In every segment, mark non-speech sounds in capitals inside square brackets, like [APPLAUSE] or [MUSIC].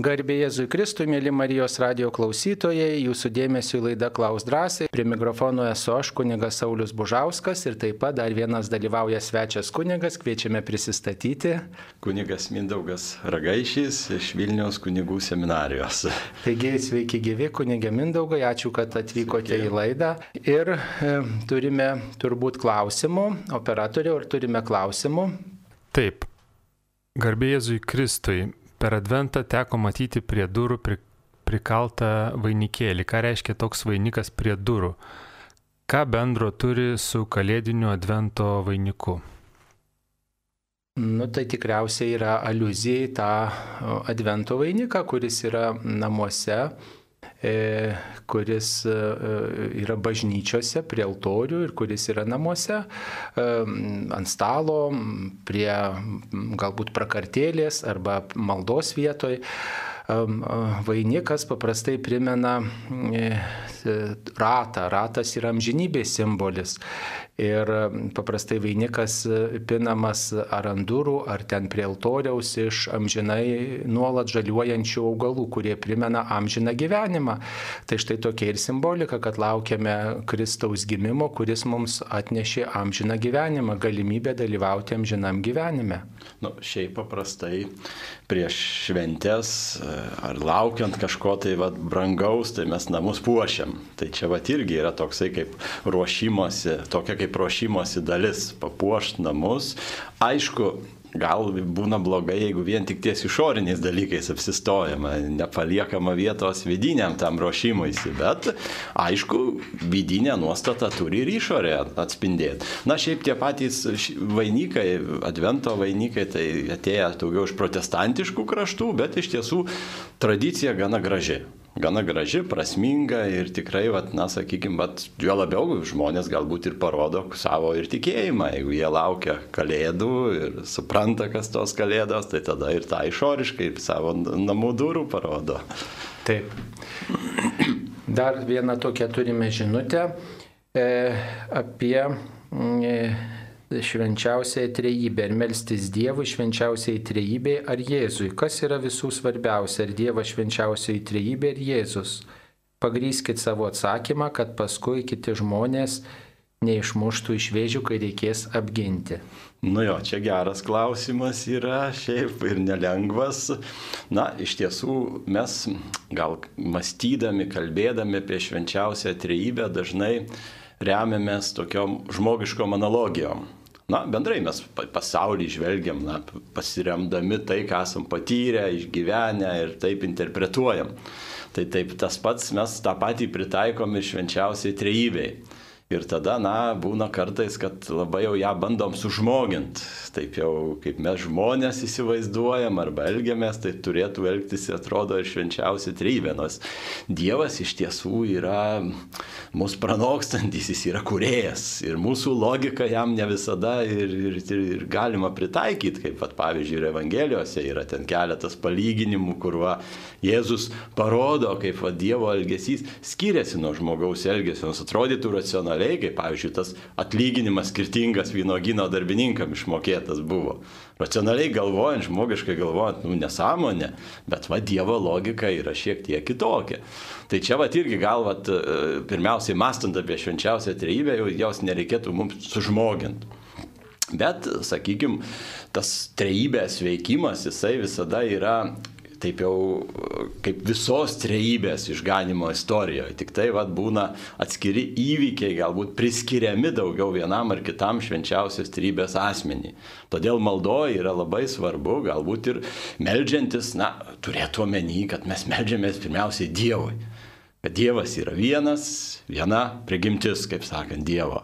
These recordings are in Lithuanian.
Garbė Jėzui Kristui, mėly Marijos radio klausytojai, jūsų dėmesio laida Klaus drąsiai. Prie mikrofono esu aš, kunigas Saulis Bužauskas ir taip pat dar vienas dalyvauja svečias kunigas, kviečiame prisistatyti. Kunigas Mindaugas Ragaišys iš Vilniaus kunigų seminarijos. [LAUGHS] Taigi, sveiki gyvi, kunigė Mindaugai, ačiū, kad atvykote sveiki. į laidą. Ir e, turime turbūt klausimų, operatorių, ar turime klausimų? Taip. Garbė Jėzui Kristui, per adventą teko matyti prie durų pri, prikaltą vainikėlį. Ką reiškia toks vainikas prie durų? Ką bendro turi su kalėdiniu advento vainiku? Nu, tai tikriausiai yra aluzija į tą advento vainiką, kuris yra namuose kuris e, yra bažnyčiose prie altorių ir kuris yra namuose, e, ant stalo, prie galbūt prakartėlės arba maldos vietoj. Vainikas paprastai primena ratą. Ratas yra amžinybės simbolis. Ir paprastai vainikas pinamas ar ant durų, ar ten prie altoriaus iš amžinai nuolat žaliuojančių augalų, kurie primena amžiną gyvenimą. Tai štai tokia ir simbolika, kad laukiame Kristaus gimimo, kuris mums atnešė amžiną gyvenimą, galimybę dalyvauti amžinam gyvenime. Nu, šiaip paprastai prieš šventės ar laukiant kažko tai vat, brangaus, tai mes namus puošiam. Tai čia vat irgi yra toksai kaip ruošimosi, tokia kaip ruošimosi dalis - papuošti namus. Aišku, gal būna blogai, jeigu vien tik ties išoriniais dalykais apsistojama, nepaliekama vietos vidiniam tam ruošimuisi, bet aišku, vidinė nuostata turi ir išorė atspindėti. Na, šiaip tie patys vainikai, advento vainikai, tai atėję daugiau iš protestantiškų kraštų, bet iš tiesų tradicija gana graži gana graži, prasminga ir tikrai, vat, na, sakykime, vat, jo labiau žmonės galbūt ir parodo savo ir tikėjimą. Jeigu jie laukia kalėdų ir supranta, kas tos kalėdos, tai tada ir tą išoriškai savo namų durų parodo. Taip. Dar vieną tokią turime žinutę e, apie e, švenčiausiai trejybė, ar melstis Dievui švenčiausiai trejybė ar Jėzui. Kas yra visų svarbiausia, ar Dievas švenčiausiai trejybė ar Jėzus? Pagryskit savo atsakymą, kad paskui kiti žmonės neišmuštų iš vėžių, kai reikės apginti. Nu jo, čia geras klausimas yra, šiaip ir nelengvas. Na, iš tiesų mes gal mąstydami, kalbėdami apie švenčiausią trejybę dažnai remiamės tokiom žmogiškom analogijom. Na, bendrai mes pasaulį žvelgiam, na, pasiremdami tai, ką esam patyrę, išgyvenę ir taip interpretuojam. Tai taip tas pats mes tą patį pritaikom ir švenčiausiai trejybei. Ir tada, na, būna kartais, kad labai jau ją bandom sužmogint. Taip jau kaip mes žmonės įsivaizduojam arba elgiamės, tai turėtų elgtis, atrodo, ir švenčiausia trybė. Nors Dievas iš tiesų yra mūsų pranokstantis, jis yra kuriejas. Ir mūsų logika jam ne visada ir, ir, ir, ir galima pritaikyti, kaip pat pavyzdžiui ir Evangelijose yra ten keletas palyginimų, kur va, Jėzus parodo, kaip va, Dievo elgesys skiriasi nuo žmogaus elgesio. Nors atrodytų racionaliai racionaliai, kaip pavyzdžiui, tas atlyginimas skirtingas vynogino darbininkam išmokėtas buvo. Racionaliai galvojant, žmogiškai galvojant, nu nesąmonė, bet va Dievo logika yra šiek tiek kitokia. Tai čia va irgi gal, va, e, pirmiausiai mastant apie švenčiausią trejybę, jos nereikėtų mums sužmoginti. Bet, sakykime, tas trejybės veikimas, jisai visada yra taip jau kaip visos trejybės išganimo istorijoje. Tik tai vad būna atskiri įvykiai, galbūt priskiriami daugiau vienam ar kitam švenčiausios trejybės asmenį. Todėl maldoje yra labai svarbu, galbūt ir melžiantis, na, turėtų omeny, kad mes melžiamės pirmiausiai Dievui. Kad Dievas yra vienas, viena prigimtis, kaip sakant, Dievo.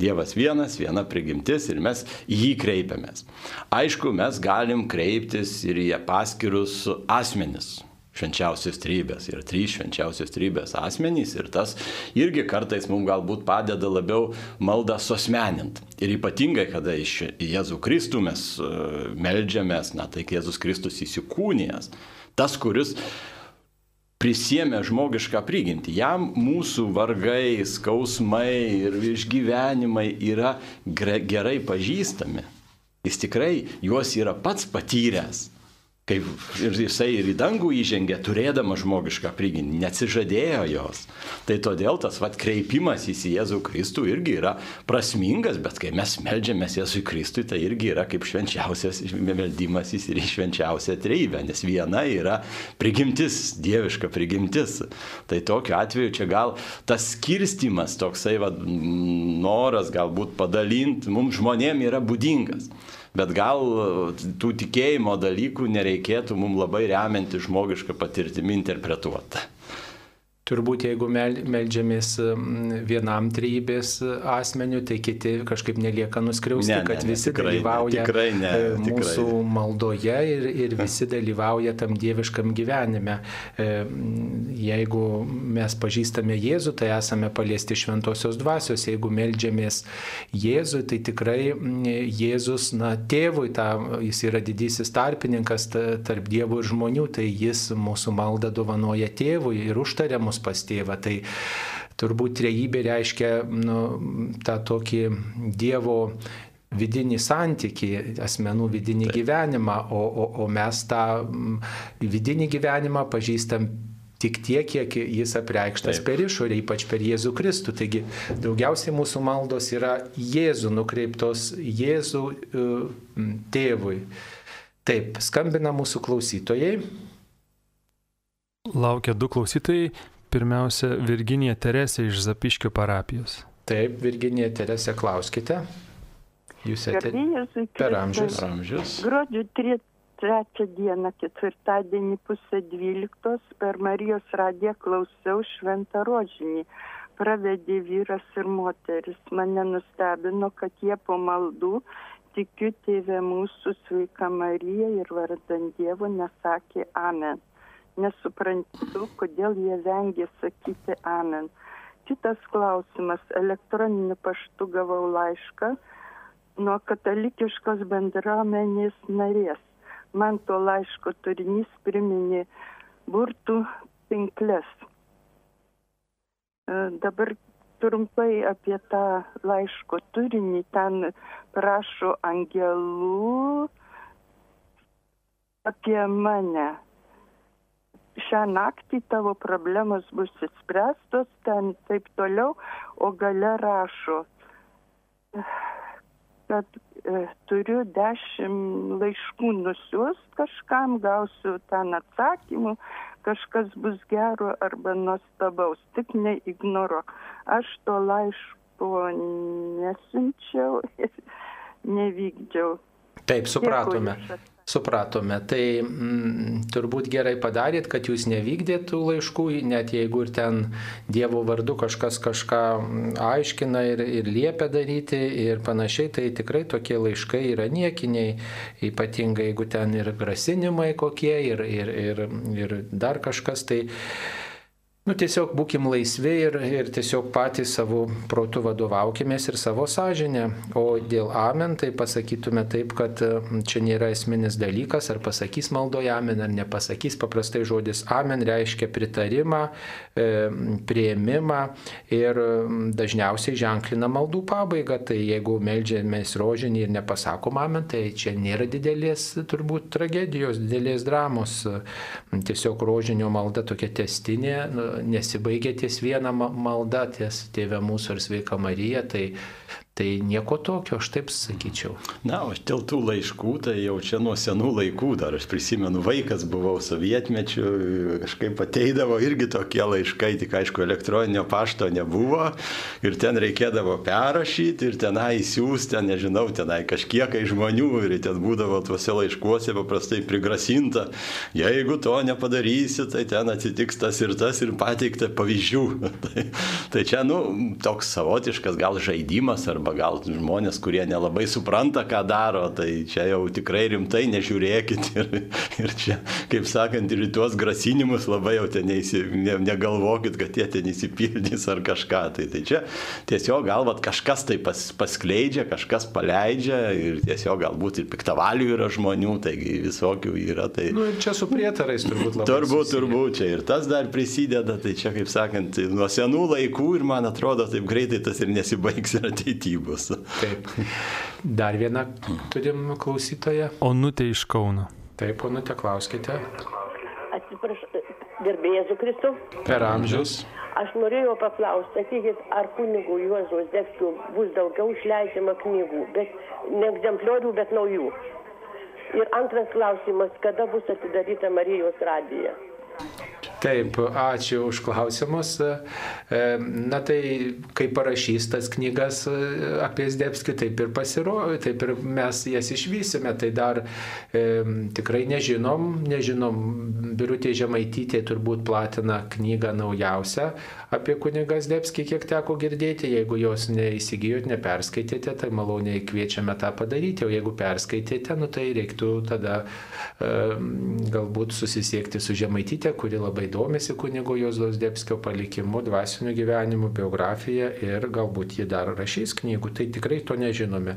Dievas vienas, viena prigimtis ir mes į jį kreipiamės. Aišku, mes galim kreiptis ir į paskirus asmenis. Švenčiausios trybės yra trys švenčiausios trybės asmenys ir tas irgi kartais mums galbūt padeda labiau maldą susmenint. Ir ypatingai, kada iš Jėzų Kristų mes e, melžiamės, na tai Jėzus Kristus įsikūnijas, tas, kuris prisėmė žmogišką prigimtį. Jam mūsų vargai, skausmai ir išgyvenimai yra gerai pažįstami. Jis tikrai juos yra pats patyręs. Kaip ir jisai ir į dangų įžengė, turėdamas žmogišką prigimtį, neatsižadėjo jos. Tai todėl tas vat kreipimas į Jėzų Kristų irgi yra prasmingas, bet kai mes melžiamės Jėzui Kristui, tai irgi yra kaip švenčiausias meldimas į švenčiausią treibę, nes viena yra prigimtis, dieviška prigimtis. Tai tokiu atveju čia gal tas skirstimas, toksai vat, noras galbūt padalinti, mums žmonėm yra būdingas. Bet gal tų tikėjimo dalykų nereikėtų mums labai remianti žmogišką patirtimį interpretuoti. Turbūt jeigu mel, meldžiamės vienam trybės asmeniu, tai kiti kažkaip nelieka nuskriausti, ne, ne, kad visi tikrai, dalyvauja tikrai ne, tikrai mūsų ne. maldoje ir, ir [LAUGHS] visi dalyvauja tam dieviškam gyvenime. E, jeigu mes pažįstame Jėzų, tai esame paliesti šventosios dvasios. Jeigu meldžiamės Jėzui, tai tikrai Jėzus, na, tėvui, ta, jis yra didysis tarpininkas tarp dievų ir žmonių, tai jis mūsų maldą dovanoja tėvui ir užtaria mus pas tėvą. Tai turbūt trejybė reiškia nu, tą tokį Dievo vidinį santyki, asmenų vidinį Taip. gyvenimą, o, o, o mes tą vidinį gyvenimą pažįstam tik tiek, kiek jis apreikštas Taip. per išorę, ypač per Jėzų Kristų. Taigi daugiausiai mūsų maldos yra Jėzų nukreiptos Jėzų uh, tėvui. Taip, skambina mūsų klausytojai. Laukia du klausytojai. Pirmiausia, Virginija Teresė iš Zapiškio parapijos. Taip, Virginija Teresė, klauskite. Jūs esate per amžius. amžius. Gruodžio 3 dieną, ketvirtadienį pusę dvyliktos per Marijos radiją klausiau šventą rožinį. Pravedė vyras ir moteris. Mane nustebino, kad jie po maldų tikiu tėvė mūsų sveika Marija ir vardant Dievo nesakė Amen nesuprantu, kodėl jie vengia sakyti amen. Kitas klausimas. Elektroniniu paštu gavau laišką nuo katalikiškos bendruomenės narės. Man to laiško turinys priminė burtų pinklės. E, dabar trumpai apie tą laiško turinį. Ten prašo angelų apie mane šią naktį tavo problemos bus išspręstos, ten taip toliau, o gale rašo, kad e, turiu dešimt laiškų nusiųst kažkam, gausiu ten atsakymų, kažkas bus gero arba nuostabaus, tik neignoruok. Aš to laiško nesinčiau ir [LAUGHS] nevykdžiau. Taip, supratome. Dėkui, Supratome. Tai mm, turbūt gerai padarėt, kad jūs nevykdėt tų laiškų, net jeigu ir ten Dievo vardu kažkas kažką mm, aiškina ir, ir liepia daryti ir panašiai, tai tikrai tokie laiškai yra niekiniai, ypatingai jeigu ten ir grasinimai kokie ir, ir, ir, ir dar kažkas. Tai Nu, tiesiog būkim laisvi ir, ir tiesiog patys savo protų vadovaukimės ir savo sąžinę. O dėl amen, tai pasakytume taip, kad čia nėra esminis dalykas, ar pasakys maldoje amen, ar nepasakys. Paprastai žodis amen reiškia pritarimą, e, prieimimą ir dažniausiai ženklina maldų pabaigą. Tai jeigu melžiamės rožinį ir nepasakom amen, tai čia nėra didelės turbūt tragedijos, didelės dramos. Tiesiog rožinio malda tokia testinė nu, nesibaigia ties viena malda, ties Tėvė mūsų ir sveika Marija, tai Tai nieko tokio, aš taip sakyčiau. Na, o dėl tų laiškų, tai jau čia nuo senų laikų, dar aš prisimenu, vaikas buvau sovietmečiu, kažkaip ateidavo irgi tokie laiškai, tik aišku, elektroninio pašto nebuvo ir ten reikėdavo perrašyti ir tenai siūsti, ten, nežinau, tenai kažkiek žmonių ir ten būdavo tuose laiškuose paprastai prigrasinta, jeigu to nepadarysi, tai ten atsitiks tas ir tas ir pateikta pavyzdžių. [LAUGHS] tai, tai čia, nu, toks savotiškas gal žaidimas arba arba gal žmonės, kurie nelabai supranta, ką daro, tai čia jau tikrai rimtai nežiūrėkit ir, ir čia, kaip sakant, ir tuos grasinimus labai jau ten neįsi, ne, negalvokit, kad jie ten įsipildys ar kažką. Tai, tai čia tiesiog galvat kažkas tai pas, paskleidžia, kažkas paleidžia ir tiesiog galbūt ir piktavalių yra žmonių, taigi visokių yra. Tai... Nu, ir čia su prietarais turbūt labai. Turbūt, turbūt čia ir tas dar prisideda, tai čia, kaip sakant, nuo senų laikų ir man atrodo, taip greitai tas ir nesibaigs ir ateityje bus. Taip. Dar vieną turim klausytoją. Onutė iš Kauno. Taip, ponute, klauskite. Atsiprašau, gerbėjai Kristų. Per amžius. Aš norėjau paklausti, sakykit, ar kunigų Juozo Zdekskių bus daugiau išleidžiama knygų, bet ne egzempliorių, bet naujų. Ir antras klausimas, kada bus atidaryta Marijos radija? Taip, ačiū už klausimus. E, na tai, kai parašys tas knygas e, apie Zdebskį, taip ir pasirodė, taip ir mes jas išvysime. Tai dar e, tikrai nežinom, nežinom, Birutė Žemaitytė turbūt platina knygą naujausią apie kunigą Zdebskį, kiek teko girdėti. Jeigu jos neįsigijot, neperskaitėte, tai maloniai kviečiame tą padaryti. O jeigu perskaitėte, nu, tai reiktų tada e, galbūt susisiekti su Žemaitytė, kuri labai domisi kunigo Jozlos Debskio palikimu, dvasiniu gyvenimu, biografija ir galbūt ji dar rašys knygų, tai tikrai to nežinome.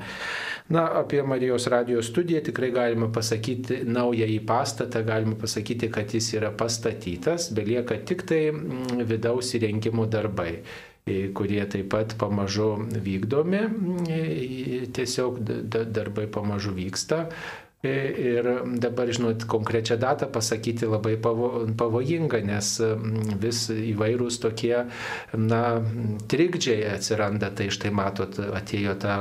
Na, apie Marijos radijos studiją tikrai galima pasakyti naują į pastatą, galima pasakyti, kad jis yra pastatytas, belieka tik tai mm, vidaus įrengimo darbai kurie taip pat pamažu vykdomi, tiesiog darbai pamažu vyksta. Ir dabar, žinot, konkrečią datą pasakyti labai pavojinga, nes mm, vis įvairūs tokie, na, trikdžiai atsiranda. Tai štai matot, atėjo ta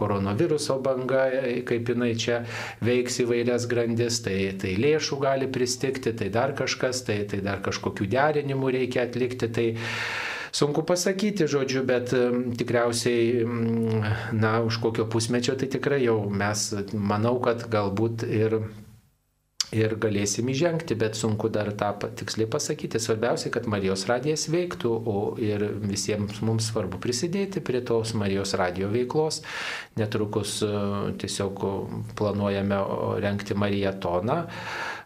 koronaviruso banga, kaip jinai čia veiks įvairias grandis, tai, tai lėšų gali pristikti, tai dar kažkas, tai, tai dar kažkokių derinimų reikia atlikti. Tai, Sunku pasakyti, žodžiu, bet tikriausiai, na, už kokio pusmečio tai tikrai jau mes, manau, kad galbūt ir ir galėsim įžengti, bet sunku dar tą tiksliai pasakyti. Svarbiausia, kad Marijos radijas veiktų, o ir visiems mums svarbu prisidėti prie tos Marijos radijo veiklos. Netrukus e, tiesiog planuojame renkti Marijatoną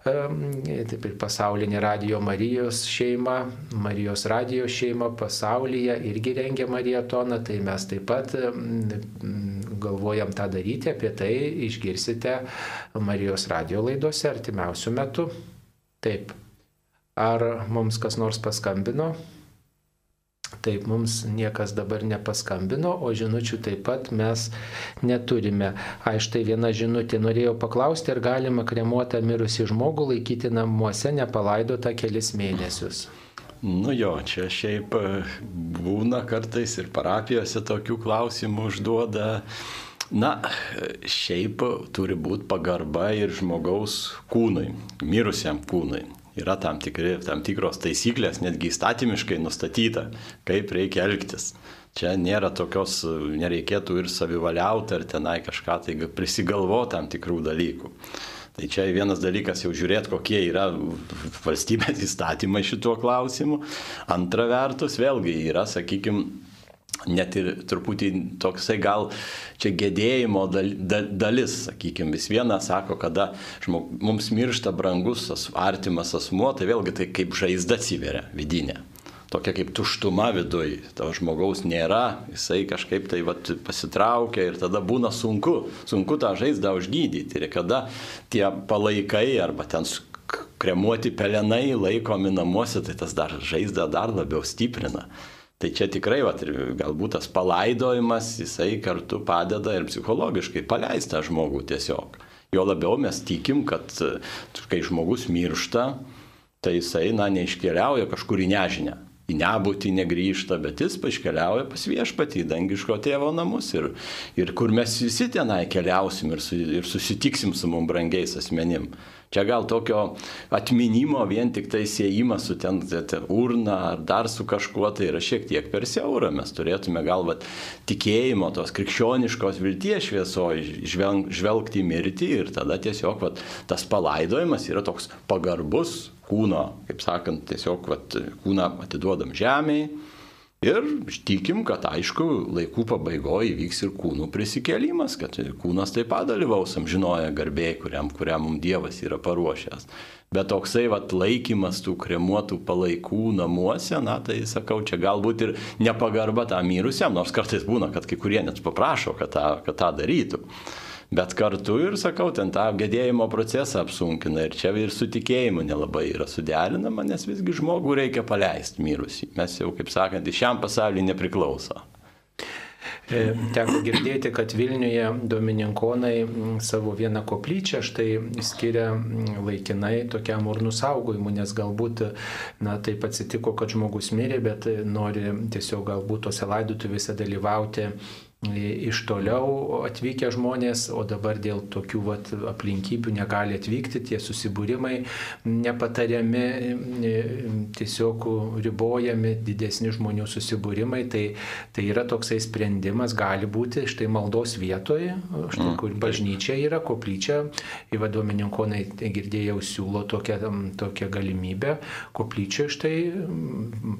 taip ir pasaulinė Radio Marijos šeima, Marijos radio šeima pasaulyje irgi rengia marietoną, tai mes taip pat galvojam tą daryti, apie tai išgirsite Marijos radio laidose artimiausių metų. Taip. Ar mums kas nors paskambino? Taip, mums niekas dabar nepaskambino, o žinučių taip pat mes neturime. A, štai viena žinutė norėjau paklausti, ar galima kremuotą mirusį žmogų laikyti namuose nepalaidotą kelis mėnesius. Nu jo, čia šiaip e, būna kartais ir parapijose tokių klausimų užduoda. Na, šiaip turi būti pagarba ir žmogaus kūnui, mirusiam kūnui yra tam, tikri, tam tikros taisyklės, netgi įstatymiškai nustatyta, kaip reikia elgtis. Čia nėra tokios, nereikėtų ir savivaliauti, ar tenai kažką tai prisigalvo tam tikrų dalykų. Tai čia vienas dalykas jau žiūrėti, kokie yra valstybės įstatymai šituo klausimu. Antra vertus, vėlgi yra, sakykime, net ir truputį toksai gal čia gedėjimo dal, dal, dalis, sakykime, vis viena sako, kada žmog, mums miršta brangus, artimas asmuo, tai vėlgi tai kaip žaizda atsiveria vidinė. Tokia kaip tuštuma viduje, to žmogaus nėra, jisai kažkaip tai vat, pasitraukia ir tada būna sunku, sunku tą žaizdą užgydyti. Ir kada tie palaikai arba ten kremuoti pelenai laikomi namuose, tai tas dar žaizdą dar labiau stiprina. Tai čia tikrai, vat, galbūt tas palaidojimas, jisai kartu padeda ir psichologiškai paleista žmogų tiesiog. Jo labiau mes tikim, kad kai žmogus miršta, tai jisai, na, neiškeliauja kažkur į nežinę. Į nebūtį negrįžta, bet jis paškeliauja pas viešpatį, dangiško tėvo namus ir, ir kur mes visi tenai keliausim ir, su, ir susitiksim su mums brangiais asmenim. Čia gal tokio atminimo vien tik tai siejimas su ten, urna ar dar su kažkuo tai yra šiek tiek per siaura. Mes turėtume gal vat, tikėjimo, tos krikščioniškos vilties šviesoje žvelgti į mirtį ir tada tiesiog vat, tas palaidojimas yra toks pagarbus kūno, kaip sakant, tiesiog vat, kūną atiduodam žemėje Ir tikim, kad aišku, laikų pabaigoje įvyks ir kūnų prisikėlimas, kad kūnas taip pat dalyvaus amžinoje garbėje, kuriam, kuriam mums Dievas yra paruošęs. Bet toksai vat, laikymas tų kremuotų palaikų namuose, na tai sakau, čia galbūt ir nepagarba tam mirusiam, nors kartais būna, kad kai kurie net paprašo, kad tą, kad tą darytų bet kartu ir, sakau, ten tą gedėjimo procesą apsunkina ir čia ir su tikėjimu nelabai yra suderinama, nes visgi žmogų reikia paleisti mirusį. Mes jau, kaip sakant, šiam pasauliu nepriklauso. E, teko girdėti, kad Vilniuje domininkonai savo vieną koplyčią štai skiria laikinai tokiam urnų saugojimui, nes galbūt, na, taip atsitiko, kad žmogus mirė, bet nori tiesiog galbūt tose laidotuvėse dalyvauti iš toliau atvykę žmonės, o dabar dėl tokių vat, aplinkybių negali atvykti, tie susibūrimai nepatariami, tiesiog ribojami didesni žmonių susibūrimai, tai, tai yra toksai sprendimas, gali būti štai maldos vietoje, štai mm. kur bažnyčia yra, koplyčia, įvadomininkonai girdėjau siūlo tokią, tokią galimybę, koplyčia štai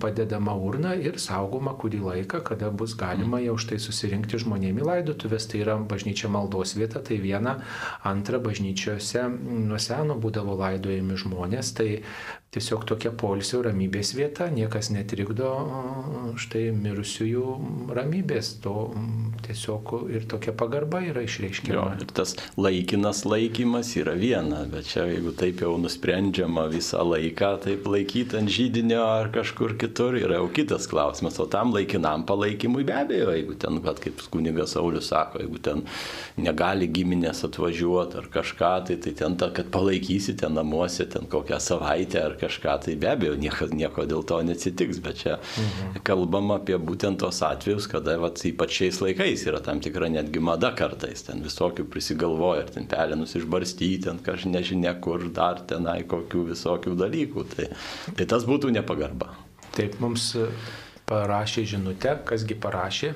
padedama urna ir saugoma kurį laiką, kada bus galima jau štai susirinkti atvykti žmonėm į laidotuvės, tai yra bažnyčia maldos vieta, tai viena, antra bažnyčiose nuo seno būdavo laidojami žmonės, tai tiesiog tokia polisio ramybės vieta, niekas netrikdo štai mirusiųjų ramybės, to tiesiog ir tokia pagarba yra išreiškiama. Jo, ir tas laikinas laikymas yra viena, bet čia jeigu taip jau nusprendžiama visą laiką, taip laikyti ant žydinio ar kažkur kitur, yra jau kitas klausimas, o tam laikinam palaikymui be abejo, jeigu ten, bet kaip kunigas Saulis sako, jeigu ten negali giminės atvažiuoti ar kažką, tai, tai ten, ta, kad palaikysite namuose ten kokią savaitę ar kažką, tai be abejo nieko, nieko dėl to neatsitiks, bet čia mhm. kalbam apie būtent tos atvejus, kada vat, ypač šiais laikais yra tam tikra netgi mada kartais, ten visokių prisigalvoja, ar ten pelenus išbarstyti, ten kažkaip nežinia kur, dar tenai kokių visokių dalykų. Tai, tai tas būtų nepagarba. Taip, mums parašė žinutę, kasgi parašė.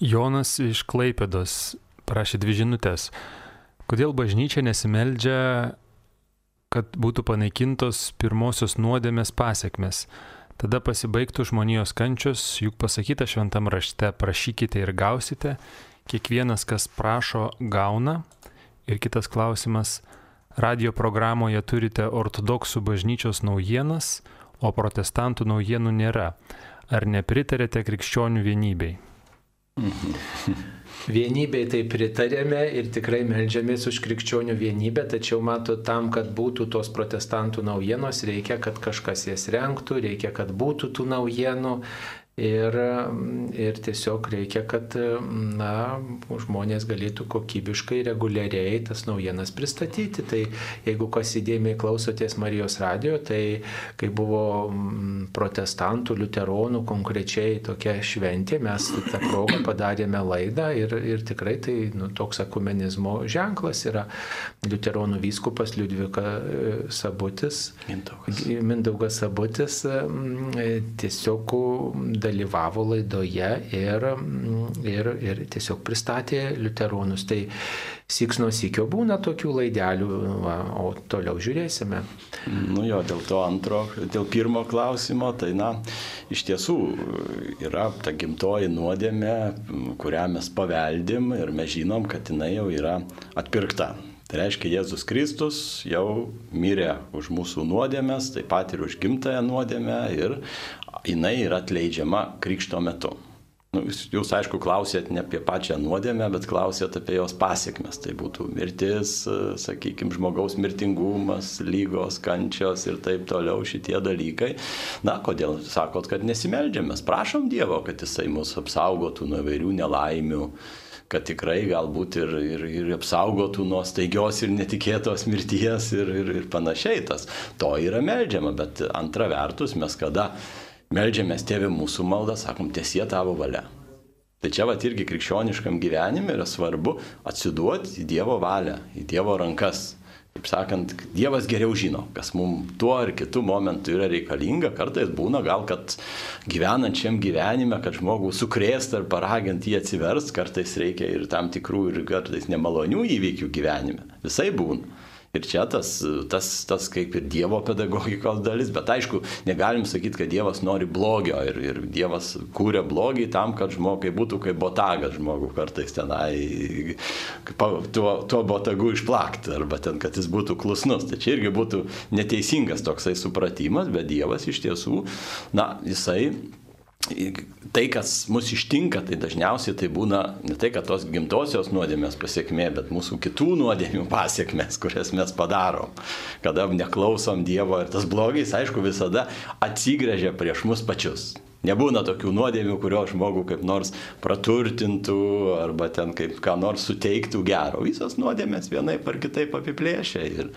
Jonas iš Klaipėdos parašė dvi žinutės. Kodėl bažnyčia nesimeldžia kad būtų panaikintos pirmosios nuodėmės pasiekmes. Tada pasibaigtų žmonijos kančios, juk pasakyta šventam rašte, prašykite ir gausite, kiekvienas, kas prašo, gauna. Ir kitas klausimas, radio programoje turite ortodoksų bažnyčios naujienas, o protestantų naujienų nėra. Ar nepritarėte krikščionių vienybei? [LAUGHS] Vienybei tai pritarėme ir tikrai melžiamės už krikščionių vienybę, tačiau mato tam, kad būtų tos protestantų naujienos, reikia, kad kažkas jas renktų, reikia, kad būtų tų naujienų, Ir, ir tiesiog reikia, kad na, žmonės galėtų kokybiškai, reguliariai tas naujienas pristatyti. Tai jeigu kas įdėmiai klausotės Marijos radio, tai kai buvo protestantų, liuteronų konkrečiai tokia šventė, mes tą progą padarėme laidą ir, ir tikrai tai nu, toks akumenizmo ženklas yra liuteronų vyskupas Liudvika e, Sabutis. Mindaugas. Mindaugas Sabutis tiesiog dalyvavo laidoje ir, ir, ir tiesiog pristatė liuteronus. Tai siks nuo sikio būna tokių laidelių, va, o toliau žiūrėsime. Nu jo, dėl to antro, dėl pirmo klausimo, tai na, iš tiesų yra ta gimtoji nuodėmė, kurią mes paveldim ir mes žinom, kad jinai jau yra atpirkta. Tai reiškia, Jėzus Kristus jau mirė už mūsų nuodėmės, taip pat ir už gimtąją nuodėmę ir jinai yra atleidžiama krikšto metu. Nu, jūs, jūs, aišku, klausėt ne apie pačią nuodėmę, bet klausėt apie jos pasiekmes. Tai būtų mirtis, sakykime, žmogaus mirtingumas, lygos, kančios ir taip toliau šitie dalykai. Na, kodėl sakot, kad nesimeldžiamės? Prašom Dievo, kad Jisai mus apsaugotų nuo vairių nelaimių kad tikrai galbūt ir, ir, ir apsaugotų nuo staigios ir netikėtos mirties ir, ir, ir panašiai. Tas, to yra melžiama, bet antra vertus mes kada melžiamės tėvė mūsų maldą, sakom, tiesie tavo valia. Tai čia va irgi krikščioniškam gyvenime yra svarbu atsiduoti į Dievo valią, į Dievo rankas. Kaip sakant, Dievas geriau žino, kas mums tuo ar kitu momentu yra reikalinga. Kartais būna gal, kad gyvenančiam gyvenime, kad žmogų sukrėst ar paragint jį atsiverst, kartais reikia ir tam tikrų ir kartais nemalonių įvykių gyvenime. Visai būna. Ir čia tas, tas, tas kaip ir Dievo pedagogikos dalis, bet aišku, negalim sakyti, kad Dievas nori blogio ir, ir Dievas kūrė blogį tam, kad žmogai būtų kaip botagas žmogų kartais tenai, tuo, tuo botagu išplakti, arba ten, kad jis būtų klusnus. Tai čia irgi būtų neteisingas toksai supratimas, bet Dievas iš tiesų, na, jisai tai, kas mus ištinka, tai dažniausiai tai būna ne tai, kad tos gimtosios nuodėmės pasiekmė, bet mūsų kitų nuodėmių pasiekmes, kurias mes padarom. Kada neklausom Dievo ir tas blogis, aišku, visada atsigrėžia prieš mus pačius. Nebūna tokių nuodėmių, kurio žmogų kaip nors praturtintų arba ten kaip ką nors suteiktų gero. Visos nuodėmės vienaip ar kitaip apiplėšia. Ir,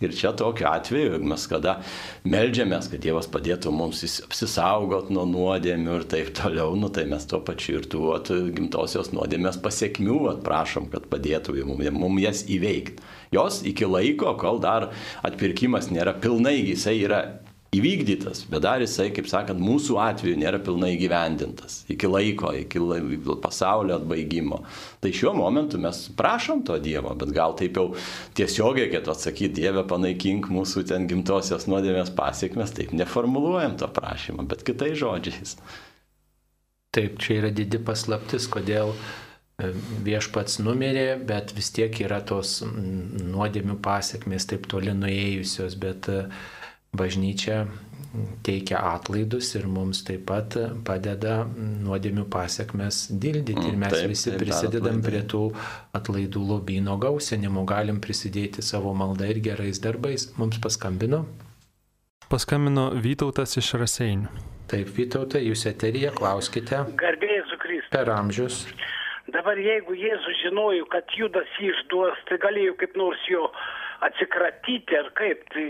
ir čia tokiu atveju, mes kada melžiamės, kad Dievas padėtų mums apsisaugot nuo nuodėmių ir taip toliau, nu, tai mes tuo pačiu ir tų at, gimtosios nuodėmės pasiekmių atprašom, kad padėtų mums, mums jas įveikti. Jos iki laiko, kol dar atpirkimas nėra pilnai, jisai yra įvykdytas, bet dar jisai, kaip sakant, mūsų atveju nėra pilnai gyvendintas iki laiko, iki pasaulio atbaigimo. Tai šiuo momentu mes prašom to Dievo, bet gal taip jau tiesiogiai, kad atsakyti, Dieve, panaikink mūsų ten gimtosios nuodėmės pasiekmes, taip neformuluojam to prašymą, bet kitais žodžiais. Taip, čia yra didi paslaptis, kodėl e, viešpats numirė, bet vis tiek yra tos nuodėmių pasiekmes taip toli nuėjusios, bet uh, bažnyčia teikia atlaidus ir mums taip pat padeda nuodėmių pasiekmes dildyti. Ir mes taip, visi taip, prisidedam prie tų atlaidų lobino gausinimo, galim prisidėti savo maldą ir gerais darbais. Mums paskambino. Paskambino Vytautas iš Raseinių. Taip, Vytautai, jūs eterija, klauskite. Garbėjai su Kristus. Per amžius. Dabar jeigu Jėzus žinojo, kad Judas jį išduos, tai galėjo kaip nors jo atsikratyti ar kaip, tai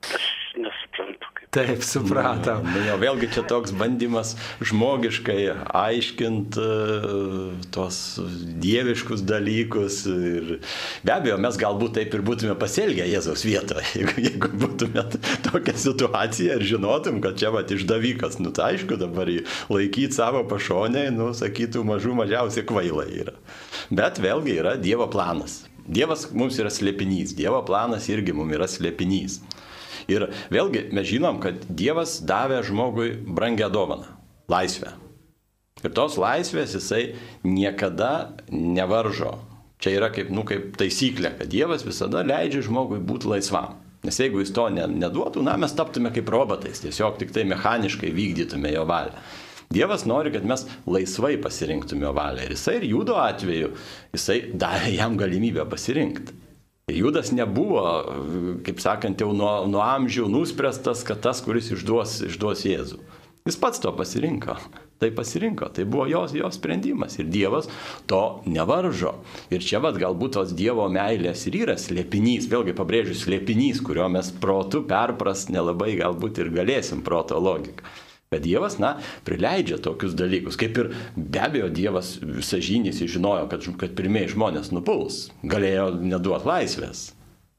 Aš nesuprantu. Kaip. Taip, supratom. Nu, jo, vėlgi čia toks bandymas žmogiškai aiškinti uh, tuos dieviškus dalykus. Ir be abejo, mes galbūt taip ir būtume pasielgę Jėzaus vietoje, [LAUGHS] jeigu, jeigu būtume tokią situaciją ir žinotum, kad čia va išdavikas. Nu, tai aišku, dabar jį laikyti savo pašonėje, nu, sakytų, mažų mažiausiai kvailai yra. Bet vėlgi yra Dievo planas. Dievas mums yra slėpinys, Dievo planas irgi mums yra slėpinys. Ir vėlgi mes žinom, kad Dievas davė žmogui brangę dovaną - laisvę. Ir tos laisvės jisai niekada nevaržo. Čia yra kaip, nu, kaip taisyklė, kad Dievas visada leidžia žmogui būti laisvam. Nes jeigu jis to neduotų, na, mes taptume kaip robotais, tiesiog tik tai mechaniškai vykdytume jo valią. Dievas nori, kad mes laisvai pasirinktume valią. Ir jisai ir judo atveju, jisai davė jam galimybę pasirinkti. Judas nebuvo, kaip sakant, jau nuo, nuo amžių nuspręstas, kad tas, kuris išduos, išduos Jėzų. Jis pats to pasirinko. Tai pasirinko, tai buvo jos, jos sprendimas ir Dievas to nevaržo. Ir čia vad galbūt tos Dievo meilės ir yra slėpinys, vėlgi pabrėžiu, slėpinys, kurio mes protu perpras nelabai galbūt ir galėsim proto logiką. Bet Dievas, na, prileidžia tokius dalykus. Kaip ir be abejo Dievas visažinys žinojo, kad, kad pirmieji žmonės nupuls, galėjo neduoti laisvės.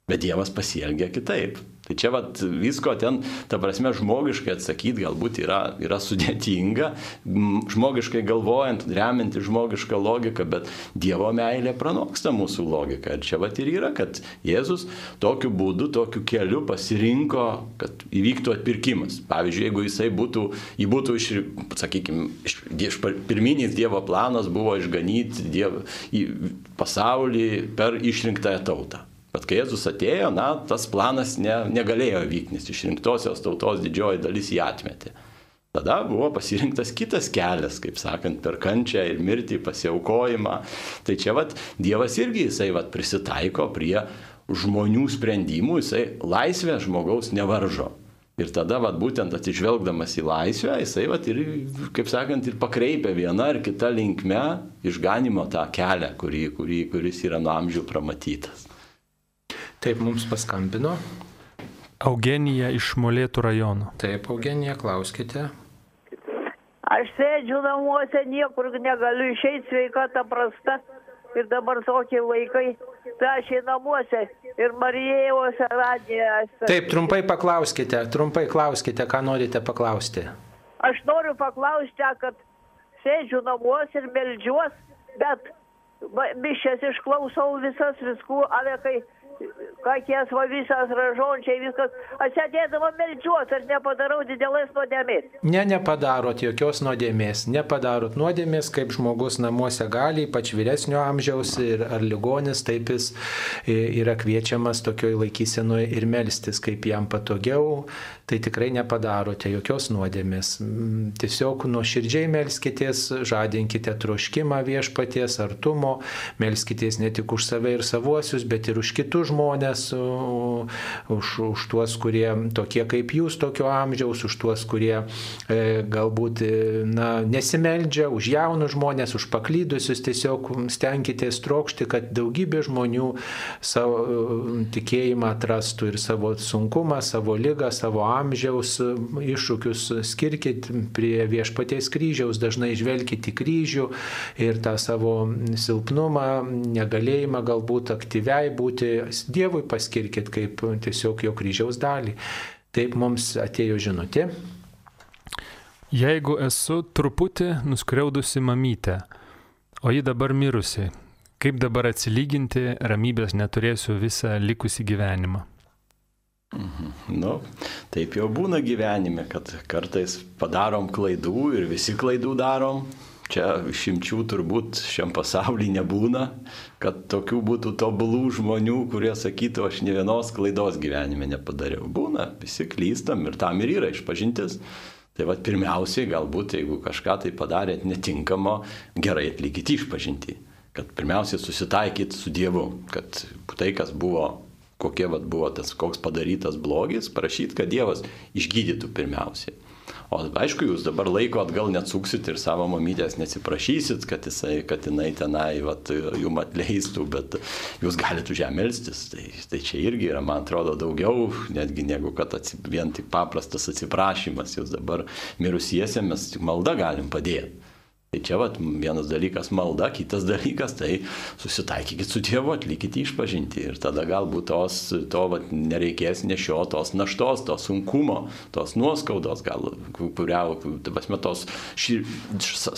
Bet Dievas pasielgia kitaip. Tai čia vat, visko ten, ta prasme, žmogiškai atsakyti galbūt yra, yra sudėtinga, žmogiškai galvojant, remianti žmogišką logiką, bet Dievo meilė pranoksta mūsų logiką. Ir čia vat ir yra, kad Jėzus tokiu būdu, tokiu keliu pasirinko, kad įvyktų atpirkimas. Pavyzdžiui, jeigu jisai būtų, jį būtų, iš, sakykime, iš, iš, pirminis Dievo planas buvo išganyti diev, pasaulį per išrinktąją tautą. Bet kai Jėzus atėjo, na, tas planas ne, negalėjo vykti, nes išrinktosios tautos didžioji dalis jį atmetė. Tada buvo pasirinktas kitas kelias, kaip sakant, per kančią ir mirtį, pasiaukojimą. Tai čia vat Dievas irgi jisai vat prisitaiko prie žmonių sprendimų, jisai laisvę žmogaus nevaržo. Ir tada, vat, būtent atsižvelgdamas į laisvę, jisai, vat, ir, kaip sakant, ir pakreipia vieną ar kitą linkmę išganimo tą kelią, kurį, kurį, kuris yra nuo amžių pramatytas. Taip, mums paskambino. Eugenija iš Molėtų rajono. Taip, Eugenija, klauskite. Aš sėdžiu namuose, niekur negaliu išeiti, sveikata prasta. Ir dabar tokie laikai, tai aš į namuose ir Marijėvose radiją. Taip, trumpai paklauskite, trumpai klauskite, ką norite paklausti. Aš noriu paklausti, kad sėdžiu namuose ir melžiuos, bet mišęs išklausau visas viskų, ale kai kokias va visas ražončiai, viskas. Aš sėdėdama melčiuos, aš nepadarau didelės nuodėmės. Ne, nepadarot jokios nuodėmės. Nepadarot nuodėmės, kaip žmogus namuose gali, ypač vyresnio amžiaus ir ar ligonis, taip jis yra kviečiamas tokioj laikysenoje ir melstis, kaip jam patogiau. Tai tikrai nepadarote jokios nuodėmės. Mm, tiesiog nuoširdžiai melskitės, žadinkite troškimą viešpaties artumo, melskitės ne tik už save ir savuosius, bet ir už kitus žmonės, už, už tuos, kurie tokie kaip jūs, tokio amžiaus, už tuos, kurie e, galbūt na, nesimeldžia, už jaunus žmonės, už paklydusius, tiesiog stenkitės trokšti, kad daugybė žmonių savo tikėjimą atrastų ir savo sunkumą, savo lygą, savo amžiaus iššūkius skirkit prie viešpaties kryžiaus, dažnai žvelkite į kryžių ir tą savo silpnumą, negalėjimą galbūt aktyviai būti, Dievui paskirkit kaip tiesiog jo kryžiaus dalį. Taip mums atėjo žinutė. Jeigu esu truputį nuskriaudusi mamytę, o ji dabar mirusi, kaip dabar atsilyginti, ramybės neturėsiu visą likusį gyvenimą? Mhm. Nu, taip jau būna gyvenime, kad kartais padarom klaidų ir visi klaidų darom. Čia šimčių turbūt šiam pasaulyje nebūna, kad tokių būtų tobulų žmonių, kurie sakytų, aš ne vienos klaidos gyvenime nepadariau. Būna, visi klystam ir tam ir yra išpažintis. Tai vad pirmiausiai, galbūt, jeigu kažką tai padarėt netinkamo, gerai atlikite išpažinti. Kad pirmiausiai susitaikyti su Dievu, kad tai, kas buvo kokie vat, buvo tas, koks padarytas blogis, prašyti, kad Dievas išgydytų pirmiausiai. O aišku, jūs dabar laiko atgal neatsuksit ir savo mamytės nesiprašysit, kad, jisai, kad jinai tenai vat, jum atleistų, bet jūs galite už ją melstis. Tai, tai čia irgi yra, man atrodo, daugiau netgi negu kad atsi, vien tik paprastas atsiprašymas. Jūs dabar mirusiesiems tik malda galim padėti. Tai čia vat, vienas dalykas malda, kitas dalykas tai susitaikykit su Dievu, atlikite išpažinti ir tada galbūt tos, to vat, nereikės nešio tos naštos, tos sunkumo, tos nuoskaudos, gal kuria, pasme, tos ši,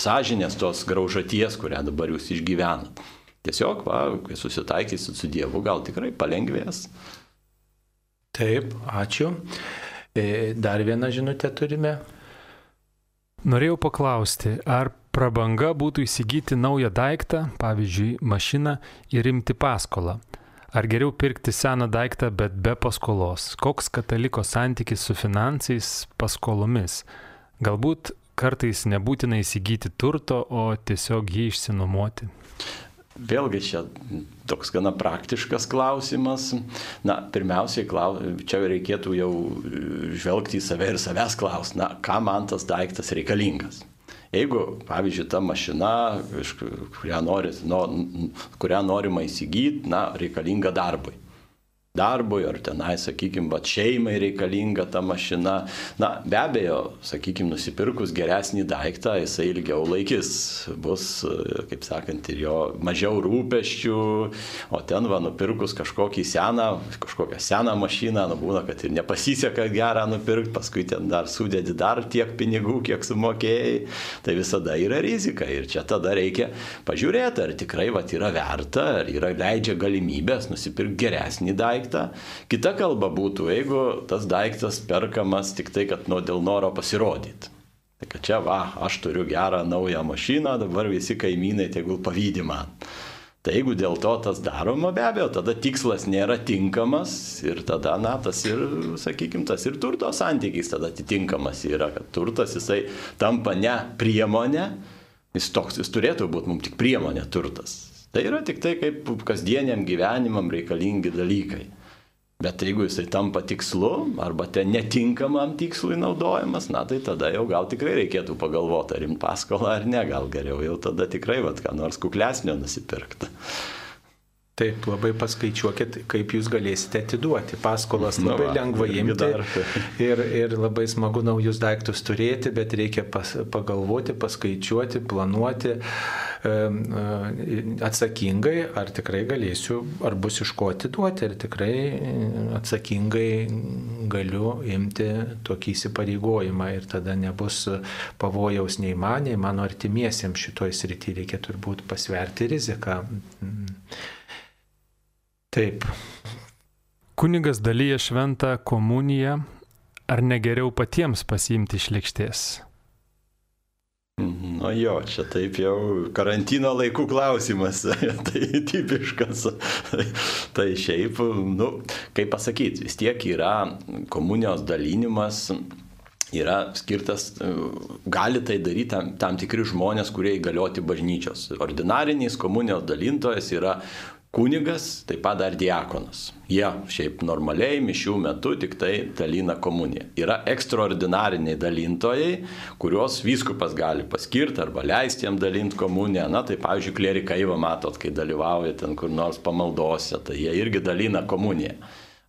sąžinės, tos graužaties, kurią dabar jūs išgyvenat. Tiesiog, va, kai susitaikysit su Dievu, gal tikrai palengvės. Taip, ačiū. E, dar vieną žinutę turime. Norėjau paklausti, ar prabanga būtų įsigyti naują daiktą, pavyzdžiui, mašiną ir imti paskolą. Ar geriau pirkti seną daiktą, bet be paskolos? Koks kataliko santykis su finansais paskolomis? Galbūt kartais nebūtina įsigyti turto, o tiesiog jį išsinuomoti. Vėlgi čia toks gana praktiškas klausimas. Na, pirmiausiai, čia reikėtų jau žvelgti į save ir savęs klausti, na, kam man tas daiktas reikalingas. Jeigu, pavyzdžiui, ta mašina, kurią, nori, no, kurią norima įsigyti, na, reikalinga darbui darbui, ar tenai, sakykime, bet šeimai reikalinga ta mašina. Na, be abejo, sakykime, nusipirkus geresnį daiktą, jisai ilgiau laikys, bus, kaip sakant, ir jo mažiau rūpeščių, o ten, va, nupirkus kažkokį seną, kažkokią seną mašiną, nu, būna, kad ir nepasiseka gerą nupirkti, paskui ten dar sudėdi dar tiek pinigų, kiek sumokėjai, tai visada yra rizika ir čia tada reikia pažiūrėti, ar tikrai, va, yra verta, ar yra leidžia galimybės nusipirkti geresnį daiktą daiktą. Kita kalba būtų, jeigu tas daiktas perkamas tik tai, kad nu, dėl noro pasirodyti. Tai kad čia, va, aš turiu gerą naują mašiną, dabar visi kaimynai tegul pavydį man. Tai jeigu dėl to tas daroma, be abejo, tada tikslas nėra tinkamas ir tada, na, tas ir, sakykime, tas ir turto santykis tada atitinkamas yra, kad turtas jisai tampa ne priemonė, jis toks, jis turėtų būti mums tik priemonė turtas. Tai yra tik tai kaip kasdieniam gyvenimam reikalingi dalykai. Bet jeigu jisai tampa tikslu arba ten netinkamam tikslui naudojamas, na tai tada jau gal tikrai reikėtų pagalvoti, ar imt paskolą ar ne, gal geriau jau tada tikrai vat, ką nors kuklesnio nusipirkti. Taip, labai paskaičiuokit, kaip jūs galėsite atiduoti. Paskolas nu labai va, lengva imti ir, ir labai smagu naujus daiktus turėti, bet reikia pas, pagalvoti, paskaičiuoti, planuoti e, atsakingai, ar tikrai galėsiu, ar bus iš ko atiduoti, ar tikrai atsakingai galiu imti tokį įsipareigojimą ir tada nebus pavojaus nei man, nei mano artimiesiems šitoj srity reikia turbūt pasverti riziką. Taip. Kunigas dalyja šventą komuniją, ar negeriau patiems pasiimti iš lėkštės? Nu jo, čia taip jau karantino laikų klausimas, [LAUGHS] tai tipiškas. tai šiaip, nu, kaip pasakyti, vis tiek yra komunijos dalinimas yra skirtas, gali tai daryti tam, tam tikri žmonės, kurie įgalioti bažnyčios. Ordinariniais komunijos dalintojas yra kunigas, taip pat dar diakonas. Jie šiaip normaliai mišių metu tik tai dalina komuniją. Yra ekstraordinariniai dalintojai, kuriuos vyskupas gali paskirti arba leisti jam dalinti komuniją. Na, tai pavyzdžiui, klerikai va matot, kai dalyvauja ten kur nors pamaldose, tai jie irgi dalina komuniją.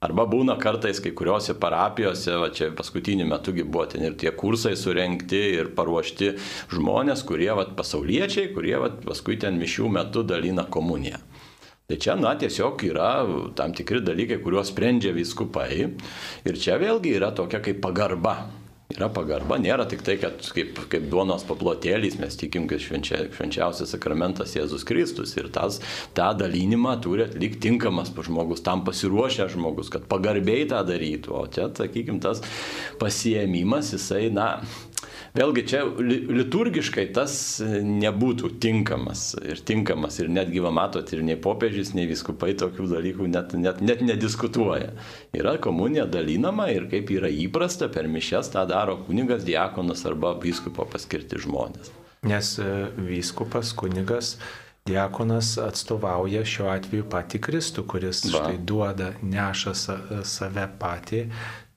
Arba būna kartais kai kuriuose parapijose, va čia paskutiniu metugi buvo ten ir tie kursai surenkti ir paruošti žmonės, kurie va pasauliečiai, kurie va paskui ten mišių metu dalina komuniją. Tai čia, na, tiesiog yra tam tikri dalykai, kuriuos sprendžia viskupai. Ir čia vėlgi yra tokia kaip pagarba. Yra pagarba, nėra tik tai, kad kaip, kaip duonos paplotėlys mes tikim, kad švenčia, švenčiausias sakramentas Jėzus Kristus ir tas, tą dalinimą turi atlikti tinkamas žmogus, tam pasiruošęs žmogus, kad pagarbiai tą darytų. O čia, sakykim, tas pasiemimas, jisai, na, Vėlgi čia liturgiškai tas nebūtų tinkamas ir tinkamas ir netgi, va matot, ir nei popiežius, nei viskupai tokių dalykų net, net, net nediskutuoja. Yra komunija dalinama ir kaip yra įprasta, per mišes tą daro kunigas, diakonas arba vyskupo paskirti žmonės. Nes e, vyskupas, kunigas, Diakonas atstovauja šiuo atveju patį Kristų, kuris Va. štai duoda, neša save patį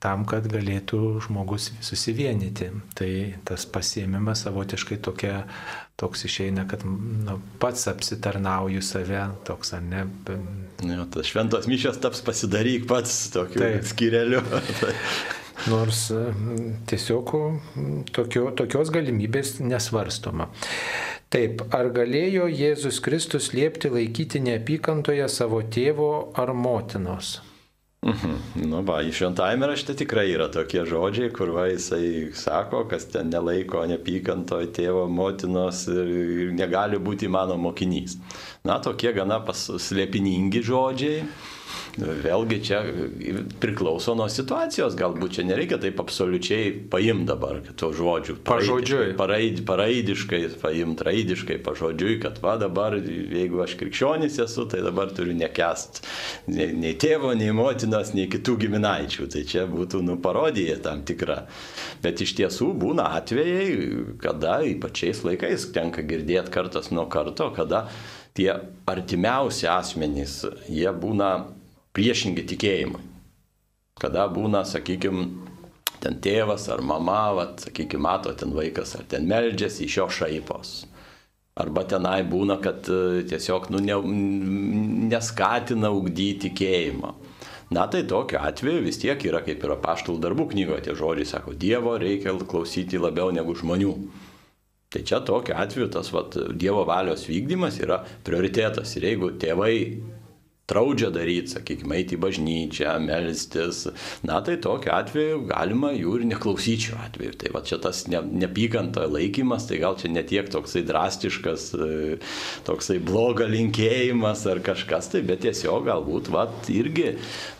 tam, kad galėtų žmogus susivienyti. Tai tas pasiemimas savotiškai tokia, toks išeina, kad nu, pats apsitarnauju save, toks ar ne. Jo, tas šventos mišės taps pasidaryk pats tokiu Taip. skireliu. [LAUGHS] Nors tiesiog tokio, tokios galimybės nesvarstoma. Taip, ar galėjo Jėzus Kristus liepti laikyti neapykantoje savo tėvo ar motinos? Mhm. Nu, va, iš šventajame rašte tikrai yra tokie žodžiai, kur va, jisai sako, kas ten nelaiko nepykantoje tėvo, motinos ir negali būti mano mokinys. Na, tokie gana paslėpiningi žodžiai. Vėlgi čia priklauso nuo situacijos, galbūt čia nereikia taip absoliučiai paimti dabar to žodžių. Pažodžiui. Paraid, paraidiškai paimti, raidiškai, pažodžiui, kad va dabar, jeigu aš krikščionis esu, tai dabar turiu nekest nei, nei tėvo, nei motinos, nei kitų giminaičių. Tai čia būtų nu parodija tam tikra. Bet iš tiesų būna atvejai, kada ypačiais laikais tenka girdėti kartas nuo karto, kada tie artimiausi asmenys, jie būna priešingi tikėjimui. Kada būna, sakykime, ten tėvas ar mama, vat, sakykime, mato ten vaikas ar ten meldžiasi iš jo šaipos. Arba tenai būna, kad e, tiesiog nu, ne, neskatina ugdyti tikėjimą. Na tai tokiu atveju vis tiek yra kaip yra paštalų darbų knygoje, tie žodžiai sako, Dievo reikia klausyti labiau negu žmonių. Tai čia tokiu atveju tas vat, Dievo valios vykdymas yra prioritetas. Ir jeigu tėvai draudžia daryti, sakykime, eiti į bažnyčią, melstis, na tai tokiu atveju galima jų ir neklausyti šiuo atveju. Tai va čia tas ne, nepykanta laikymas, tai gal čia netiek toksai drastiškas, e, toksai bloga linkėjimas ar kažkas, tai bet tiesiog galbūt, va, irgi,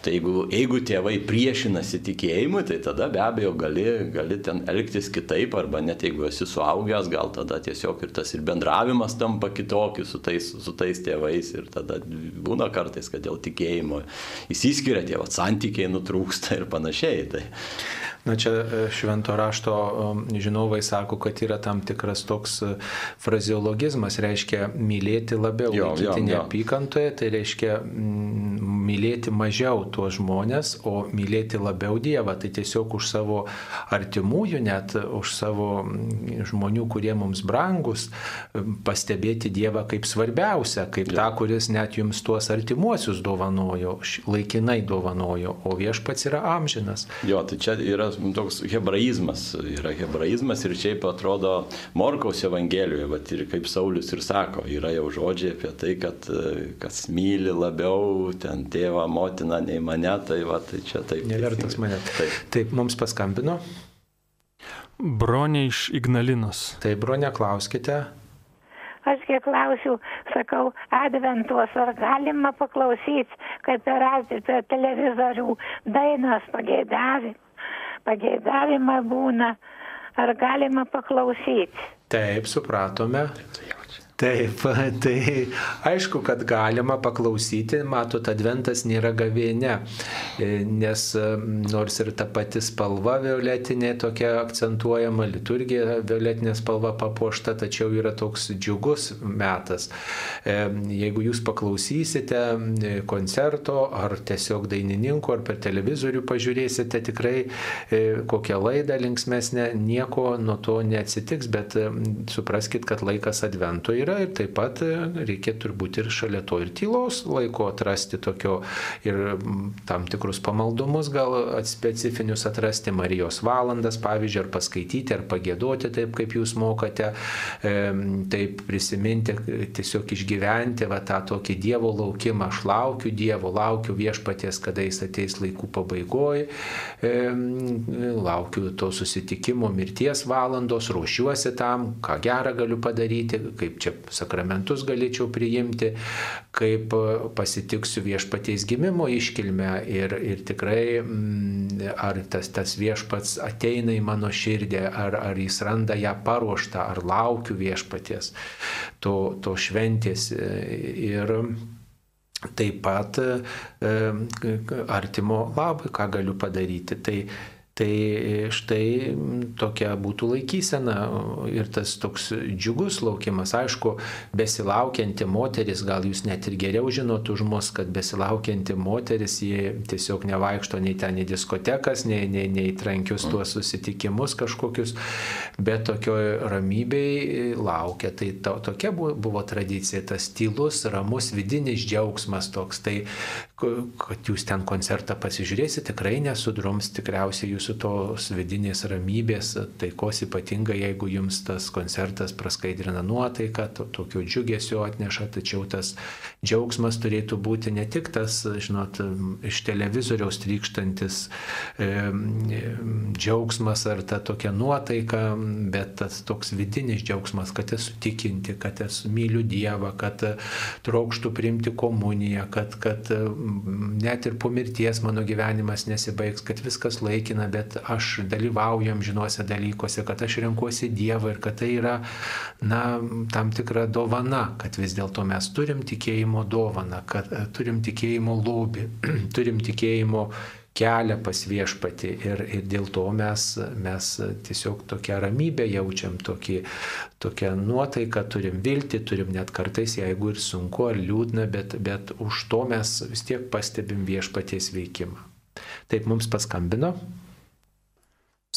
tai jeigu, jeigu tėvai priešinasi tikėjimui, tai tada be abejo gali, gali ten elgtis kitaip, arba net jeigu esi suaugęs, gal tada tiesiog ir tas ir bendravimas tampa kitokį su tais, su tais tėvais ir tada būna kartais kartais, kad dėl tikėjimo įsiskiria tie santykiai nutrūksta ir panašiai. Tai. Na čia e, švento rašto žinovai sako, kad yra tam tikras toks e, frazeologizmas, reiškia mylėti labiau, jo, laikyti neapykantoje, tai reiškia mm, mylėti mažiau tuos žmonės, o mylėti labiau Dievą, tai tiesiog už savo artimųjų, net už savo mm, žmonių, kurie mums brangus, pastebėti Dievą kaip svarbiausia, kaip jo. tą, kuris net jums tuos artimuosius dovanojo, laikinai dovanojo, o viešpats yra amžinas. Jo, tai čia yra toks hebraizmas, yra hebraizmas ir šiaip atrodo Morkaus Evangelijoje, bet ir kaip Saulis ir sako, yra jau žodžiai apie tai, kad kas myli labiau ten tėvą, motiną nei mane, tai va, tai čia taip. Nevertas mane. Taip. taip, mums paskambino. Bronė iš Ignalinos. Tai bronė, klauskite. Aš kiek klausiu, sakau, adventos, ar galima paklausyti, kaip per, per televizorių dainas pageidavimą pageidavimą būna, ar galima paklausyti. Taip, supratome. Taip, [LAUGHS] tai aišku, kad galima paklausyti, matot, adventas nėra gavėne, nes nors ir ta pati spalva violetinė tokia akcentuojama, liturgija violetinė spalva papuošta, tačiau yra toks džiugus metas. Jeigu jūs paklausysite koncerto ar tiesiog dainininko, ar per televizorių pažiūrėsite tikrai e, kokią laidą linksmesnę, nieko nuo to neatsitiks, bet supraskite, kad laikas advento yra yra ir taip pat e, reikia turbūt ir šalia to ir tylos laiko atrasti tokio ir tam tikrus pamaldumus gal specifinius atrasti Marijos valandas, pavyzdžiui, ar paskaityti, ar pagėdoti taip, kaip jūs mokate, taip prisiminti, tiesiog išgyventi va, tą tokį Dievo laukimą, aš laukiu Dievo, laukiu viešpaties, kada jis ateis laikų pabaigoje, laukiu to susitikimo mirties valandos, ruošiuosi tam, ką gerą galiu padaryti, kaip čia sakramentus galėčiau priimti, kaip pasitiksiu viešpaties gimimo iškilmę ir, ir tikrai mm, ar tas, tas viešpats ateina į mano širdį, ar, ar jis randa ją paruoštą, ar laukiu viešpaties to, to šventės. Ir taip pat artimo labai, ką galiu padaryti. Tai Tai štai tokia būtų laikysena ir tas toks džiugus laukimas. Aišku, besilaukianti moteris, gal jūs net ir geriau žinot už mus, kad besilaukianti moteris, ji tiesiog nevaikšto nei ten į diskotekas, nei, nei, nei trankius tuos susitikimus kažkokius, bet tokioj ramybei laukia. Tai to, tokia buvo, buvo tradicija, tas tylus, ramus vidinis džiaugsmas toks. Tai kad jūs ten koncertą pasižiūrėsite, tikrai nesudrums tikriausiai jūsų tos vidinės ramybės, taikos ypatingai, jeigu jums tas koncertas praskaidrina nuotaiką, to, tokio džiugesio atneša, tačiau tas džiaugsmas turėtų būti ne tik tas, žinot, iš televizoriaus trykštantis e, džiaugsmas ar ta tokia nuotaika, bet tas toks vidinis džiaugsmas, kad esu tikinti, kad esu myliu Dievą, kad trokštų priimti komuniją, kad, kad net ir po mirties mano gyvenimas nesibaigs, kad viskas laikina, bet aš dalyvauju amžinuose dalykuose, kad aš renkuosi Dievą ir kad tai yra, na, tam tikra dovana, kad vis dėlto mes turim tikėjimo dovaną, kad e, turim tikėjimo lobį, [CLEARS THROAT] turim tikėjimo kelią pas viešpatį ir, ir dėl to mes, mes tiesiog tokią ramybę jaučiam, tokį, tokią nuotaiką, turim viltį, turim net kartais, jeigu ir sunku ar liūdna, bet, bet už to mes vis tiek pastebim viešpaties veikimą. Taip mums paskambino.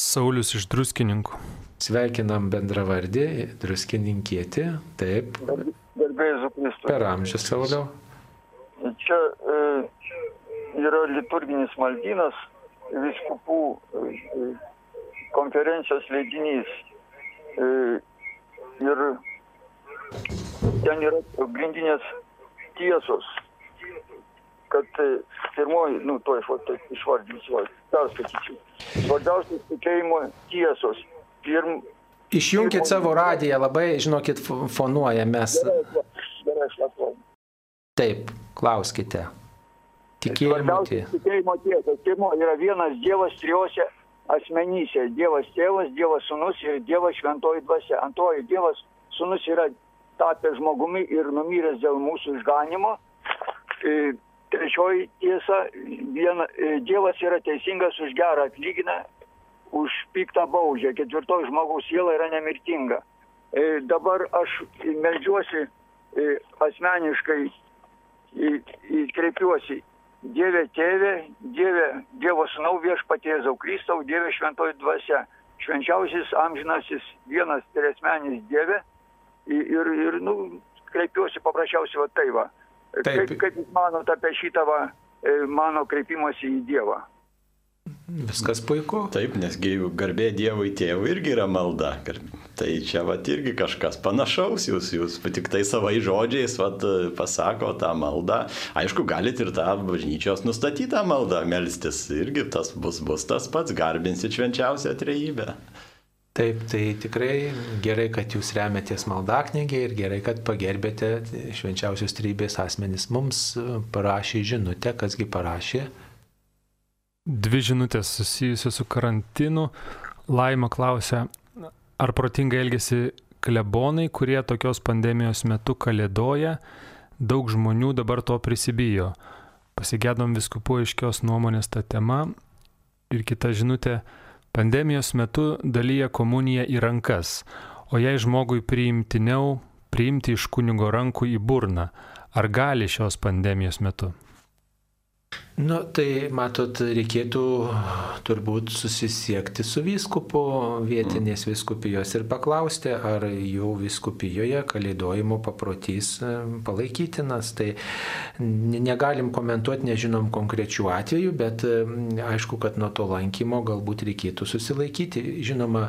Saulis iš druskininkų. Sveikinam bendravardį, druskininkietį, taip. Garbėjus Kristus. Per amžius, Sauliau. Čia e, yra liturginis maldynas viskupų e, konferencijos leidinys. E, ir ten yra pagrindinės tiesos, kad e, pirmoji, nu, to išvardinsiu, perskaitysiu. Svarbiausias tikėjimo tiesos. Pirm, Išjunkit savo radiją, labai, žinokit, fonuoja mes. Gerai, gerai, šlapuoju. Taip, klauskite. Tikėjimo tiesa. Tikėjimo tiesa. Pirmo yra vienas Dievas trijose asmenyse. Dievas tėvas, Dievas sunus ir Dievas šventoji dvasia. Antroji Dievas sunus yra tapęs žmogumi ir numyręs dėl mūsų išganimo. E, trečioji tiesa, viena, e, Dievas yra teisingas už gerą atlygina, už piktą baudžią. Ketvirtoji žmogaus siela yra nemirtinga. E, dabar aš melžiuosi asmeniškai kreipiuosi Dieve tėve, Dieve, Dievo sūnau viešpatie Jėzau Kristau, Dieve šventoji dvasia, švenčiausias amžinasis vienas tresmenis Dieve ir, ir nu, kreipiuosi paprasčiausiai va tai va. Taip. Kaip, kaip jūs manote apie šitą va, e, mano kreipimosi į Dievą? Viskas puiku. Taip, nesgi garbė Dievui tėvui irgi yra malda. Tai čia vat irgi kažkas panašaus, jūs, jūs tik tai savai žodžiais vat, pasako tą maldą. Aišku, galite ir tą bažnyčios nustatytą maldą melstis. Irgi tas bus, bus tas pats, garbinsit švenčiausią trejybę. Taip, tai tikrai gerai, kad jūs remiatės maldaknygė ir gerai, kad pagerbėte švenčiausios trybės asmenys. Mums parašė žinutę, kasgi parašė. Dvi žinutės susijusios su karantinu. Laima klausia, ar protingai elgesi klebonai, kurie tokios pandemijos metu kalėdoja, daug žmonių dabar to prisibijo. Pasigėdom viskupų aiškios nuomonės tą temą. Ir kita žinutė, pandemijos metu dalyja komuniją į rankas, o jei žmogui priimtiniau priimti iš kunigo rankų į burną, ar gali šios pandemijos metu? Nu, tai matot, reikėtų turbūt susisiekti su vyskupu vietinės viskupijos ir paklausti, ar jau viskupijoje kalėdojimo paprotys e, palaikytinas. Tai negalim komentuoti, nežinom konkrečių atvejų, bet e, aišku, kad nuo to lankymo galbūt reikėtų susilaikyti. Žinoma,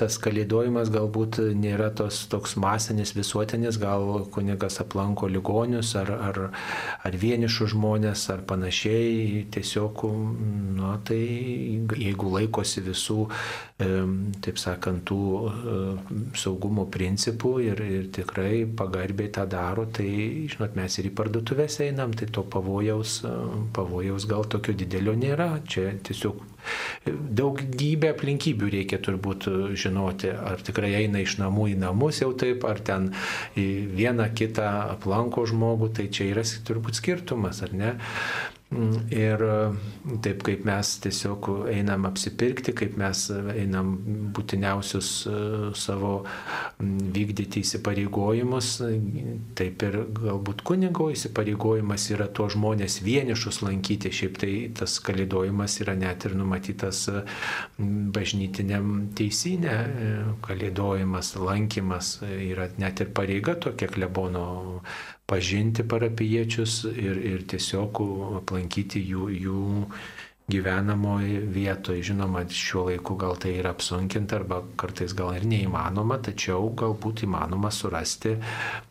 tas kalėdojimas galbūt nėra tos, toks masinis visuotinis, gal kunigas aplanko ligonius ar, ar, ar vienišus žmonės ar panašiai, tiesiog, nu, tai jeigu laikosi visų, taip sakant, tų saugumo principų ir, ir tikrai pagarbiai tą daro, tai, žinot, mes ir į parduotuvės einam, tai to pavojaus, pavojaus gal tokio didelio nėra. Čia tiesiog daugybę aplinkybių reikia turbūt žinoti, ar tikrai eina iš namų į namus jau taip, ar ten vieną kitą aplanko žmogų, tai čia yra turbūt skirtumas, ar ne? Ir taip kaip mes tiesiog einam apsipirkti, kaip mes einam būtiniausius savo vykdyti įsipareigojimus, taip ir galbūt kunigo įsipareigojimas yra to žmonės vienišus lankyti, šiaip tai tas kalėdojimas yra net ir numatytas bažnytiniam teisinė, kalėdojimas, lankymas yra net ir pareiga tokia klebono pažinti parapiečius ir, ir tiesiog aplankyti jų, jų gyvenamoje vietoje. Žinoma, šiuo laiku gal tai yra apsunkinta arba kartais gal ir neįmanoma, tačiau galbūt įmanoma surasti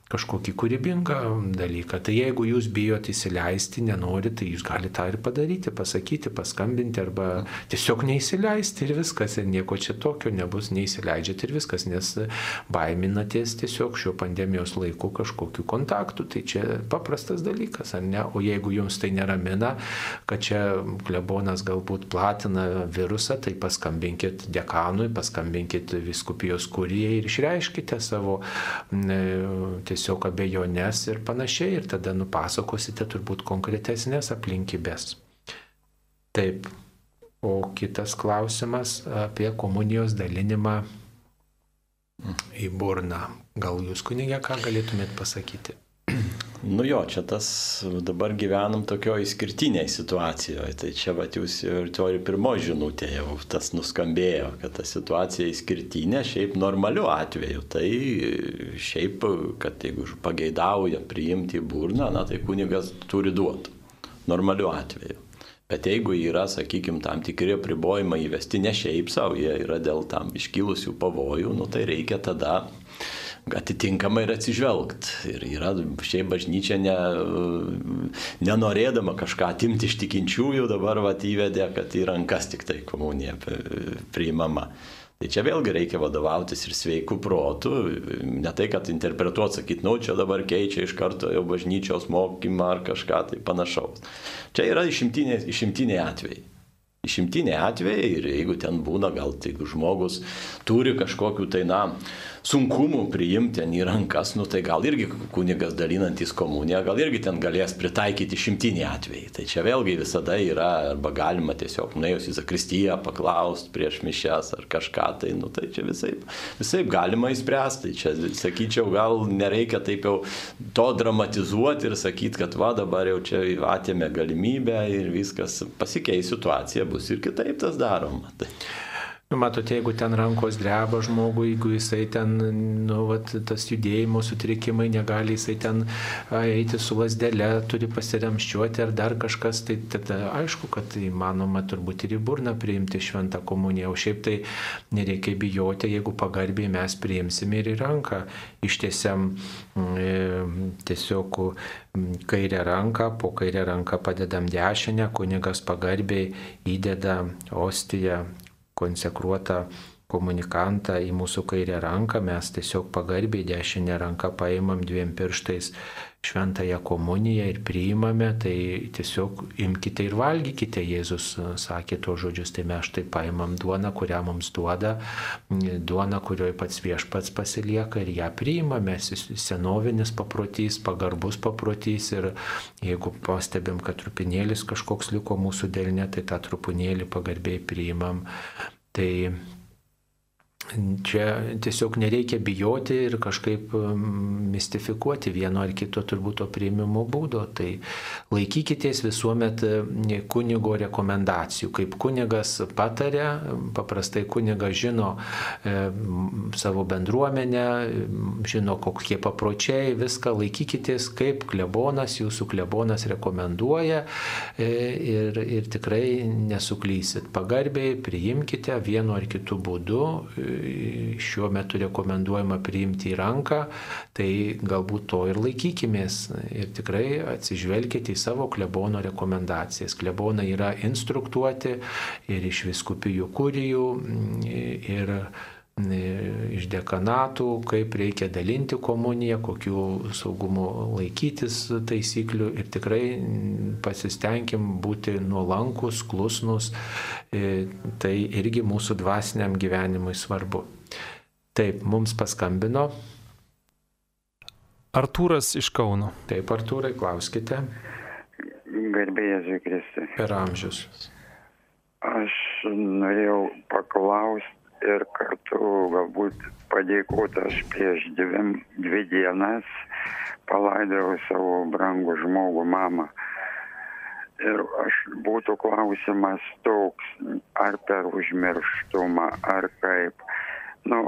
kažkokį kūrybingą dalyką. Tai jeigu jūs bijot įsileisti, nenorit, tai jūs galite tą ir padaryti, pasakyti, paskambinti arba tiesiog neįsileisti ir viskas. Ir nieko čia tokio nebus, neįsileidžiat ir viskas, nes baiminatės tiesiog šio pandemijos laiku kažkokiu kontaktu. Tai čia paprastas dalykas, ar ne? O jeigu jums tai neramina, kad čia klebonas galbūt platina virusą, tai paskambinkit dekanui, paskambinkit viskupijos kurijai ir išreiškite savo tiesiog tiesiog abejonės ir panašiai ir tada nupasakosite turbūt konkretesnės aplinkybės. Taip. O kitas klausimas apie komunijos dalinimą į burną. Gal jūs kunigė ką galėtumėt pasakyti? Nu jo, čia tas dabar gyvenam tokio išskirtiniai situacijoje. Tai čia va jūs ir ir pirmo žinutė jau tas nuskambėjo, kad ta situacija išskirtinė, šiaip normaliu atveju. Tai šiaip, kad jeigu pageidauja priimti į burną, na tai kunigas turi duoti. Normaliu atveju. Bet jeigu yra, sakykime, tam tikri apribojimai įvesti ne šiaip savo, jie yra dėl tam iškilusių pavojų, nu tai reikia tada atitinkamai ir atsižvelgti. Ir yra šiaip bažnyčia ne, nenorėdama kažką atimti iš tikinčiųjų, dabar vat įvedė, kad į rankas tik tai komunija priimama. Tai čia vėlgi reikia vadovautis ir sveikų protų, ne tai, kad interpretuoti, sakyti, nu, čia dabar keičia iš karto jau bažnyčios mokymą ar kažką tai panašaus. Čia yra išimtiniai, išimtiniai atvejai. Išimtiniai atvejai ir jeigu ten būna, gal tai žmogus turi kažkokiu tai, na, sunkumų priimti ten į rankas, nu tai gal irgi kunigas dalinantis komuniją, gal irgi ten galės pritaikyti šimtinį atvejį. Tai čia vėlgi visada yra, arba galima tiesiog nuėjus į zakristiją paklausti prieš mišęs ar kažką, tai, nu, tai čia visai, visai galima įspręsti. Tai čia, sakyčiau, gal nereikia taip jau to dramatizuoti ir sakyti, kad va dabar jau čia atėmė galimybę ir viskas pasikeis situacija, bus ir kitaip tas daroma. Tai. Nu, matote, jeigu ten rankos dreba žmogui, jeigu jisai ten, nu, vat, tas judėjimo sutrikimai negali, jisai ten eiti su lasdelė, turi pasiremščiuoti ar dar kažkas, tai tada aišku, kad įmanoma turbūt ir į burną priimti šventą komuniją. O šiaip tai nereikia bijoti, jeigu pagarbiai mes priimsime ir į ranką. Ištiesiam e, tiesiog kairę ranką, po kairę ranką padedam dešinę, kunigas pagarbiai įdeda ostiją konsekruotą komunikantą į mūsų kairę ranką, mes tiesiog pagarbiai dešinę ranką paimam dviem pirštais šventąją komuniją ir priimame, tai tiesiog imkite ir valgykite. Jėzus sakė to žodžius, tai mes štai paimam duoną, kurią mums duoda, duoną, kurioje pats viešpats pasilieka ir ją priimame. Senovinis paprotys, pagarbus paprotys ir jeigu pastebim, kad trupinėlis kažkoks liko mūsų delne, tai tą trupinėlį pagarbiai priimam. Tai Čia tiesiog nereikia bijoti ir kažkaip um, mistifikuoti vieno ar kito turbūt to prieimimo būdo. Tai laikykitės visuomet um, kunigo rekomendacijų. Kaip kunigas patarė, paprastai kunigas žino e, savo bendruomenę, žino kokie papročiai, viską laikykitės, kaip klebonas, jūsų klebonas rekomenduoja e, ir, ir tikrai nesuklysit. Pagarbiai priimkite vienu ar kitu būdu šiuo metu rekomenduojama priimti į ranką, tai galbūt to ir laikykimės ir tikrai atsižvelkite į savo klebono rekomendacijas. Klebonai yra instruktuoti ir iš viskupijų kurijų ir iš dekanatų, kaip reikia dalinti komuniją, kokių saugumo laikytis taisyklių ir tikrai pasistengim būti nuolankus, klusnus, e, tai irgi mūsų dvasiniam gyvenimui svarbu. Taip, mums paskambino. Artūras iš Kauno. Taip, Artūrai, klauskite. Garbėjai Zikristi. Per amžius. Aš norėjau paklausti ir kartu galbūt padėkoti aš prieš dvi, dvi dienas palaidojau savo brangų žmogų mamą. Ir aš būtų klausimas toks, ar per užmirštumą, ar kaip. Nu,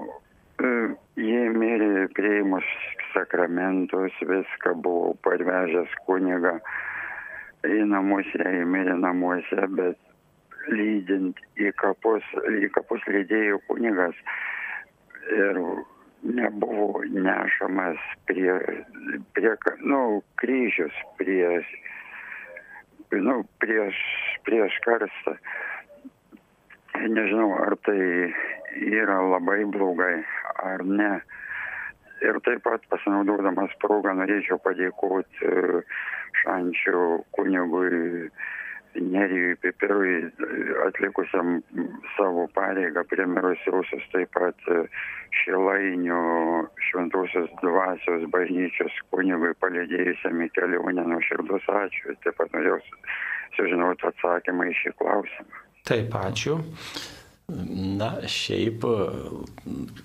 e, jie mirė prieimus sakramentus, viską buvau parvežęs kunigą į namus, jie mirė namuose, bet lydint į kapus, į kapus lydėjo kunigas ir nebuvo nešamas prie, prie nu, kryžius, prie, nu, prieš, prieš karstą. Nežinau, ar tai yra labai blogai ar ne. Ir taip pat pasinaudodamas progą norėčiau padėkoti šančių kunigui Nerijui Pipirui atlikusiam savo pareigą prie mirusiosios, taip pat e, Šilainių šventosios dvasios bažnyčios kunigui palidėjusiam į kelionę nuoširdus ačiū. Taip pat norėjau sužinoti atsakymą į šį klausimą. Taip, ačiū. Na, šiaip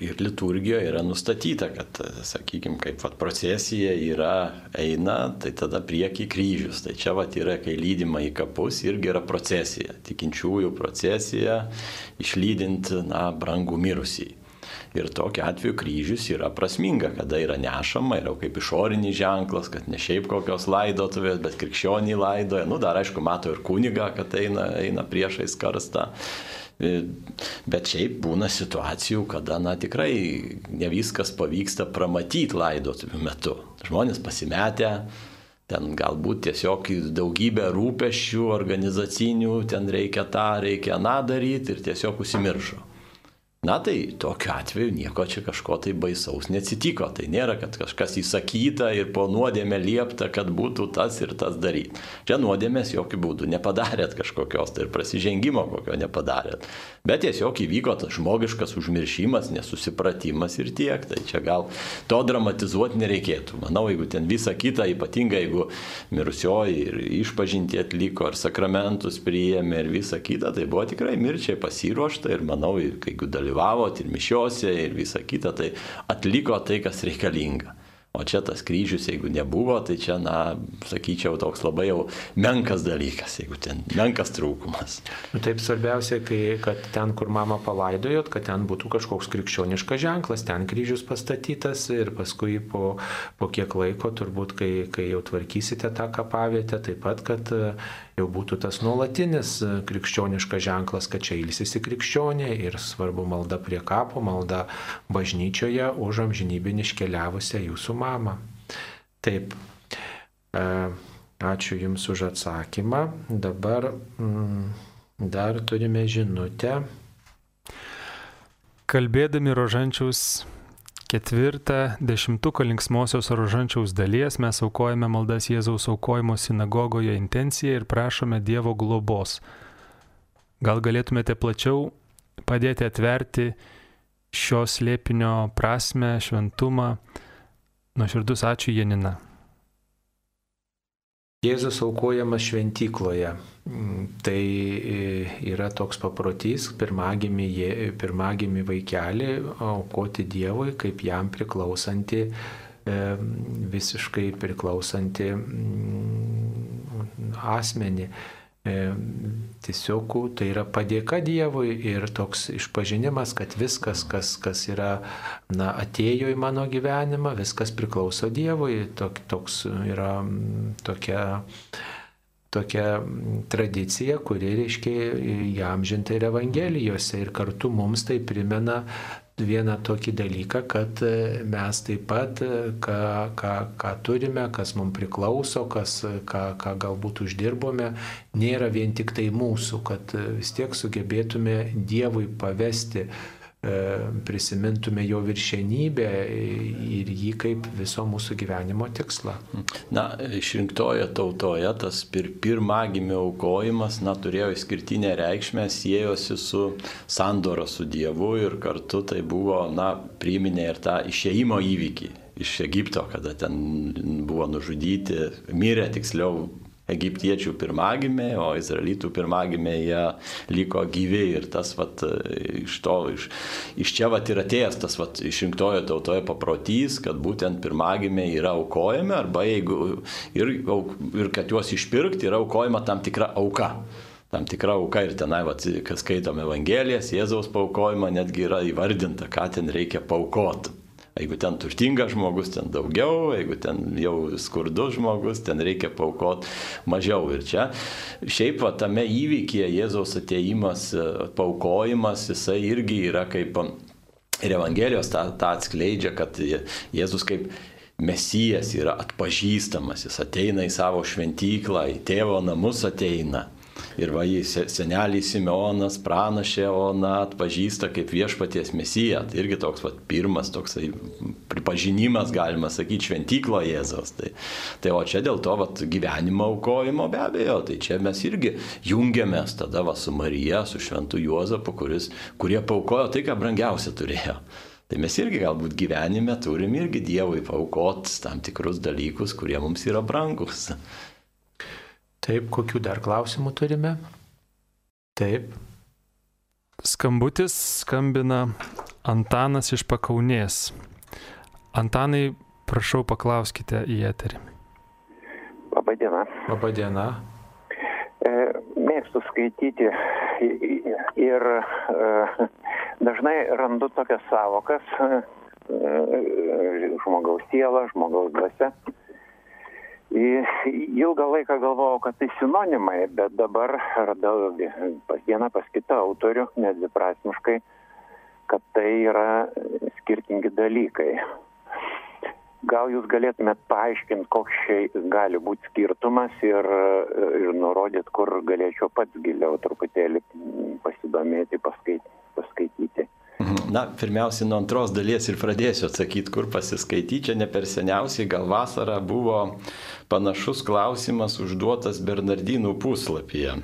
ir liturgijoje yra nustatyta, kad, sakykime, kaip vat, procesija yra eina, tai tada prieki kryžius. Tai čia vat yra, kai lydima į kapus, irgi yra procesija. Tikinčiųjų procesija, išlydint, na, brangų mirusį. Ir tokiu atveju kryžius yra prasminga, kada yra nešama, yra kaip išorinis ženklas, kad ne šiaip kokios laidotuvės, bet krikščionį laidoja. Nu, dar aišku, mato ir kuniga, kad eina, eina priešais karstą. E, bet šiaip būna situacijų, kada, na, tikrai ne viskas pavyksta pramatyti laidotuvių metu. Žmonės pasimetę, ten galbūt tiesiog daugybė rūpešių organizacinių, ten reikia tą, reikia aną daryti ir tiesiog užsimiršo. Na tai tokiu atveju nieko čia kažko tai baisaus neatsitiko. Tai nėra, kad kažkas įsakyta ir po nuodėmė liepta, kad būtų tas ir tas daryti. Čia nuodėmės jokių būdų nepadarėt kažkokios tai ir prasižengimo kokio nepadarėt. Bet tiesiog įvyko tas žmogiškas užmiršimas, nesusipratimas ir tiek. Tai čia gal to dramatizuoti nereikėtų. Manau, jeigu ten visa kita, ypatingai jeigu mirusioji ir išpažinti atliko, ar sakramentus priėmė ir visa kita, tai buvo tikrai mirčiai pasiruošta ir manau, jeigu dalyvavo dalyvavot ir mišiuose ir visa kita, tai atliko tai, kas reikalinga. O čia tas kryžius, jeigu nebuvo, tai čia, na, sakyčiau, toks labai jau menkas dalykas, jeigu ten menkas trūkumas. Nu, taip svarbiausia, kai, kad ten, kur mamą palaidojot, kad ten būtų kažkoks krikščioniškas ženklas, ten kryžius pastatytas ir paskui po, po kiek laiko, turbūt, kai, kai jau tvarkysite tą kapavietę, taip pat, kad jau būtų tas nuolatinis e, krikščioniškas ženklas, kad čia ilsisi krikščionė ir svarbu malda prie kapo, malda bažnyčioje už amžinybinį iškeliavusią jūsų mamą. Taip. E, ačiū Jums už atsakymą. Dabar mm, dar turime žinutę. Kalbėdami rožančiaus ketvirtą dešimtuką linksmosios rožančiaus dalies mes aukojame maldas Jėzaus aukojimo sinagogoje intenciją ir prašome Dievo globos. Gal galėtumėte plačiau padėti atverti šios lėpinio prasme, šventumą. Nuoširdus ačiū Janina. Jėzus aukojamas šventykloje. Tai yra toks paprotys pirmagimi, pirmagimi vaikelį aukoti Dievui kaip jam priklausanti, visiškai priklausanti asmenį. E, tiesiog tai yra padėka Dievui ir toks išpažinimas, kad viskas, kas, kas yra, na, atėjo į mano gyvenimą, viskas priklauso Dievui. Tok, toks yra tokia tokia tradicija, kuri, reiškia, įamžinta ir Evangelijose ir kartu mums tai primena vieną tokį dalyką, kad e, mes taip pat, e, ką, ką, ką turime, kas mums priklauso, kas, ką, ką galbūt uždirbome, nėra vien tik tai mūsų, kad e, vis tiek sugebėtume Dievui pavesti prisimintume jo viršenybę ir jį kaip viso mūsų gyvenimo tikslą. Na, išrinktoje tautoje tas pir, pirmagimio aukojimas, na, turėjo išskirtinę reikšmę, siejosi su sandoro su Dievu ir kartu tai buvo, na, priminė ir tą išeimo įvykį iš Egipto, kada ten buvo nužudyti, mirė tiksliau egiptiečių pirmagimiai, o izraelitų pirmagimiai jie liko gyvi ir tas vat, iš, to, iš, iš čia vat, ir atėjęs tas vat, išrinktojo tautoje paprotys, kad būtent pirmagimiai yra aukojami arba jeigu ir, ir kad juos išpirkti yra aukojama tam tikra auka tam tikra auka ir tenai, vat, kas skaitome Evangelijas, Jėzaus paukojimą netgi yra įvardinta, ką ten reikia paukoti. Jeigu ten turtingas žmogus, ten daugiau, jeigu ten jau skurdus žmogus, ten reikia paukoti mažiau. Ir čia šiaip va, tame įvykėje Jėzaus ateimas, paukojimas, jisai irgi yra kaip ir Evangelijos tą, tą atskleidžia, kad Jėzus kaip Mesijas yra atpažįstamas, jis ateina į savo šventyklą, į tėvo namus ateina. Ir va, jį senelį Simeonas, pranašė Ona atpažįsta kaip viešpaties mesiją. Tai irgi toks va, pirmas toksai pripažinimas, galima sakyti, šventyklo Jėzos. Tai, tai o čia dėl to va, gyvenimo aukojimo be abejo, tai čia mes irgi jungiamės tada va, su Marija, su šventu Juozapu, kuris, kurie paukojo tai, ką brangiausia turėjo. Tai mes irgi galbūt gyvenime turim irgi Dievui paukot tam tikrus dalykus, kurie mums yra brangus. Taip, kokių dar klausimų turime? Taip. Skambutis skambina Antanas iš Pakaunės. Antanai, prašau, paklauskite į eterį. Labadiena. Labadiena. E, mėgstu skaityti ir e, dažnai randu tokias savokas e, žmogaus siela, žmogaus dvasia Ilgą laiką galvojau, kad tai sinonimai, bet dabar radau pas vieną, pas kitą autorių, nedviprasmiškai, kad tai yra skirtingi dalykai. Gal jūs galėtumėt paaiškinti, koks čia gali būti skirtumas ir, ir nurodyt, kur galėčiau pats giliau truputėlį pasidomėti, paskaityti. [LAUGHS] Na, pirmiausia, nuo antros dalies ir pradėsiu atsakyti, kur pasiskaityti. Čia ne per seniausiai, gal vasarą buvo panašus klausimas užduotas Bernardinų puslapyje.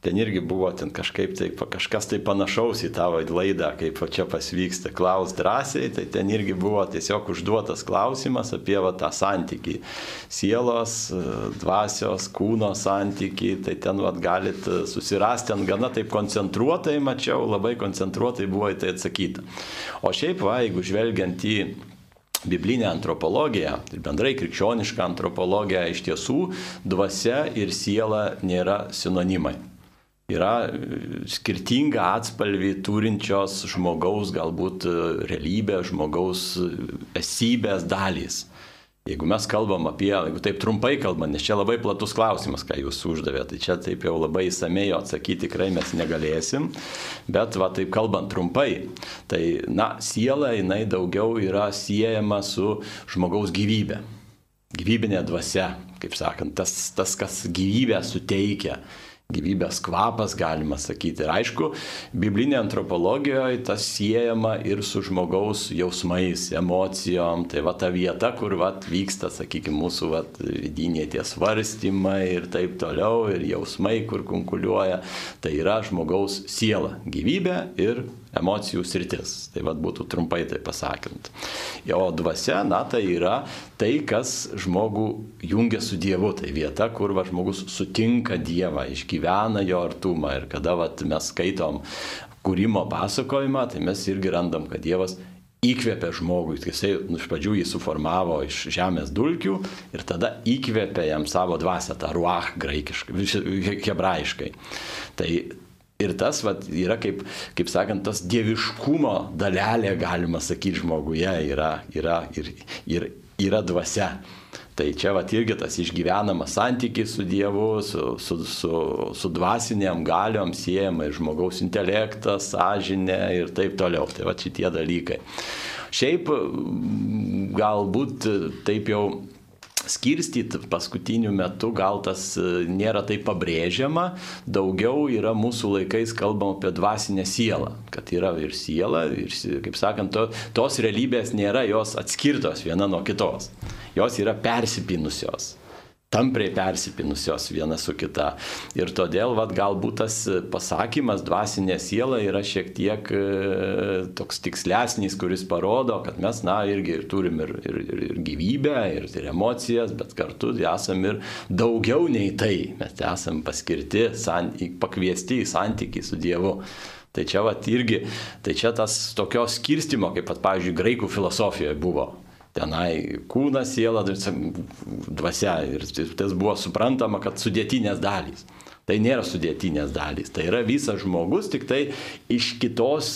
Ten irgi buvo ten kažkaip tai, kažkas tai panašaus į tavo laidą, kaip čia pasvyksta, klaus drąsiai, tai ten irgi buvo tiesiog užduotas klausimas apie va, tą santykį. Sielos, dvasios, kūno santykį, tai ten va, galit susirasti ant gana taip koncentruotai, mačiau, labai koncentruotai buvo į tai atsakyta. O šiaip va, jeigu žvelgiant į biblinę antropologiją ir bendrai krikščionišką antropologiją iš tiesų dvasia ir siela nėra sinonimai. Yra skirtinga atspalvį turinčios žmogaus galbūt realybė, žmogaus esybės dalys. Jeigu mes kalbam apie, jeigu taip trumpai kalbam, nes čia labai platus klausimas, ką jūs uždavėte, tai čia taip jau labai įsamei atsakyti tikrai mes negalėsim, bet va taip kalbant trumpai, tai na, siela jinai daugiau yra siejama su žmogaus gyvybė. Gyvybinė dvasia, kaip sakant, tas, tas kas gyvybę suteikia gyvybės kvapas, galima sakyti. Ir aišku, biblinė antropologijoje tas siejama ir su žmogaus jausmais, emocijom. Tai va ta vieta, kur va vyksta, sakykime, mūsų va vidiniai tie svarstymai ir taip toliau, ir jausmai, kur konkuliuoja, tai yra žmogaus siela, gyvybė ir emocijų sritis. Tai vad būtų trumpai tai pasakant. O dvasia, na, tai yra tai, kas žmogų jungia su Dievu. Tai vieta, kur va, žmogus sutinka Dievą, išgyvena jo artumą. Ir kada va, mes skaitom kūrimo pasakojimą, tai mes irgi randam, kad Dievas įkvėpė žmogui, tai jisai iš pradžių jį suformavo iš žemės dulkių ir tada įkvėpė jam savo dvasę, tą ruach graikiškai, hebrajiškai. Tai Ir tas vat, yra, kaip, kaip sakant, tas dieviškumo dalelė, galima sakyti, žmoguje yra, yra, ir, ir, yra dvasia. Tai čia vat, irgi tas išgyvenamas santykis su Dievu, su, su, su, su dvasiniam galiom siejama ir žmogaus intelektas, sąžinė ir taip toliau. Tai va šitie dalykai. Šiaip galbūt taip jau skirstyti paskutiniu metu gal tas e, nėra taip pabrėžiama, daugiau yra mūsų laikais kalbama apie dvasinę sielą, kad yra ir siela, ir, kaip sakant, to, tos realybės nėra jos atskirtos viena nuo kitos, jos yra persipinusios tampriai persipinusios viena su kita. Ir todėl vat, galbūt tas pasakymas dvasinė siela yra šiek tiek e, toks tikslesnis, kuris parodo, kad mes, na, irgi ir turim ir, ir, ir, ir gyvybę, ir, ir emocijas, bet kartu esam ir daugiau nei tai. Mes esam paskirti, pakviesti į santykį su Dievu. Tai čia vat irgi, tai čia tas tokios skirstimo, kaip pat, pavyzdžiui, graikų filosofijoje buvo tenai kūnas, siela, dvasia. Ir tas buvo suprantama, kad sudėtinės dalys. Tai nėra sudėtinės dalys, tai yra visas žmogus tik tai iš kitos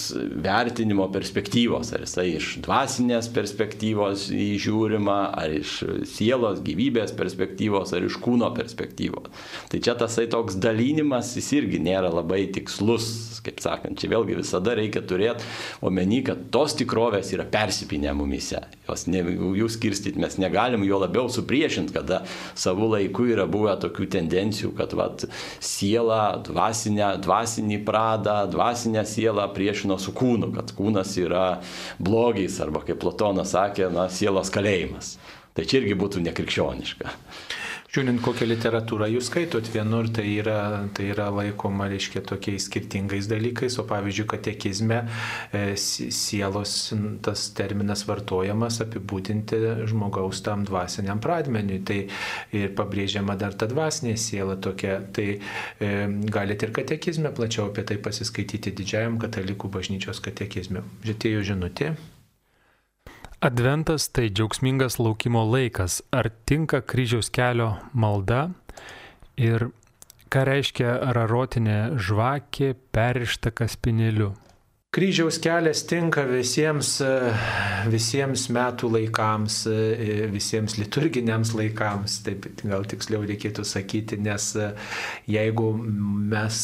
vertinimo perspektyvos, ar jisai iš dvasinės perspektyvos įžiūrima, ar iš sielos gyvybės perspektyvos, ar iš kūno perspektyvos. Tai čia tasai toks dalinimas, jis irgi nėra labai tikslus, kaip sakant, čia vėlgi visada reikia turėti omeny, kad tos tikrovės yra persipinę mumise. Jos ne, jų skirstyti mes negalim, jo labiau supriešinti, kada savų laikų yra buvę tokių tendencijų, kad vat, sielą, dvasinę, dvasinį pradą, dvasinę sielą priešino su kūnu, kad kūnas yra blogis arba kaip Platonas sakė, na, sielos kalėjimas. Tai čia irgi būtų nekrikščioniška. Žiūrint, kokią literatūrą jūs skaitot, vienur tai yra, tai yra laikoma, reiškia, tokiais skirtingais dalykais, o pavyzdžiui, katekizme e, sielos tas terminas vartojamas apibūdinti žmogaus tam dvasiniam pradmeniui. Tai ir pabrėžiama dar ta dvasinė siela tokia. Tai e, galite ir katekizme plačiau apie tai pasiskaityti didžiajam katalikų bažnyčios katekizme. Žitėjo žinutė. Adventas tai džiaugsmingas laukimo laikas. Ar tinka kryžiaus kelio malda? Ir ką reiškia rarotinė žvakė perrišta kaspinėliu? Kryžiaus kelias tinka visiems, visiems metų laikams, visiems liturginiams laikams, taip gal tiksliau reikėtų sakyti, nes jeigu mes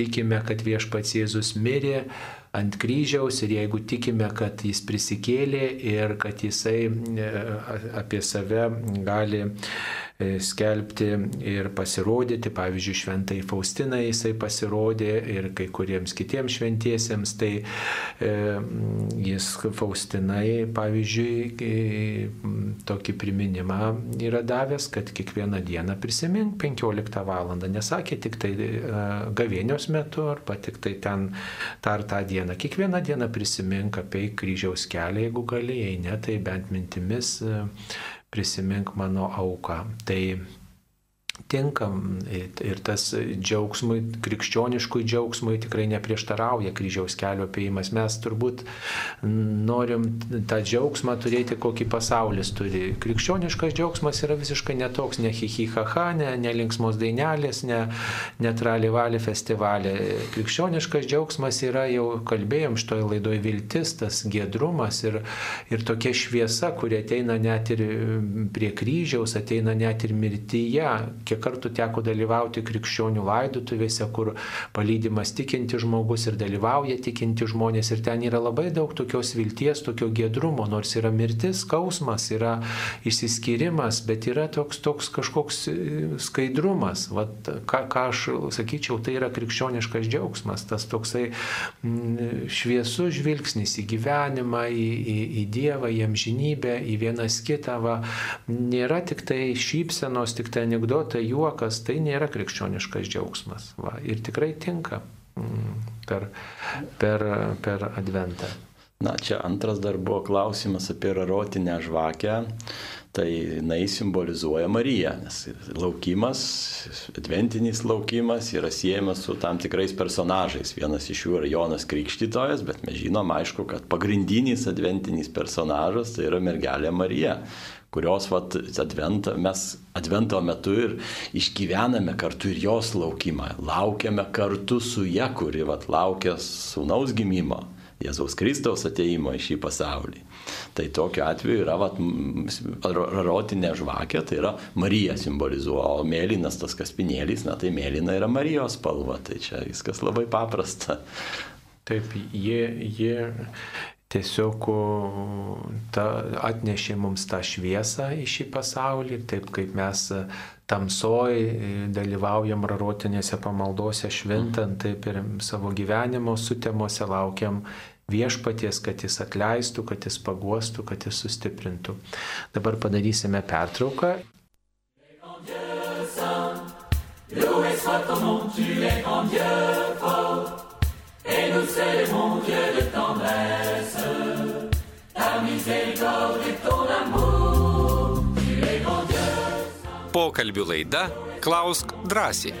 tikime, kad viešpats Jėzus mirė, ant kryžiaus ir jeigu tikime, kad jis prisikėlė ir kad jisai e, apie save gali skelbti ir pasirodyti. Pavyzdžiui, šventai Faustinai jisai pasirodė ir kai kuriems kitiems šventiesiems. Tai e, jis Faustinai, pavyzdžiui, tokį priminimą yra davęs, kad kiekvieną dieną prisimink 15 val. Nesakė tik tai e, gavėnios metu arba tik tai ten tar tą dieną. Kiekvieną dieną prisimink apie kryžiaus kelią, jeigu gali, jei ne, tai bent mintimis e, prisimink mano auką. Tai tinkam ir tas džiaugsmui, krikščioniškui džiaugsmui tikrai neprieštarauja kryžiaus kelio apėjimas. Mes turbūt norim tą džiaugsmą turėti, kokį pasaulis turi. Krikščioniškas džiaugsmas yra visiškai netoks, ne hihihaha, ne, ne linksmos dainelės, ne, ne tralivali festivalė. Krikščioniškas džiaugsmas yra, jau kalbėjom šitoje laidoje, viltis, tas gedrumas ir, ir tokia šviesa, kuri ateina net ir prie kryžiaus, ateina net ir mirtyje. Kiek kiek kartų teko dalyvauti krikščionių laidotuvėse, kur palydimas tikinti žmogus ir dalyvauja tikinti žmonės ir ten yra labai daug tokios vilties, tokio gedrumo, nors yra mirtis, skausmas, yra išsiskyrimas, bet yra toks, toks kažkoks e, skaidrumas. Vat, ką, ką aš sakyčiau, tai yra krikščioniškas džiaugsmas, tas toksai m, šviesus žvilgsnis į gyvenimą, į, į, į Dievą, į amžinybę, į vienas kitą. Va. Nėra tik tai šypsenos, tik tai anegdotai, juokas, tai nėra krikščioniškas džiaugsmas. Va. Ir tikrai tinka mm, per, per, per adventą. Na, čia antras dar buvo klausimas apie rarotinę žvakę. Tai jinai simbolizuoja Mariją, nes laukimas, adventinis laukimas yra siejamas su tam tikrais personažais. Vienas iš jų yra Jonas Krikštytojas, bet mes žinom aišku, kad pagrindinis adventinis personažas tai yra mergelė Marija kurios vat, adventą, mes advento metu ir išgyvename kartu ir jos laukimą. Laukiame kartu su ją, kuri vat, laukia sūnaus gimimo. Jėzaus Kristaus ateimo į šį pasaulį. Tai tokiu atveju yra vat, rotinė žvakė, tai yra Marija simbolizuoja, o mėlynas tas kaspinėlis, na tai mėlyna yra Marijos spalva, tai čia viskas labai paprasta. Taip, jie, jie tiesiog ta, atnešė mums tą šviesą į šį pasaulį, taip kaip mes tamsoj dalyvaujam rarotinėse pamaldose šventant, taip ir savo gyvenimo sutemose laukiam viešpaties, kad jis atleistų, kad jis paguostų, kad jis sustiprintų. Dabar padarysime pertrauką. Loué soit ton nom, tu es grand Dieu fort, et nous célébrons Dieu de tendresse, miséricorde et ton amour, tu es grand Dieu. Pokalbių laida Klausk drąsiai.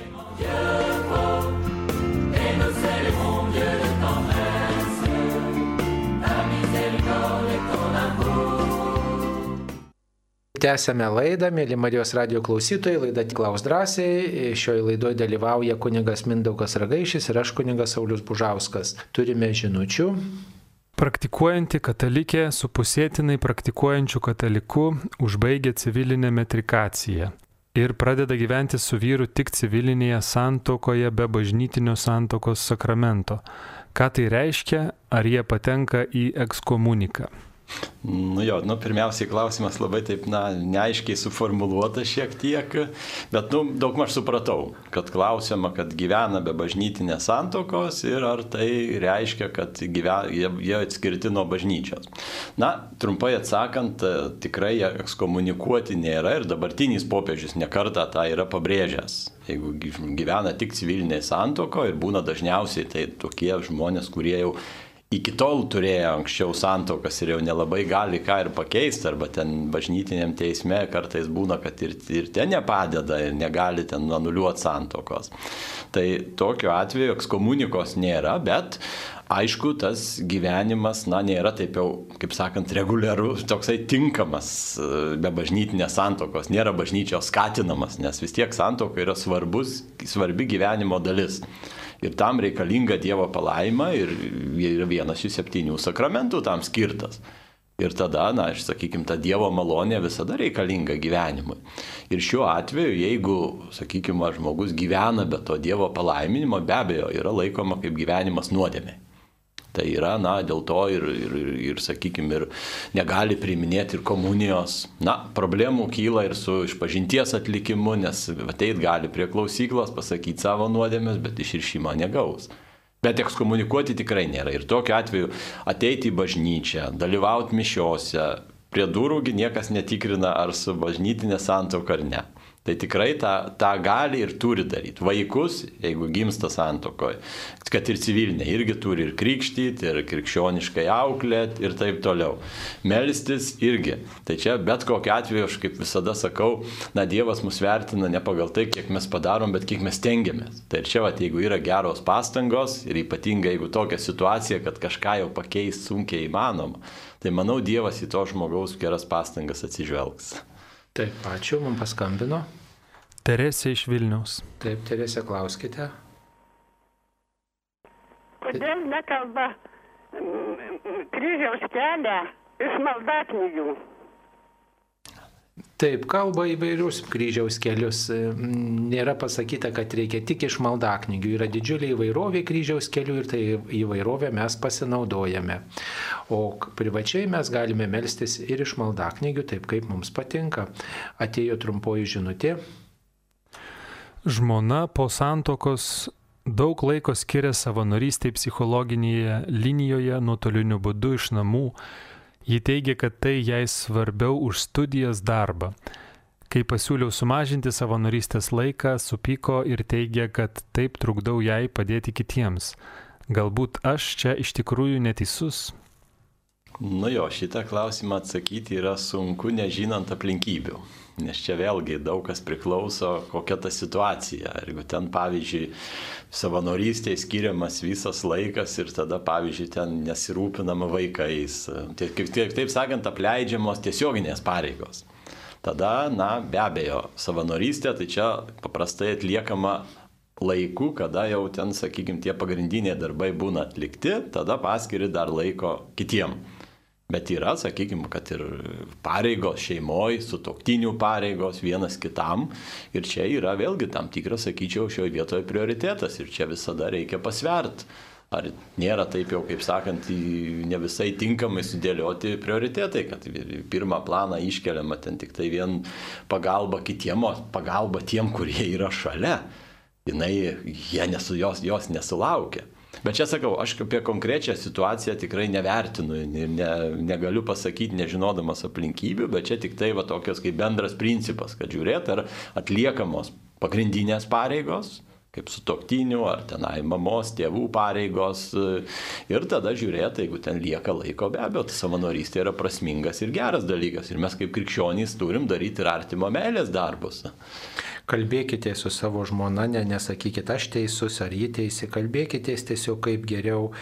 Tęsėme laidą, mėly Marijos radio klausytojai, laida Klaus drąsiai. Šioje laidoje dalyvauja kunigas Mindaugas Ragaišis ir aš kunigas Saulis Bužauskas. Turime žinučių. Praktikuojanti katalikė su pusėtinai praktikuojančiu kataliku užbaigė civilinę metrikaciją ir pradeda gyventi su vyru tik civilinėje santokoje be bažnytinio santokos sakramento. Ką tai reiškia, ar jie patenka į ekskomuniką? Nu jo, nu pirmiausiai klausimas labai taip, na, neaiškiai suformuluotas šiek tiek, bet, nu, daug maž supratau, kad klausima, kad gyvena be bažnytinės santokos ir ar tai reiškia, kad gyvena, jie, jie atskirti nuo bažnyčios. Na, trumpai atsakant, tikrai ekskomunikuoti nėra ir dabartinis popiežius nekarta tą yra pabrėžęs. Jeigu gyvena tik civilinėje santokoje ir būna dažniausiai tai tokie žmonės, kurie jau iki tol turėjo anksčiau santokas ir jau nelabai gali ką ir pakeisti, arba ten bažnytiniam teisme kartais būna, kad ir, ir ten nepadeda ir negali ten anuliuoti santokos. Tai tokiu atveju ekskomunikos nėra, bet aišku, tas gyvenimas, na, nėra taip jau, kaip sakant, reguliarus, toksai tinkamas be bažnytinės santokos, nėra bažnyčios skatinamas, nes vis tiek santoka yra svarbus, svarbi gyvenimo dalis. Ir tam reikalinga Dievo palaima ir vienas iš septynių sakramentų tam skirtas. Ir tada, na, aš sakykime, ta Dievo malonė visada reikalinga gyvenimui. Ir šiuo atveju, jeigu, sakykime, žmogus gyvena be to Dievo palaiminimo, be abejo, yra laikoma kaip gyvenimas nuodėmė. Tai yra, na, dėl to ir, ir, ir, ir sakykime, ir negali priiminėti ir komunijos. Na, problemų kyla ir su išpažinties atlikimu, nes ateit gali prie klausyklos, pasakyti savo nuodėmės, bet iširšimo negaus. Bet ekskomunikuoti tikrai nėra. Ir tokiu atveju ateiti į bažnyčią, dalyvauti mišiose, prie durųgi niekas netikrina, ar su bažnytinė santoka ar ne. Tai tikrai tą, tą gali ir turi daryti. Vaikus, jeigu gimsta santokoje, kad ir civilinė, irgi turi ir krikštyti, ir krikščioniškai auklėti ir taip toliau. Melstis irgi. Tai čia bet kokiu atveju, aš kaip visada sakau, na Dievas mus vertina ne pagal tai, kiek mes padarom, bet kiek mes tengiamės. Tai ir čia, va, jeigu yra geros pastangos ir ypatingai jeigu tokia situacija, kad kažką jau pakeisti sunkiai įmanoma, tai manau Dievas į to žmogaus geras pastangas atsižvelgs. Taip, ačiū, man paskambino. Teresė iš Vilniaus. Taip, Teresė, klauskite. Kodėl nekalba kryžiaus kelią iš maldaknygių? Taip, kalba įvairius kryžiaus kelius. Nėra pasakyta, kad reikia tik iš maldaknygių. Yra didžiulė įvairovė kryžiaus kelių ir tai įvairovę mes pasinaudojame. O privačiai mes galime melstis ir iš maldaknygių, taip kaip mums patinka. Atėjo trumpoji žinutė. Žmona po santokos daug laiko skiria savanorystėje psichologinėje linijoje nuotoliniu būdu iš namų Ji teigia, kad tai jai svarbiau už studijas darbą. Kai pasiūliau sumažinti savanorystės laiką, supyko ir teigia, kad taip trukdau jai padėti kitiems. Galbūt aš čia iš tikrųjų neteisus? Nu jo, šitą klausimą atsakyti yra sunku nežinant aplinkybių. Nes čia vėlgi daug kas priklauso, kokia ta situacija. Jeigu ten, pavyzdžiui, savanorystėje skiriamas visas laikas ir tada, pavyzdžiui, ten nesirūpinama vaikais, kaip taip, taip sakant, apleidžiamos tiesioginės pareigos. Tada, na, be abejo, savanorystė tai čia paprastai atliekama laiku, kada jau ten, sakykime, tie pagrindiniai darbai būna atlikti, tada paskiri dar laiko kitiem. Bet yra, sakykime, kad ir pareigos šeimoje, sutoktinių pareigos vienas kitam. Ir čia yra vėlgi tam tikras, sakyčiau, šioje vietoje prioritetas. Ir čia visada reikia pasvert. Ar nėra taip jau, kaip sakant, ne visai tinkamai sudėlioti prioritetai, kad pirmą planą iškeliama ten tik tai vien pagalba kitiem, o pagalba tiem, kurie yra šalia. Jinai, jos, jos nesulaukia. Bet čia sakau, aš apie konkrečią situaciją tikrai nevertinu ir ne, negaliu pasakyti, nežinodamas aplinkybių, bet čia tik tai va tokios kaip bendras principas, kad žiūrėt, ar atliekamos pagrindinės pareigos, kaip su toktiniu, ar tenai mamos, tėvų pareigos. Ir tada žiūrėti, jeigu ten lieka laiko, be abejo, tai savanorystė yra prasmingas ir geras dalykas. Ir mes kaip krikščionys turim daryti ir artimo meilės darbus kalbėkite su savo žmona, ne, nesakykite aš teisus ar ji teisi, kalbėkite tiesiog kaip geriau,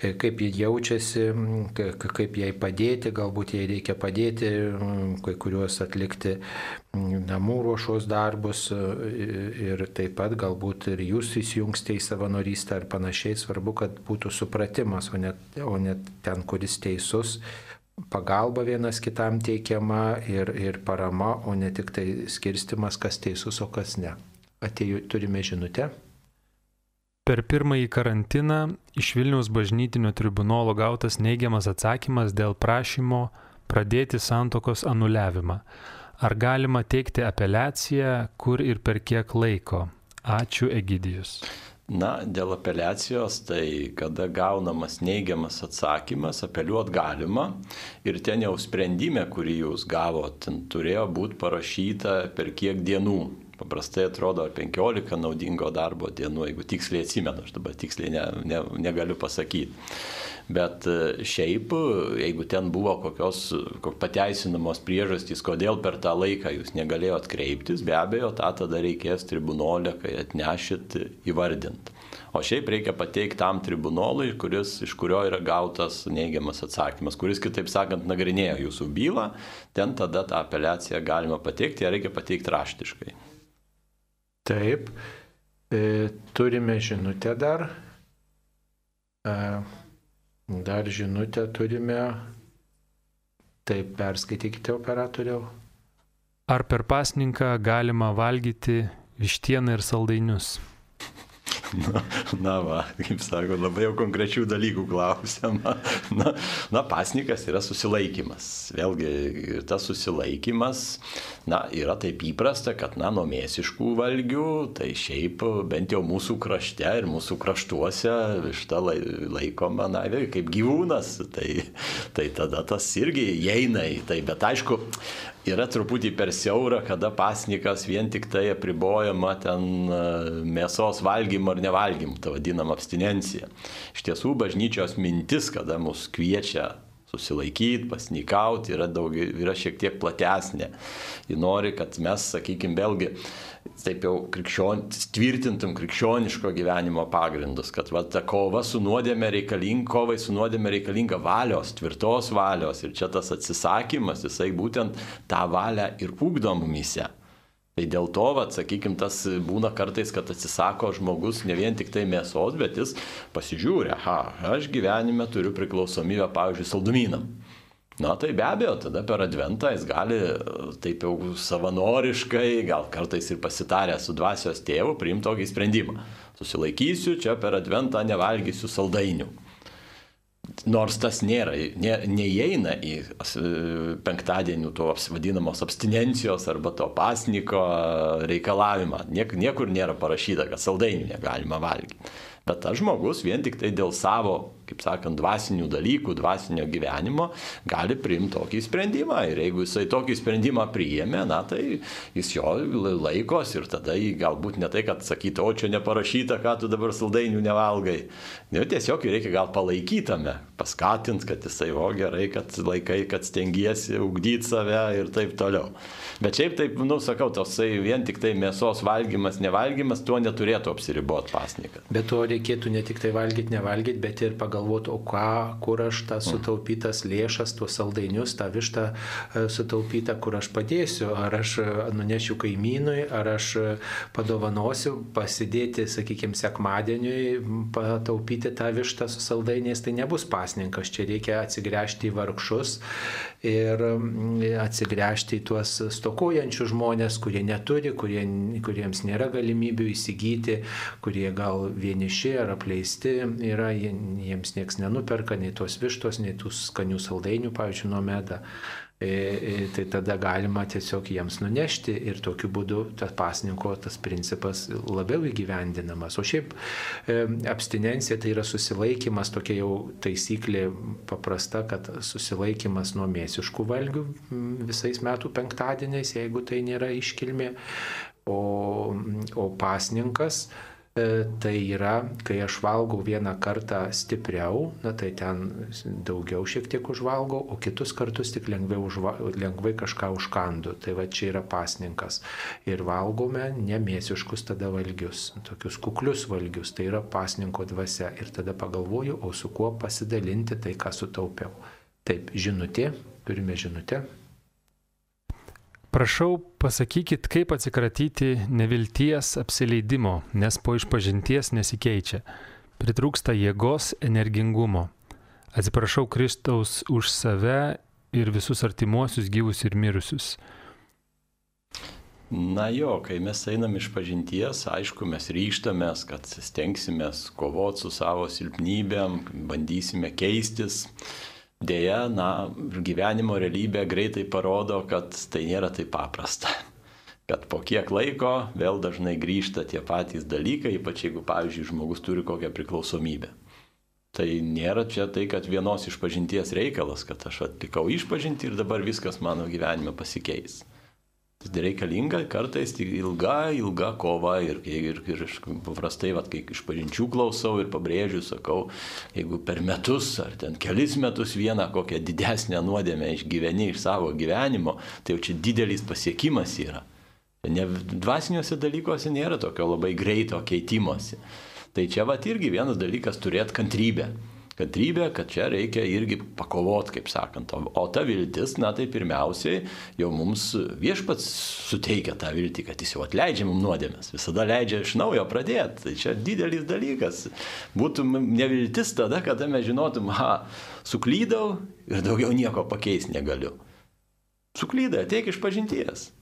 e, kaip ji jaučiasi, kaip jai padėti, galbūt jai reikia padėti kai kuriuos atlikti namų ruošos darbus e, ir taip pat galbūt ir jūs įsijungsite į savanorystę ar panašiai, svarbu, kad būtų supratimas, o ne, o ne ten, kuris teisus pagalba vienas kitam teikiama ir, ir parama, o ne tik tai skirstimas, kas teisus, o kas ne. Atėjų turime žinutę. Per pirmąjį karantiną iš Vilniaus bažnytinio tribunolo gautas neigiamas atsakymas dėl prašymo pradėti santokos anuliavimą. Ar galima teikti apeliaciją, kur ir per kiek laiko? Ačiū Egidijus. Na, dėl apeliacijos, tai kada gaunamas neigiamas atsakymas, apeliuot galima ir ten jau sprendime, kurį jūs gavot, turėjo būti parašyta per kiek dienų. Paprastai atrodo 15 naudingo darbo dienų, jeigu tiksliai atsimenu, aš dabar tiksliai ne, ne, negaliu pasakyti. Bet e, šiaip, jeigu ten buvo kokios pateisinamos priežastys, kodėl per tą laiką jūs negalėjot kreiptis, be abejo, tą tada reikės tribunolė, kai atnešit įvardinti. O šiaip reikia pateikti tam tribunolui, kuris, iš kurio yra gautas neigiamas atsakymas, kuris, kitaip sakant, nagrinėjo jūsų bylą, ten tada tą apeliaciją galima pateikti, ją reikia pateikti raštiškai. Taip, e, turime žinutę dar. E, Dar žinutę turime. Taip, perskaitykite operatoriau. Ar per pasninką galima valgyti vištieną ir saldainius? Na, na va, kaip sako, labai jau konkrečių dalykų klausiama. Na, na, pasnikas yra susilaikimas. Vėlgi, tas susilaikimas, na, yra taip įprasta, kad, na, nuo mėsiškų valgių, tai šiaip bent jau mūsų krašte ir mūsų kraštuose višta laikoma, na, kaip gyvūnas. Tai, tai tada tas irgi įeina į tai. Bet aišku, yra truputį per siaura, kada pasnikas vien tik tai apribojama ten e, mėsos valgymo ar nevalgymo, ta vadinama abstinencija. Iš tiesų bažnyčios mintis, kada mus kviečia susilaikyti, pasnikauti, yra, daug, yra šiek tiek platesnė. Ji nori, kad mes, sakykime, vėlgi taip jau krikščion, tvirtintum krikščioniško gyvenimo pagrindus, kad va, ta kova su nuodėme reikalinga, kovai su nuodėme reikalinga valios, tvirtos valios ir čia tas atsisakymas, jisai būtent tą valią ir ugdo mumise. Tai dėl to, va, sakykime, tas būna kartais, kad atsisako žmogus ne vien tik tai mėsos, bet jis pasižiūrė, ha, aš gyvenime turiu priklausomybę, pavyzdžiui, saldumynam. Na tai be abejo, tada per adventą jis gali taip jau savanoriškai, gal kartais ir pasitarę su dvasios tėvu, priimti tokį sprendimą. Susilaikysiu, čia per adventą nevalgysiu saldainių. Nors tas nėra, ne, neįeina į penktadienių to vadinamos abstinencijos arba to pasniko reikalavimą. Niek, niekur nėra parašyta, kad saldainių negalima valgyti. Bet tas žmogus vien tik tai dėl savo kaip sakant, dvasinių dalykų, dvasinio gyvenimo, gali priimti tokį sprendimą. Ir jeigu jisai tokį sprendimą priėmė, na tai jis jo laikos ir tada jį galbūt ne tai, kad sakytų, o čia neparašyta, ką tu dabar saldainių nevalgai. Ne, tiesiog reikia gal palaikytame, paskatint, kad jisai, o gerai, kad laikai, kad stengiesi ugdyti save ir taip toliau. Bet šiaip taip, nu, sakau, tosai vien tik tai mėsos valgymas, nevalgymas, tuo neturėtų apsiriboti pasnikas. Bet to reikėtų ne tik tai valgyti, nevalgyti, bet ir pagal pagalvoti, o ką, kur aš tą sutaupytas lėšas, tuos saldainius, tą vištą e, sutaupytą, kur aš padėsiu, ar aš e, nunešiu kaimynui, ar aš e, padovanosiu, pasidėti, sakykime, sekmadieniui, pataupyti tą vištą su saldainiais, tai nebus pasninkas, čia reikia atsigręžti į vargšus ir atsigręžti į tuos stokojančius žmonės, kurie neturi, kurie, kuriems nėra galimybių įsigyti, kurie gal vieniši ar apleisti yra, jiems jiems niekas nenuperka, nei tos vištos, nei tų skanių saldainių, pavyzdžiui, nuo meda. E, e, tai tada galima tiesiog jiems nunešti ir tokiu būdu tas pasninko tas principas labiau įgyvendinamas. O šiaip e, abstinencija tai yra susilaikimas, tokia jau taisyklė paprasta, kad susilaikimas nuo mėsiškų valgių visais metų penktadieniais, jeigu tai nėra iškilmė, o, o pasninkas tai yra, kai aš valgau vieną kartą stipriau, na tai ten daugiau šiek tiek užvalgau, o kitus kartus tik lengvai, užva, lengvai kažką užkandu. Tai va čia yra pasninkas. Ir valgome nemėsiškus tada valgius, tokius kuklius valgius, tai yra pasninko dvasia. Ir tada pagalvoju, o su kuo pasidalinti tai, ką sutaupiau. Taip, žinutė, turime žinutę. Prašau, pasakykit, kaip atsikratyti nevilties apsileidimo, nes po išpažinties nesikeičia. Pritrūksta jėgos, energingumo. Atsiprašau Kristaus už save ir visus artimuosius gyvus ir mirusius. Na jo, kai mes einam iš pažinties, aišku, mes ryštamės, kad stengsimės kovoti su savo silpnybėm, bandysime keistis, Deja, na, gyvenimo realybė greitai parodo, kad tai nėra taip paprasta. Kad po kiek laiko vėl dažnai grįžta tie patys dalykai, ypač jeigu, pavyzdžiui, žmogus turi kokią priklausomybę. Tai nėra čia tai, kad vienos išpažinties reikalas, kad aš atlikau išpažinti ir dabar viskas mano gyvenime pasikeis reikalinga kartais ilga, ilga kova ir, ir, ir paprastai, vat, kai iš pažinčių klausau ir pabrėžiu, sakau, jeigu per metus ar ten kelis metus vieną kokią didesnę nuodėmę išgyveni iš savo gyvenimo, tai jau čia didelis pasiekimas yra. Ne, dvasiniuose dalykuose nėra tokio labai greito keitimosi. Tai čia vat irgi vienas dalykas turėti kantrybę kantrybė, kad čia reikia irgi pakovot, kaip sakant. O, ta viltis, na tai pirmiausiai jau mums viešpats suteikia tą viltį, kad jis jau atleidžia mums nuodėmės, visada leidžia iš naujo pradėti. Tai čia didelis dalykas. Būtų neviltis tada, kada mes žinotum, ha, suklydau ir daugiau nieko pakeisti negaliu. Suklydai, ateik iš pažinties.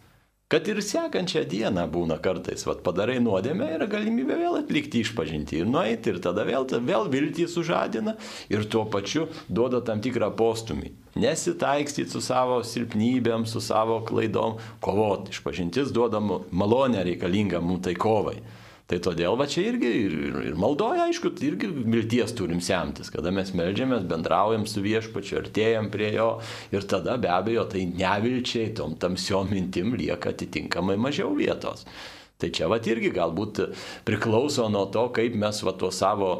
Kad ir sekančią dieną būna kartais, vad padarai nuodėmę, yra galimybė vėl atlikti išpažinti ir nueiti ir tada vėl, vėl viltį sužadina ir tuo pačiu duoda tam tikrą postumį. Nesitaikstyti su savo silpnybėm, su savo klaidom, kovoti. Išpažintis duoda malonę reikalingą mums tai kovai. Tai todėl va čia irgi ir, ir maldoja, aišku, irgi vilties turim semtis, kada mes melžiamės, bendraujam su viešpačiu, artėjam prie jo ir tada be abejo tai nevilčiai, tom tamsiom mintim lieka atitinkamai mažiau vietos. Tai čia va irgi galbūt priklauso nuo to, kaip mes va tuo savo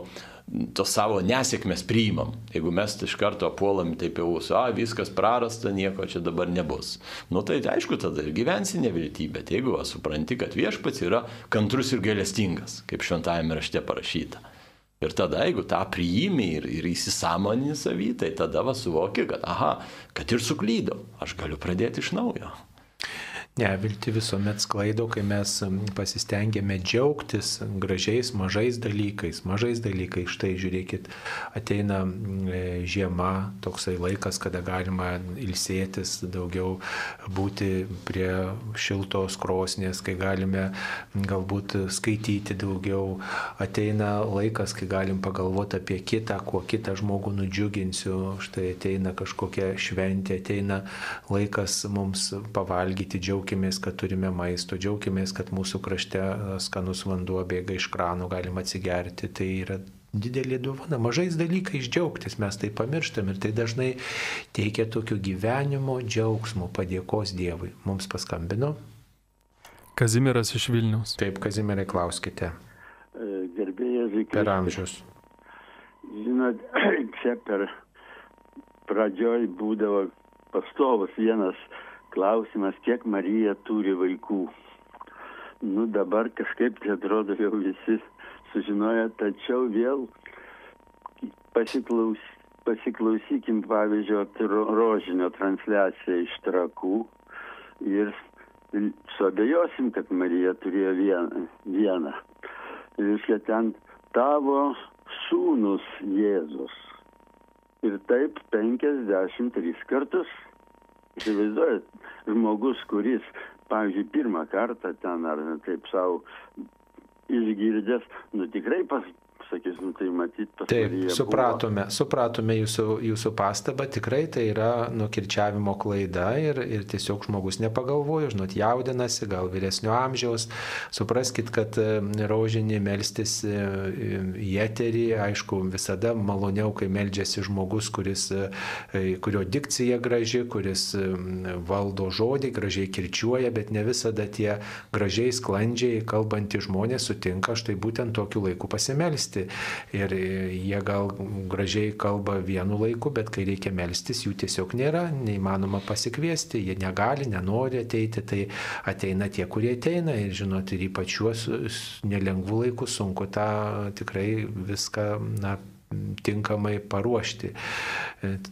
tos savo nesėkmės priimam. Jeigu mes iš karto puolam taip jau, a, viskas prarasta, nieko čia dabar nebus. Nu tai aišku, tada ir gyvensi nevilty, bet jeigu va, supranti, kad viešpats yra kantrus ir gailestingas, kaip šventajame rašte parašyta. Ir tada, jeigu tą priimi ir, ir įsisamonini savy, tai tada va suvoki, kad, aha, kad ir suklydau, aš galiu pradėti iš naujo. Ne, vilti visuomet sklaido, kai mes pasistengėme džiaugtis gražiais, mažais dalykais, mažais dalykais. Štai žiūrėkit, ateina e, žiema, toksai laikas, kada galima ilsėtis, daugiau būti prie šiltos krosnės, kai galime galbūt skaityti daugiau. Ateina laikas, kai galim pagalvoti apie kitą, kuo kitą žmogų nudžiuginsiu. Štai ateina kažkokia šventė, ateina laikas mums pavalgyti, džiaugtis džiaukimės, kad turime maisto, džiaukimės, kad mūsų krašte skanus vanduo bėga iš kranų, galim atsigerti. Tai yra didelė dovana. Mažais dalykais džiaugtis mes tai pamirštam ir tai dažnai teikia tokio gyvenimo džiaugsmo, padėkos Dievui. Mums paskambino. Kazimiras iš Vilnius. Taip, Kazimirai, klauskite. Gerbėjas iki. Per amžius. Žinot, [CLEARS THROAT] čia per pradžioj būdavo pastovas vienas klausimas, kiek Marija turi vaikų. Nu dabar kažkaip tai atrodo jau visi sužinoja, tačiau vėl pasiklaus, pasiklausykim pavyzdžiui rožinio transliaciją iš trakų ir suabejosim, kad Marija turėjo vieną. vieną. Reiškia, ten tavo sūnus Jėzus. Ir taip 53 kartus. Įsivaizduojat, žmogus, kuris, pavyzdžiui, pirmą kartą ten ar taip savo išgirdęs, nu tikrai pas, sakys, nu tai matyti pas Taip, supratome, supratome jūsų, jūsų pastabą, tikrai tai yra nukirčiavimo klaida ir, ir tiesiog žmogus nepagalvojo, žinot, jaudinasi, gal vyresnio amžiaus, supraskit, kad e, rožinį melstis e, į eterį, aišku, visada maloniau, kai meldžiasi žmogus, kuris, e, kurio dikcija graži, kuris valdo žodį, gražiai kirčiuoja, bet ne visada tie gražiai, sklandžiai kalbantys žmonės sutinka štai būtent tokiu laiku pasimelsti melstis. Ir jie gal gražiai kalba vienu laiku, bet kai reikia melstis, jų tiesiog nėra, neįmanoma pasikviesti, jie negali, nenori ateiti, tai ateina tie, kurie ateina ir žinot, ir ypač šiuos nelengvų laikų sunku tą tikrai viską, na, tinkamai paruošti.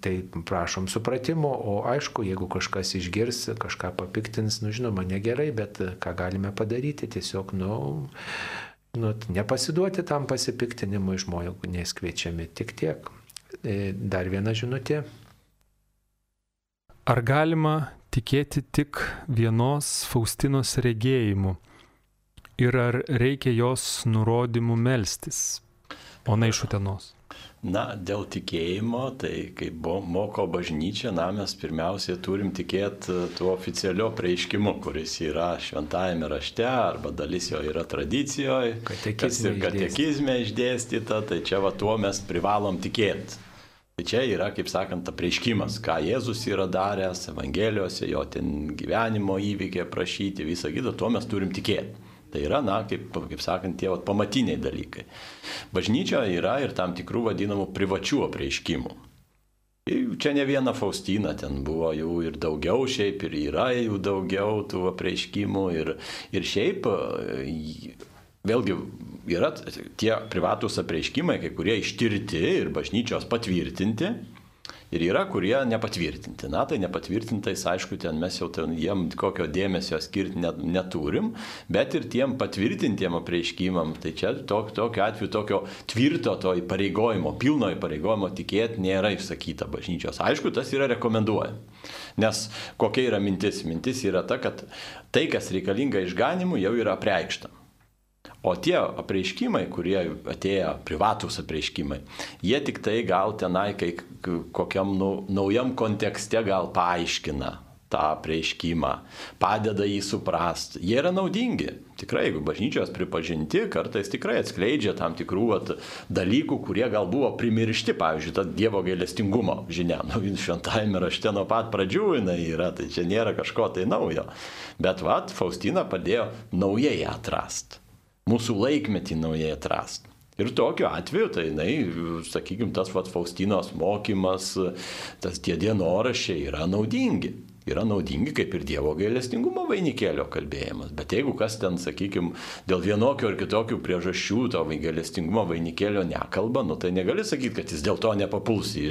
Tai prašom supratimo, o aišku, jeigu kažkas išgirs, kažką papiktins, nu žinoma, negerai, bet ką galime padaryti, tiesiog, nu, nu, nepasiduoti tam pasipiktinimui žmonės kviečiami tik tiek. Dar viena žinutė. Ar galima tikėti tik vienos Faustinos regėjimu? Ir ar reikia jos nurodymų melstis? Ona iš Utenos. Na, dėl tikėjimo, tai kaip moko bažnyčia, na, mes pirmiausiai turim tikėti tuo oficialiu prieiškimu, kuris yra šventajame rašte, arba dalis jo yra tradicijoje, kas ir katekizme išdėstyta, tai čia va tuo mes privalom tikėti. Tai čia yra, kaip sakant, prieiškimas, ką Jėzus yra daręs, Evangelijose, jo ten gyvenimo įvykiai prašyti, visą kitą, tuo mes turim tikėti. Tai yra, na, kaip, kaip sakant, tie vat, pamatiniai dalykai. Bažnyčia yra ir tam tikrų vadinamų privačių apreiškimų. Čia ne viena Faustina, ten buvo jų ir daugiau šiaip, ir yra jų daugiau tų apreiškimų. Ir, ir šiaip, vėlgi, yra tie privatus apreiškimai, kai kurie ištirti ir bažnyčios patvirtinti. Ir yra, kurie nepatvirtinti. Na, tai nepatvirtintais, aišku, ten mes jau ten jiem kokio dėmesio skirti net, neturim, bet ir tiem patvirtintiem apreiškimam, tai čia tok, tokiu atveju tokio tvirto to įpareigojimo, pilno įpareigojimo tikėti nėra išsakyta bažnyčios. Aišku, tas yra rekomenduojama. Nes kokia yra mintis? Mintis yra ta, kad tai, kas reikalinga išganimui, jau yra apreikšta. O tie apreiškimai, kurie atėjo, privatus apreiškimai, jie tik tai gal tenai, kai kokiam nu, naujam kontekste gal paaiškina tą apreiškimą, padeda jį suprasti. Jie yra naudingi. Tikrai, jeigu bažnyčios pripažinti, kartais tikrai atskleidžia tam tikrų vat, dalykų, kurie gal buvo primiršti, pavyzdžiui, ta Dievo gailestingumo žinia. Nu, šventajame rašte nuo pat pradžių jinai yra, tai čia nėra kažko tai naujo. Bet vat, Faustina padėjo naujai atrasti mūsų laikmetį naujai atrasti. Ir tokiu atveju, tai, na, sakykime, tas vat, Faustinos mokymas, tas tie dienoraščiai yra naudingi. yra naudingi kaip ir Dievo gailestingumo vainikėlio kalbėjimas. Bet jeigu kas ten, sakykime, dėl vienokio ar kitokių priežasčių to gailestingumo vainikėlio nekalba, nu tai negali sakyti, kad jis dėl to nepapuls į,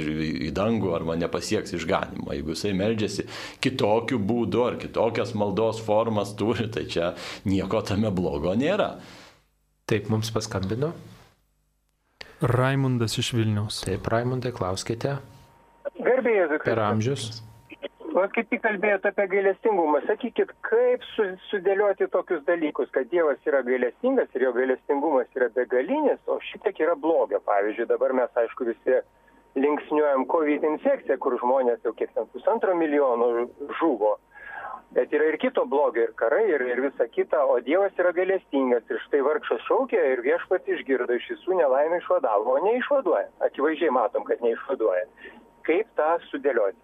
į dangų arba nepasieks išganimo. Jeigu jisai meldžiasi kitokiu būdu ar kitokias maldos formas turi, tai čia nieko tame blogo nėra. Taip, mums paskambino. Raimundas iš Vilniaus. Taip, Raimundai, klauskite. Garbėjai, Zukrai. Per amžius. O kaip tik kalbėjote apie gailestingumą, sakykit, kaip su, sudėlioti tokius dalykus, kad Dievas yra gailestingas ir jo gailestingumas yra begalinis, o šitiek yra blogio. Pavyzdžiui, dabar mes, aišku, visi linksniuojam COVID infekciją, kur žmonės jau kiek ten pusantro milijono žuvo. Bet yra ir kito blogio, ir karai, ir, ir visa kita, o Dievas yra gailestingas. Ir štai vargšas šaukė ir viešpats išgirdo iš visų nelaimę išvadavo, o neišvaduoja. Akivaizdžiai matom, kad neišvaduoja. Kaip tą sudėlioti?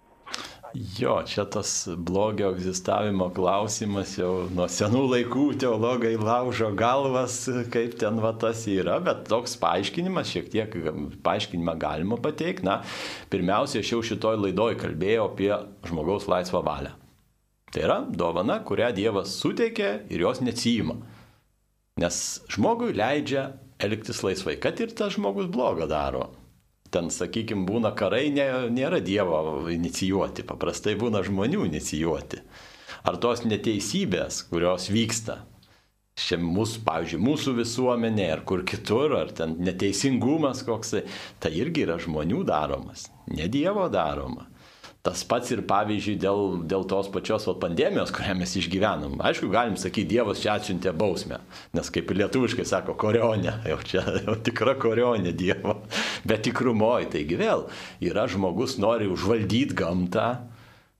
Jo, čia tas blogio egzistavimo klausimas jau nuo senų laikų teologai laužo galvas, kaip ten va tas yra, bet toks paaiškinimas, šiek tiek paaiškinimą galima pateikti. Na, pirmiausia, aš jau šitoj laidoj kalbėjau apie žmogaus laisvą valią. Tai yra dovana, kurią Dievas suteikia ir jos neatsijima. Nes žmogui leidžia elgtis laisvai, kad ir tas žmogus blogą daro ten, sakykime, būna karai, nė, nėra Dievo inicijuoti, paprastai būna žmonių inicijuoti. Ar tos neteisybės, kurios vyksta, čia mūsų, pavyzdžiui, mūsų visuomenė ar kur kitur, ar ten neteisingumas koksai, tai irgi yra žmonių daromas, ne Dievo daroma. Tas pats ir pavyzdžiui dėl, dėl tos pačios vat, pandemijos, kurią mes išgyvenam. Aišku, galim sakyti, Dievas čia atsiuntė bausmę, nes kaip lietuviškai sako, korionė, [LAUGHS] jau čia jau tikra korionė Dievo. [LAUGHS] Bet tikrumoji, taigi vėl yra žmogus nori užvaldyti gamtą,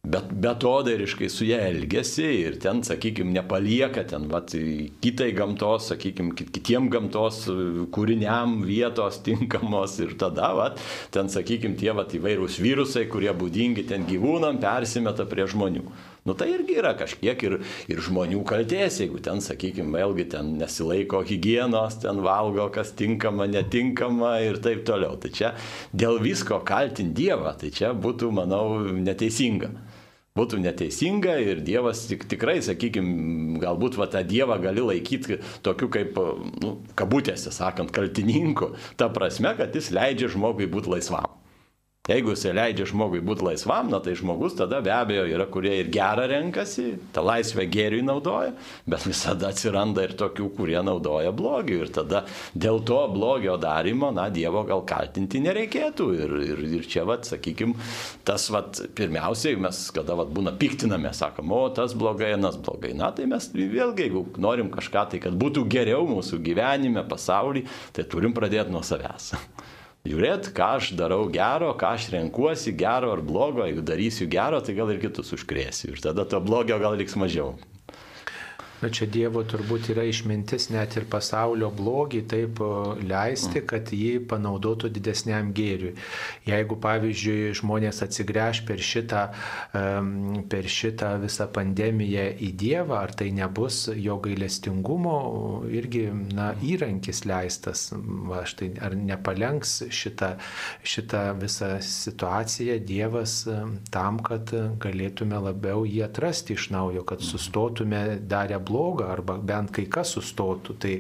bet betodariškai su ją elgesi ir ten, sakykime, nepalieka ten, vat, kitai gamtos, sakykime, kitiem gamtos kūriniam vietos tinkamos ir tada, vat, ten, sakykime, tie vat, įvairūs virusai, kurie būdingi ten gyvūnam, persimeta prie žmonių. Nu tai irgi yra kažkiek ir, ir žmonių kaltės, jeigu ten, sakykime, vėlgi ten nesilaiko hygienos, ten valgo, kas tinkama, netinkama ir taip toliau. Tai čia dėl visko kaltinti Dievą, tai čia būtų, manau, neteisinga būtų neteisinga ir Dievas tik, tikrai, sakykime, galbūt va, tą Dievą gali laikyti tokiu kaip, nu, kabutėse sakant, kaltininku, ta prasme, kad jis leidžia žmogui būti laisvam. Jeigu jisai leidžia žmogui būti laisvam, na tai žmogus tada be abejo yra, kurie ir gerą renkasi, tą laisvę gėriui naudoja, bet visada atsiranda ir tokių, kurie naudoja blogį. Ir tada dėl to blogio darimo, na, Dievo gal kaltinti nereikėtų. Ir, ir, ir čia, vad, sakykime, tas, vad, pirmiausiai mes, kada, vad, būna piktiname, sakom, o tas blogai, anas blogai. Na, tai mes vėlgi, jeigu norim kažką tai, kad būtų geriau mūsų gyvenime, pasaulyje, tai turim pradėti nuo savęs žiūrėt, ką aš darau gero, ką aš renkuosi gero ar blogo, jeigu darysiu gero, tai gal ir kitus užkrėsiu ir tada to blogio gal liks mažiau. Na čia Dievo turbūt yra išmintis net ir pasaulio blogį taip leisti, kad jį panaudotų didesniam gėriui. Jeigu, pavyzdžiui, žmonės atsigręš per šitą, per šitą visą pandemiją į Dievą, ar tai nebus jo gailestingumo irgi na, įrankis leistas, va, štai, ar nepalenks šitą, šitą visą situaciją Dievas tam, kad galėtume labiau jį atrasti iš naujo, kad sustotume darę blogą arba bent kai kas sustotų. Tai,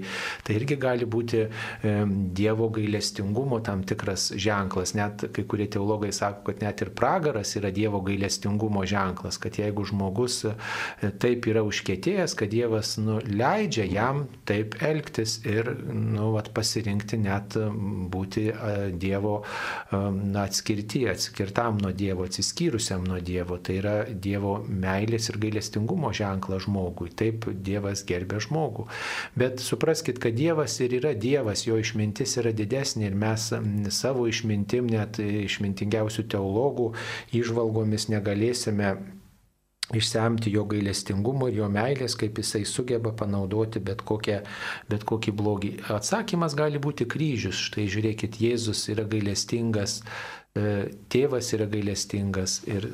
tai irgi gali būti e, Dievo gailestingumo tam tikras ženklas. Net kai kurie teologai sako, kad net ir pragaras yra Dievo gailestingumo ženklas, kad jeigu žmogus e, taip yra užkėtėjęs, kad Dievas nu, leidžia jam taip elgtis ir nu, vat, pasirinkti net būti Dievo na, atskirti, atskirtam nuo Dievo, atsiskyrusiam nuo Dievo. Tai yra Dievo meilės ir gailestingumo ženklas žmogui. Taip Dievas gerbė žmogų. Bet supraskite, kad Dievas ir yra Dievas, jo išmintis yra didesnė ir mes savo išmintim, net išmintingiausių teologų išvalgomis negalėsime išsemti jo gailestingumo ir jo meilės, kaip jisai sugeba panaudoti bet, kokią, bet kokį blogį. Atsakymas gali būti kryžius. Štai žiūrėkit, Jėzus yra gailestingas tėvas yra gailestingas ir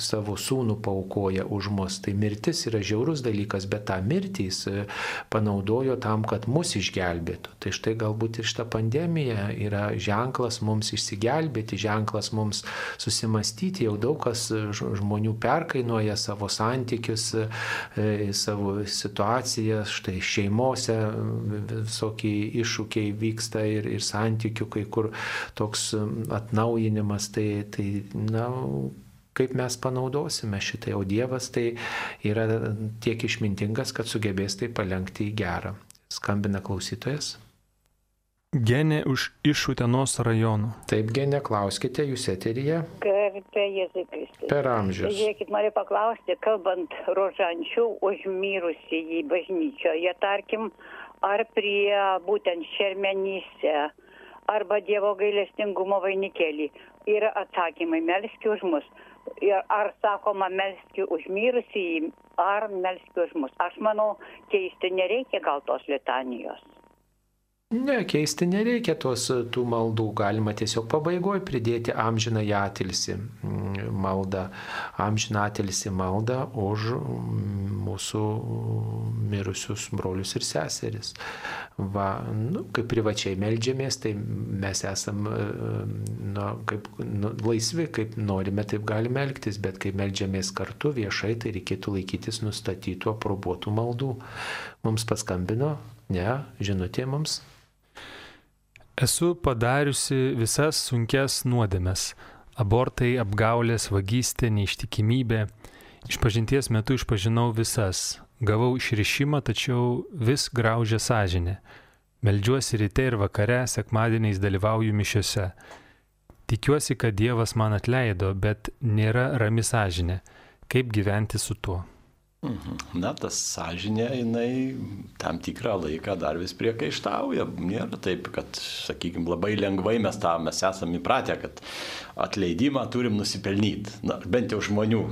savo sūnų paukoja už mus. Tai mirtis yra žiaurus dalykas, bet tą mirtį jis panaudojo tam, kad mus išgelbėtų. Tai štai galbūt ir šita pandemija yra ženklas mums išsigelbėti, ženklas mums susimastyti. Jau daug kas žmonių perkainuoja savo santykius, savo situaciją, štai šeimose visokie iššūkiai vyksta ir, ir santykių, kai kur toks atnaujinimas, tai, tai na, kaip mes panaudosime šitai, o Dievas tai yra tiek išmintingas, kad sugebės tai palengti į gerą. Skambina klausytojas. Genė už iš Utenos rajonų. Taip, genė, klauskite, jūs eteryje. Garbė Jėzui Kristui. Per amžius. Žiūrėkit, noriu paklausti, kalbant rožančių užmirusį į bažnyčioje, tarkim, ar prie būtent šermenyse, arba Dievo gailestingumo vainikėlį. Yra atsakymai, melski už mus. Ir ar sakoma melski už mirusį, ar melski už mus. Aš manau, keisti nereikia gal tos litanijos. Ne, keisti nereikia tos tų maldų, galima tiesiog pabaigoje pridėti amžiną atilsi mm, maldą, amžiną atilsi maldą už mm, mūsų mirusius brolius ir seseris. Va, nu, kaip privačiai melžiamės, tai mes esam nu, kaip, nu, laisvi, kaip norime, taip galime elgtis, bet kai melžiamės kartu viešai, tai reikėtų laikytis nustatytų, aprobuotų maldų. Mums paskambino, ne, žinutė mums. Esu padariusi visas sunkes nuodėmes - abortai, apgaulės, vagystė, neištikimybė. Išpažinties metu išpažinau visas. Gavau išrišimą, tačiau vis graužia sąžinė. Meldžiuosi ryte ir vakare, sekmadieniais dalyvauju mišiuose. Tikiuosi, kad Dievas man atleido, bet nėra rami sąžinė. Kaip gyventi su tuo? Mhm. Na, tas sąžinė, jinai tam tikrą laiką dar vis priekaištauja. Nėra taip, kad, sakykime, labai lengvai mes tą, mes esame įpratę, kad atleidimą turim nusipelnyti. Na, bent jau žmonių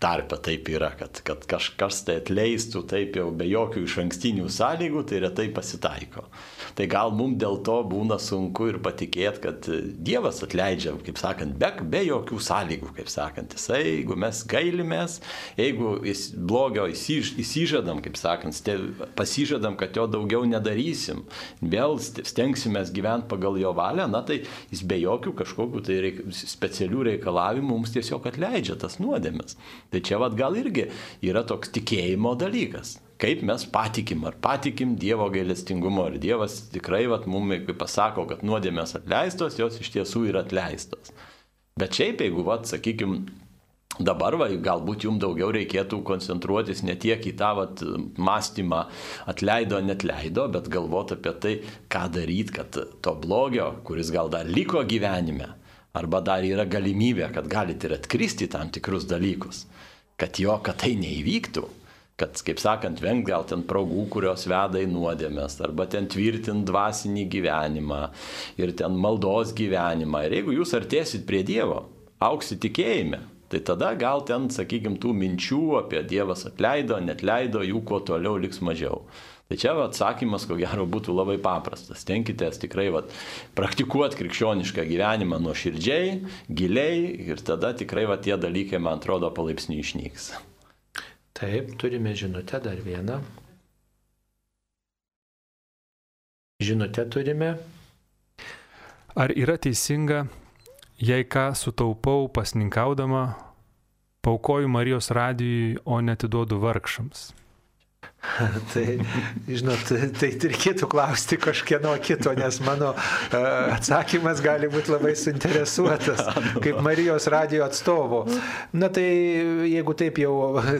tarpe taip yra, kad, kad kažkas tai atleistų taip jau be jokių iš ankstinių sąlygų, tai retai pasitaiko. Tai gal mums dėl to būna sunku ir patikėti, kad Dievas atleidžia, kaip sakant, be, be jokių sąlygų, kaip sakant. Jisai, jeigu mes gailimės, jeigu jis blogio įsiž, įsižadam, kaip sakant, pasižadam, kad jo daugiau nedarysim, vėl stengsimės gyventi pagal jo valią, na tai jis be jokių kažkokių tai reik, specialių reikalavimų mums tiesiog atleidžia tas nuodėmes. Tai čia vad gal irgi yra toks tikėjimo dalykas kaip mes patikim, ar patikim Dievo gailestingumo, ar Dievas tikrai, vat, mums, kaip pasako, kad nuodėmės atleistos, jos iš tiesų yra atleistos. Bet šiaip, jeigu, vat, sakykime, Dabar va, galbūt jums daugiau reikėtų koncentruotis ne tiek į tą vat, mąstymą atleido, net leido, bet galvoti apie tai, ką daryti, kad to blogio, kuris gal dar liko gyvenime, arba dar yra galimybė, kad galite ir atkristi tam tikrus dalykus, kad jo, kad tai neįvyktų, kad, kaip sakant, vengt gal ten progų, kurios veda į nuodėmės, arba ten tvirtint dvasinį gyvenimą ir ten maldos gyvenimą. Ir jeigu jūs artėsit prie Dievo, auksit tikėjime, tai tada gal ten, sakykime, tų minčių apie Dievas atleido, net leido, jų kuo toliau liks mažiau. Tai čia atsakymas, ko gero, būtų labai paprastas. Tenkitės tikrai vat, praktikuoti krikščionišką gyvenimą nuo širdžiai, giliai ir tada tikrai vat, tie dalykai, man atrodo, palaipsniui išnyks. Taip, turime žinutę dar vieną. Žinutę turime. Ar yra teisinga, jei ką sutaupau pasninkaudama, paukoju Marijos radijui, o netiduodu vargšams? [LAUGHS] tai, žinot, tai reikėtų klausti kažkieno kito, nes mano atsakymas gali būti labai suinteresuotas, [LAUGHS] kaip Marijos radio atstovo. Na tai jeigu taip jau,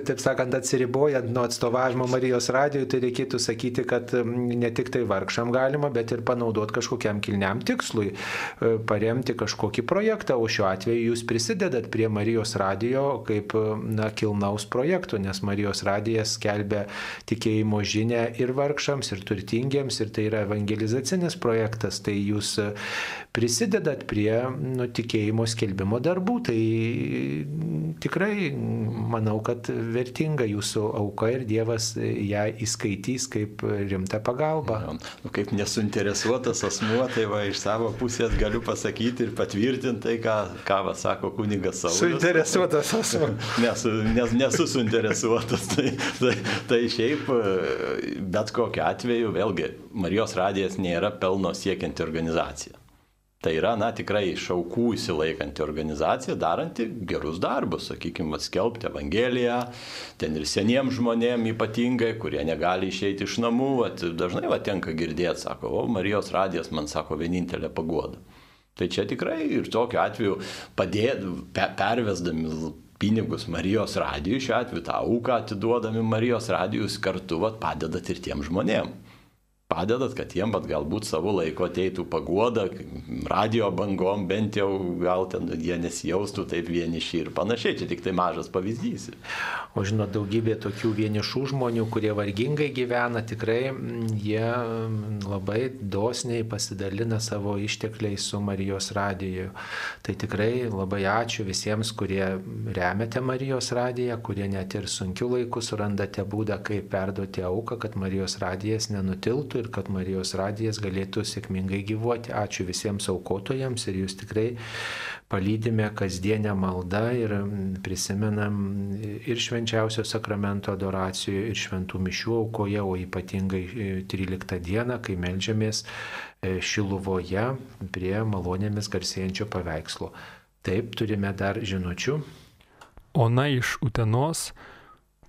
taip sakant, atsiribojant nuo atstovavimo Marijos radio, tai reikėtų sakyti, kad ne tik tai vargšam galima, bet ir panaudoti kažkokiam kilniam tikslui, paremti kažkokį projektą, o šiuo atveju jūs prisidedat prie Marijos radio kaip na, kilnaus projektų, nes Marijos radijas skelbia tikėjimo žinę ir vargšams, ir turtingiems, ir tai yra evangelizacinis projektas, tai jūs prisidedat prie nu, tikėjimo skelbimo darbų, tai tikrai manau, kad vertinga jūsų auka ir Dievas ją įskaitys kaip rimtą pagalbą. Ja, nu, kaip nesuinteresuotas asmuo, tai va iš savo pusės galiu pasakyti ir patvirtinti tai, ką, ką va, sako kunigas savo. Suinteresuotas asmuo. [LAUGHS] Nesu, nes, nesu suinteresuotas. tai, tai, tai šiaip bet kokiu atveju, vėlgi, Marijos radijas nėra pelno siekianti organizacija. Tai yra, na, tikrai šaukų įsilaikanti organizacija, daranti gerus darbus, sakykime, skelbti Evangeliją, ten ir seniems žmonėms ypatingai, kurie negali išeiti iš namų, at, dažnai va tenka girdėti, sako, o Marijos radijas man sako vienintelė pagoda. Tai čia tikrai ir tokiu atveju padėt, pe, pervesdami pinigus Marijos radijui, šiuo atveju tą auką atiduodami Marijos radijus kartu vat, padedat ir tiem žmonėms padedat, kad jiem bet galbūt savo laiko ateitų pagoda, radio bangom bent jau gal ten jie nesijaustų taip vieniši ir panašiai, čia tik tai mažas pavyzdys. O žinot, daugybė tokių vienišų žmonių, kurie vargingai gyvena, tikrai mm, jie mm, labai dosniai pasidalina savo ištekliais su Marijos radiju. Tai tikrai labai ačiū visiems, kurie remiate Marijos radiją, kurie net ir sunkiu laiku surandate būdą, kaip perduoti auką, kad Marijos radijas nenutiltų ir kad Marijos radijas galėtų sėkmingai gyvuoti. Ačiū visiems aukotojams ir jūs tikrai palydime kasdienę maldą ir prisimenam ir švenčiausio sakramento adoracijų, ir šventų mišių aukoje, o ypatingai 13 e, dieną, kai melžiamės e, Šiluvoje prie malonėmis garsėjančio paveikslo. Taip, turime dar žinučių. Ona iš Utenos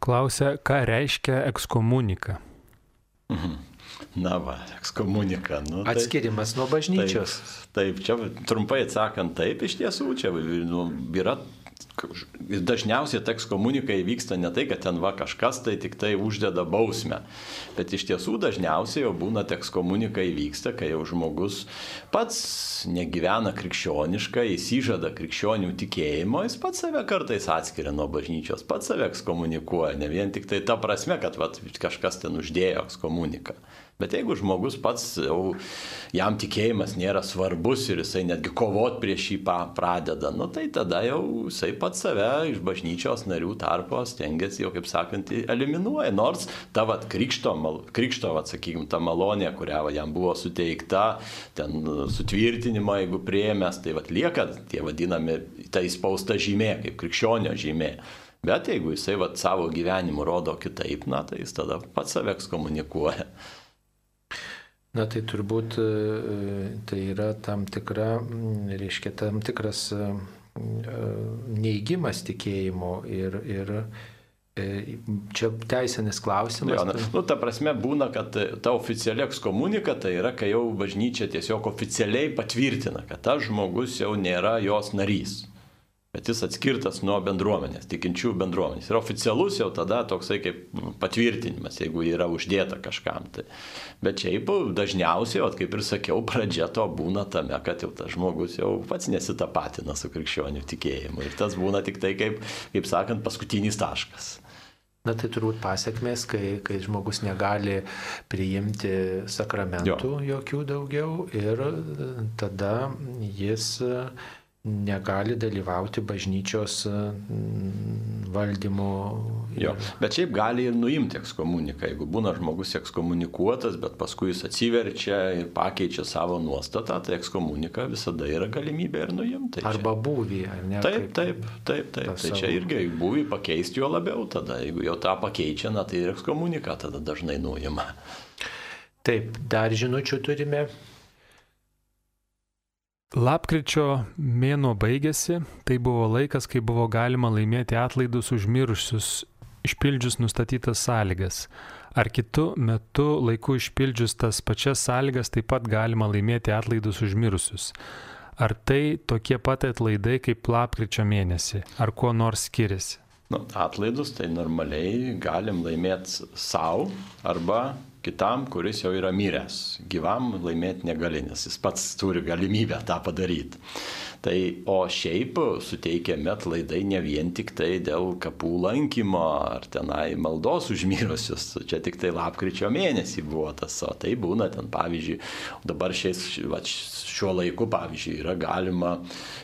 klausia, ką reiškia ekskomunika. Mhm. Na va, ekskomunika. Nu, tai, Atskirimas nuo bažnyčios. Taip, taip, čia trumpai atsakant, taip iš tiesų, čia nu, yra dažniausiai teks komunikai vyksta ne tai, kad ten va kažkas tai tik tai uždeda bausmę, bet iš tiesų dažniausiai jau būna teks komunikai vyksta, kai jau žmogus pats negyvena krikščioniškai, įsižada krikščionių tikėjimo, jis pats save kartais atskiria nuo bažnyčios, pats save ekskomunikuoja, ne vien tik tai ta prasme, kad va, kažkas ten uždėjo ekskomuniką. Bet jeigu žmogus pats jau jam tikėjimas nėra svarbus ir jisai netgi kovot prieš jį pradeda, nu tai tada jau jisai pats save iš bažnyčios narių tarpo stengiasi jau, kaip sakant, eliminuoja. Nors ta vat, krikšto, krikšto vat, sakykime, ta malonė, kurią va, jam buvo suteikta, ten sutvirtinimo, jeigu prieėmės, tai vat, lieka tie vadinami, tai spausta žymė, kaip krikščionio žymė. Bet jeigu jisai vat, savo gyvenimu rodo kitaip, na, tai jis tada pats save ekskomunikuoja. Na tai turbūt e, tai yra tam tikra, reiškia, tam tikras e, neįgymas tikėjimo ir, ir e, Čia teisinis klausimas. Jo, na, nu, ta prasme būna, kad ta oficiali ekskomunika tai yra, kai jau bažnyčia tiesiog oficialiai patvirtina, kad tas žmogus jau nėra jos narys bet jis atskirtas nuo bendruomenės, tikinčių bendruomenės. Ir oficialus jau tada toksai kaip patvirtinimas, jeigu yra uždėta kažkam. Tai. Bet šiaip dažniausiai, kaip ir sakiau, pradžia to būna tame, kad jau tas žmogus jau pats nesitapatina su krikščionių tikėjimu. Ir tas būna tik tai, kaip, kaip sakant, paskutinis taškas. Na tai turbūt pasiekmes, kai, kai žmogus negali priimti sakramentų jo. jokių daugiau ir tada jis negali dalyvauti bažnyčios mm, valdymo. Jo, bet šiaip gali ir nuimti ekskomuniką. Jeigu būna žmogus ekskomunikuotas, bet paskui jis atsiverčia ir pakeičia savo nuostatą, tai ekskomunika visada yra galimybė ir nuimti. Arba būvį, ar ne? Taip, taip, taip, taip. Tai čia irgi būvį pakeisti jo labiau tada. Jeigu jau tą pakeičia, na, tai ir ekskomuniką tada dažnai nuima. Taip, dar žinučių turime. Lapkričio mėnuo baigėsi, tai buvo laikas, kai buvo galima laimėti atlaidus užmirusius, išpildžius nustatytas sąlygas. Ar kitų metų laiku išpildžius tas pačias sąlygas taip pat galima laimėti atlaidus užmirusius? Ar tai tokie pat atlaidai kaip lapkričio mėnesį, ar kuo nors skiriasi? Nu, atlaidus tai normaliai galim laimėti savo arba kitam, kuris jau yra miręs. Gyvam laimėti negali, nes jis pats turi galimybę tą padaryti. Tai o šiaip suteikiami atlaidai ne vien tik tai dėl kapų lankymo ar tenai maldos užmirusius. Čia tik tai lapkričio mėnesį buvo tas, o tai būna ten pavyzdžiui, dabar šiais, va, šiuo laiku pavyzdžiui yra galima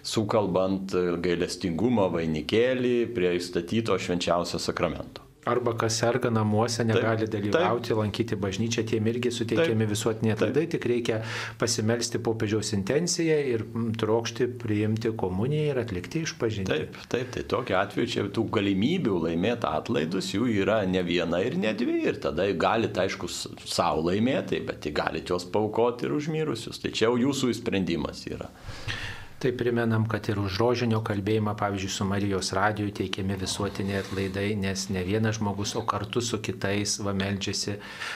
sukalbant gailestingumo vainikėlį prie įstatyto švenčiausio sakramento. Arba kas serga namuose, negali taip, dalyvauti, taip. lankyti bažnyčią, tiem irgi suteikiami visuotiniai atlaidai, tik reikia pasimelsti popiežiaus intenciją ir trokšti priimti komuniją ir atlikti išpažinti. Taip, taip, tai tokiu atveju čia tų galimybių laimėti atlaidus jų yra ne viena ir ne dvi ir tada galite, aišku, savo laimėti, bet galite juos paukoti ir užmirusius. Tai čia jau jūsų sprendimas yra. Tai primenam, kad ir už rožinio kalbėjimą, pavyzdžiui, su Marijos radiju teikiami visuotiniai atlaidai, nes ne vienas žmogus, o kartu su kitais va meldžiasi.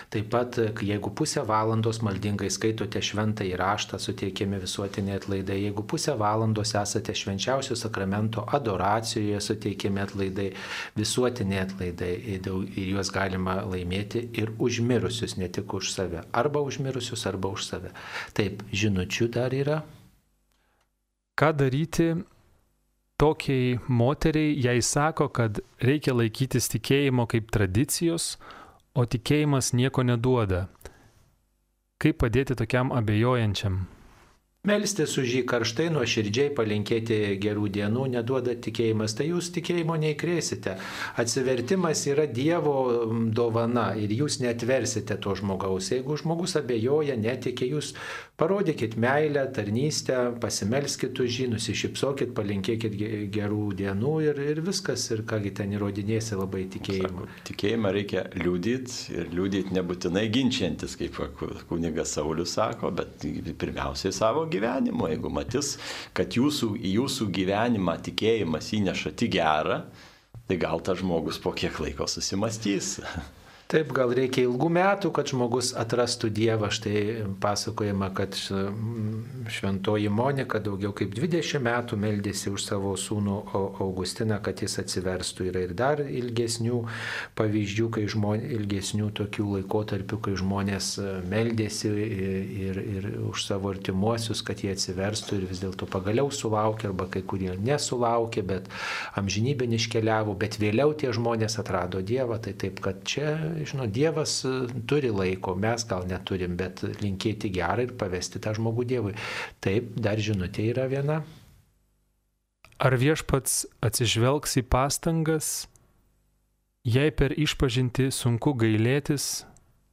Taip pat, jeigu pusę valandos maldingai skaitote šventą įraštą, suteikiami visuotiniai atlaidai. Jeigu pusę valandos esate švenčiausio sakramento adoracijoje, suteikiami atlaidai, visuotiniai atlaidai ir juos galima laimėti ir užmirusius, ne tik už save. Arba užmirusius, arba už save. Taip, žinučių dar yra ką daryti tokiai moteriai, jai sako, kad reikia laikytis tikėjimo kaip tradicijos, o tikėjimas nieko neduoda. Kaip padėti tokiam abejojančiam? Melstis už jį karštai, nuoširdžiai, palinkėti gerų dienų, neduoda tikėjimas, tai jūs tikėjimo neįkrėsite. Atsivertimas yra Dievo dovana ir jūs netversite to žmogaus. Jeigu žmogus abejoja, netikė, jūs parodykit meilę, tarnystę, pasimelskit už jį, nusišypsokit, palinkėkit gerų dienų ir, ir viskas. Ir kągi ten įrodinėsi labai tikėjimą. Sako, tikėjimą reikia liūdyti ir liūdyti nebūtinai ginčiantis, kaip kunigas Saulis sako, bet pirmiausiai savo gyvenimo. Jeigu matys, kad jūsų, į jūsų gyvenimą tikėjimas įneša tik gerą, tai gal tas žmogus po kiek laiko susimastys. [LAUGHS] Taip, gal reikia ilgų metų, kad žmogus atrastų Dievą. Štai pasakojama, kad šventoji Monika daugiau kaip 20 metų meldėsi už savo sūnų Augustiną, kad jis atsiverstų. Yra ir dar ilgesnių pavyzdžių, kai žmonės, ilgesnių tokių laikotarpių, kai žmonės meldėsi ir, ir už savo artimuosius, kad jie atsiverstų ir vis dėlto pagaliau sulaukė, arba kai kurie nesulaukė, bet amžinybė iškeliavo, bet vėliau tie žmonės atrado Dievą. Tai taip, kad čia žinot, Dievas e, turi laiko, mes gal neturim, bet linkėti gerą ir pavesti tą žmogų Dievui. Taip, dar žinutė yra viena. Ar viešpats atsižvelgs į pastangas, jei per išpažinti sunku gailėtis,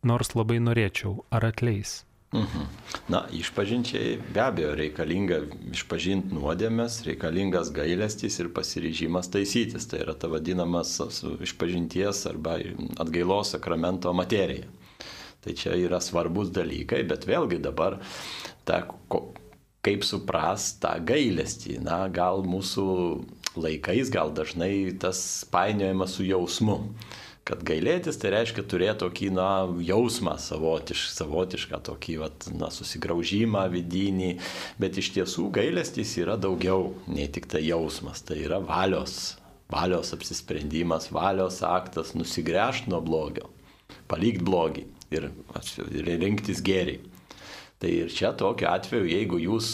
nors labai norėčiau, ar atleis? Mhm. Na, išpažinčiai be abejo reikalinga išpažinti nuodėmės, reikalingas gailestis ir pasiryžimas taisytis. Tai yra ta vadinamas išpažinties arba atgailos sakramento materija. Tai čia yra svarbus dalykai, bet vėlgi dabar ta, kaip supras tą gailestį. Na, gal mūsų laikais, gal dažnai tas painiojimas su jausmu kad gailėtis tai reiškia turėti tokį, na, jausmą savotiš, savotišką, tokį, vat, na, susigraužimą vidinį, bet iš tiesų gailestis yra daugiau nei tik tai jausmas, tai yra valios, valios apsisprendimas, valios aktas nusigręžti nuo blogio, palikti blogį ir, ir rinktis gėrį. Tai ir čia tokiu atveju, jeigu jūs,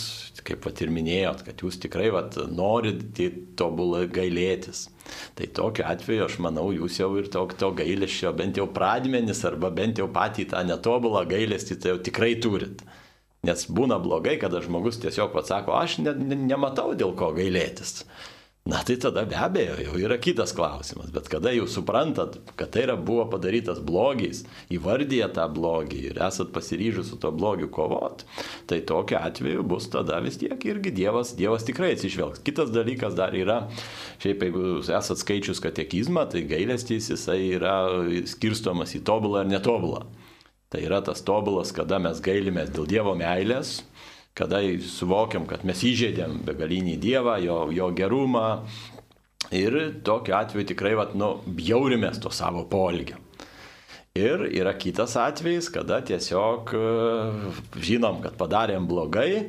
kaip pat ir minėjot, kad jūs tikrai vat, norit tobulai gailėtis, tai tokiu atveju aš manau, jūs jau ir to, to gailėšio bent jau pradmenis arba bent jau patį tą netobulą gailestį tai jau tikrai turit. Nes būna blogai, kada žmogus tiesiog atsako, aš ne, ne, nematau dėl ko gailėtis. Na tai tada be abejo jau yra kitas klausimas, bet kada jau suprantat, kad tai yra buvo padarytas blogis, įvardyje tą blogį ir esat pasiryžus su to blogiu kovot, tai tokiu atveju bus tada vis tiek irgi Dievas, Dievas tikrai atsižvelgs. Kitas dalykas dar yra, šiaip jeigu esat skaičius katekizmą, tai gailestys jisai yra skirstomas į tobulą ir netobulą. Tai yra tas tobulas, kada mes gailimės dėl Dievo meilės, kada suvokiam, kad mes įžeidėm begalinį Dievą, jo, jo gerumą ir tokiu atveju tikrai, vat, nu, bjaurimės to savo polgio. Ir yra kitas atvejis, kada tiesiog e, žinom, kad padarėm blogai,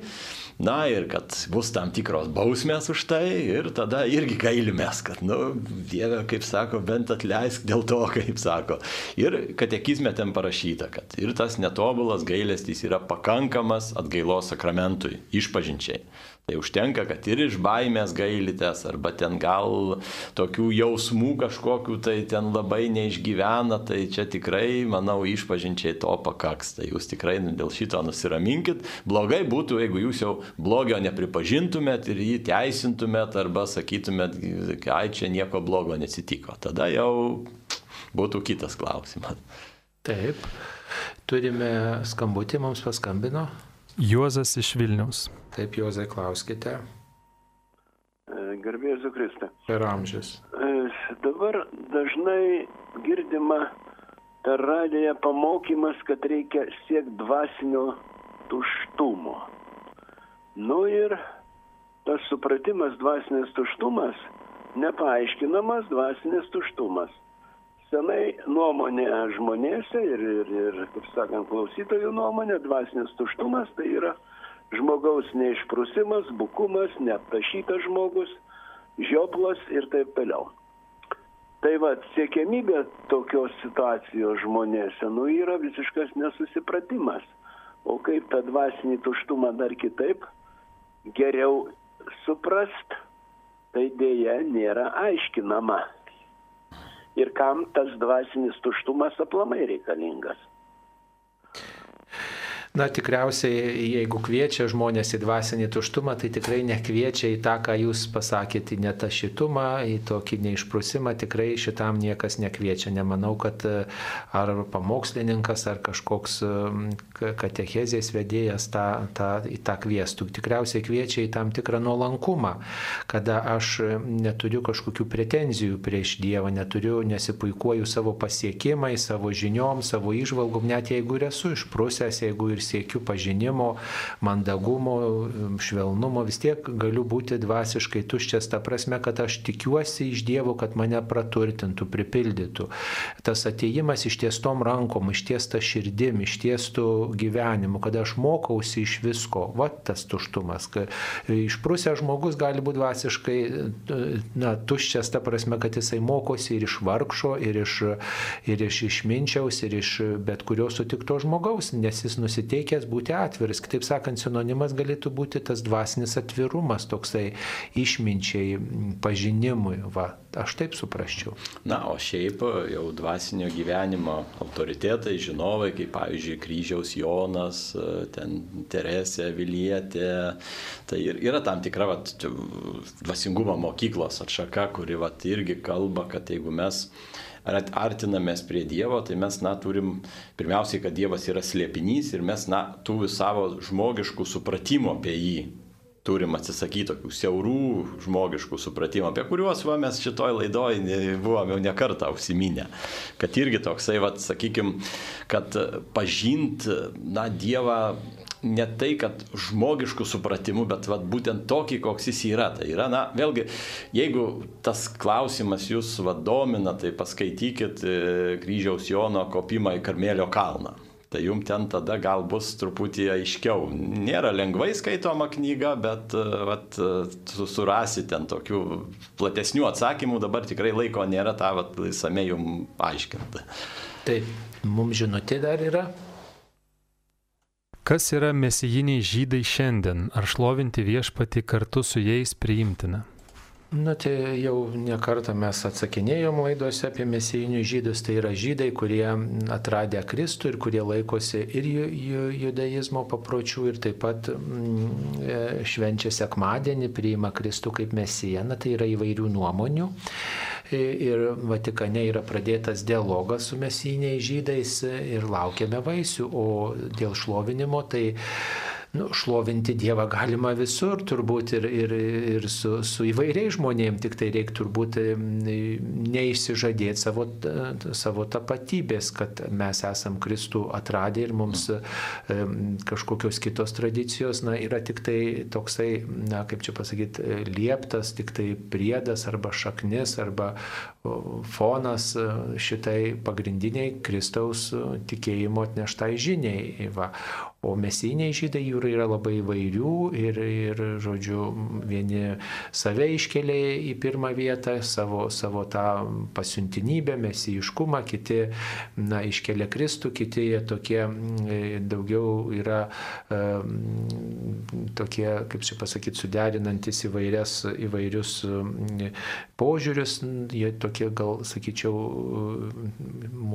Na ir kad bus tam tikros bausmės už tai ir tada irgi gailimės, kad, nu, Dieve, kaip sako, bent atleisk dėl to, [LAUGHS] kaip sako. Ir katekizme ten parašyta, kad ir tas netobulas gailestis yra pakankamas atgailos sakramentui, išpažinčiai. Tai užtenka, kad ir iš baimės gailitės, arba ten gal tokių jausmų kažkokių tai ten labai neišgyvena, tai čia tikrai, manau, išpažinčiai to pakaks. Tai jūs tikrai dėl šito nusiraminkit. Blogai būtų, jeigu jūs jau blogio nepripažintumėt ir jį teisintumėt, arba sakytumėt, ai čia nieko blogo nesitiko. Tada jau būtų kitas klausimas. Taip. Turime skambutį, mums paskambino. Juozas iš Vilniaus. Taip, Juozai, klauskite. Garbėjus Zukristą. Per amžius. Dabar dažnai girdima per radiją pamokymas, kad reikia siekti dvasinio tuštumo. Nu ir tas supratimas dvasinės tuštumas, nepaaiškinamas dvasinės tuštumas. Senai nuomonė žmonėse ir, ir, ir kaip sakant, klausytojų nuomonė, dvasinės tuštumas tai yra žmogaus neišprusimas, bukumas, neaptašytas žmogus, žioplas ir taip toliau. Tai va, siekiamybė tokios situacijos žmonėse, nu, yra visiškas nesusipratimas. O kaip tą dvasinį tuštumą dar kitaip geriau suprast, tai dėja nėra aiškinama. Ir kam tas dvasinis tuštumas aplamai reikalingas. Na tikriausiai, jeigu kviečia žmonės į dvasinį tuštumą, tai tikrai nekviečia į tą, ką jūs pasakėte, į netašytumą, į tokį neišprusimą, tikrai šitam niekas nekviečia. Nemanau, kad e, ar pamokslininkas, ar kažkoks katechezės vedėjas tą, tą, į tą kvieštų. Tikriausiai kviečia į tam tikrą nuolankumą, kada aš neturiu kažkokių pretenzijų prieš Dievą, neturiu, nesipuikuoju savo pasiekimais, savo žiniom, savo išvalgom, net jeigu ir esu išprusęs, jeigu ir siekiu pažinimo, mandagumo, švelnumo, vis tiek galiu būti dvasiškai tuščias, ta prasme, kad aš tikiuosi iš Dievo, kad mane praturtintų, pripildytų. Tas ateimas ištiestom rankom, ištiesta širdim, ištiestų gyvenimu, kad aš mokausi iš visko. Va tas tuštumas. Išprusęs žmogus gali būti dvasiškai na, tuščias, ta prasme, kad jisai mokosi ir iš vargšo, ir iš, ir iš išminčiaus, ir iš bet kurio sutikto žmogaus, nes jis nusiteikė nusiteikęs būti atviras. Kitaip sakant, sinonimas galėtų būti tas dvasinis atvirumas, toksai išminčiai, pažinimui. Va, aš taip suprasčiau. Na, o šiaip jau dvasinio gyvenimo autoritetai, žinovai, kaip pavyzdžiui kryžiaus Jonas, ten Teresė, Vilietė, tai yra tam tikra vat, dvasingumo mokyklos atšaka, kuri vat, irgi kalba, kad jeigu mes artinamės prie Dievo, tai mes, na, turim pirmiausiai, kad Dievas yra slėpinys ir mes, na, tų savo žmogiškų supratimų apie jį turim atsisakyti tokių siaurų žmogiškų supratimų, apie kuriuos va, mes šitoj laidoj buvome jau nekartą užsiminę. Kad irgi toksai, va, sakykime, kad pažint, na, Dievą ne tai, kad žmogiškų supratimų, bet vat, būtent tokį, koks jis yra. Tai yra, na, vėlgi, jeigu tas klausimas jūs vadomina, tai paskaitykit e, kryžiaus Jono kopimą į Karmelio kalną. Tai jums ten tada gal bus truputį aiškiau. Nėra lengvai skaitoma knyga, bet e, vat, surasi ten tokių platesnių atsakymų, dabar tikrai laiko nėra tą visame jums aiškinti. Taip, mums žinutė dar yra. Kas yra mesijiniai žydai šiandien? Ar šlovinti viešpati kartu su jais priimtina? Na tai jau nekartą mes atsakinėjom laidose apie mesijinius žydus. Tai yra žydai, kurie atradė Kristų ir kurie laikosi ir judaizmo papročių ir taip pat mm, e, švenčia sekmadienį, priima Kristų kaip mesiją. Na tai yra įvairių nuomonių ir Vatikane yra pradėtas dialogas su mesiniais žydais ir laukiame vaisių, o dėl šlovinimo tai nu, šlovinti Dievą galima visur, turbūt ir, ir, ir su, su įvairiais žmonėms, tik tai reikia turbūt neišsižadėti savo, savo tapatybės, kad mes esam Kristų atradę ir mums kažkokios kitos tradicijos, na, yra tik tai toksai, na, kaip čia pasakyti, lieptas, tik tai priedas arba šaknis arba fonas šitai pagrindiniai Kristaus tikėjimo atneštai žiniai. Va. O mesiniai žydai jų yra labai įvairių ir, ir, žodžiu, vieni save iškelia į pirmą vietą, savo, savo tą pasiuntinybę, mesijiškumą, kiti, na, iškelia Kristų, kiti jie tokie daugiau yra tokie, kaip čia pasakyti, suderinantis įvairias, įvairius požiūrius, jie tokie gal, sakyčiau,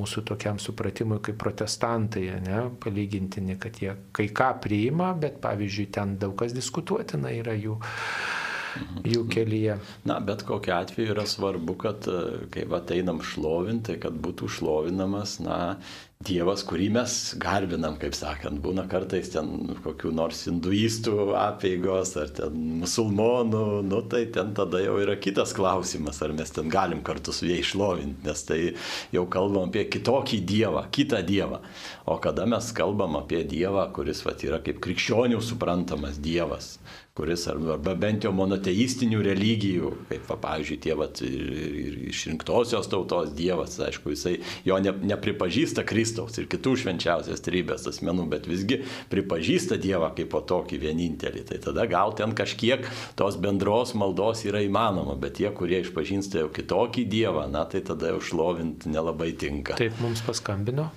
mūsų tokiam supratimui kaip protestantai, ne, palygintini, kad jie kai ką priima, bet pavyzdžiui, ten daug kas diskutuotina yra jų, jų kelyje. Na, bet kokiu atveju yra svarbu, kad kai ateinam šlovinti, kad būtų šlovinamas, na, Dievas, kurį mes garbinam, kaip sakant, būna kartais ten kokių nors hinduistų apėgos ar ten musulmonų, nu tai ten tada jau yra kitas klausimas, ar mes ten galim kartu su jais šlovinti, nes tai jau kalbam apie kitokį Dievą, kitą Dievą. O kada mes kalbam apie Dievą, kuris vat, yra kaip krikščionių suprantamas Dievas, kuris arba bent jau monoteistinių religijų, kaip, va, pavyzdžiui, tie vat, ir, ir išrinktosios tautos dievas, aišku, jisai jo ne, nepripažįsta Kristaus ir kitų švenčiausias trybės asmenų, bet visgi pripažįsta Dievą kaip po tokį vienintelį. Tai tada gal ten kažkiek tos bendros maldos yra įmanoma, bet tie, kurie išpažįsta jau kitokį Dievą, na tai tada jau šlovint nelabai tinka. Taip mums paskambino.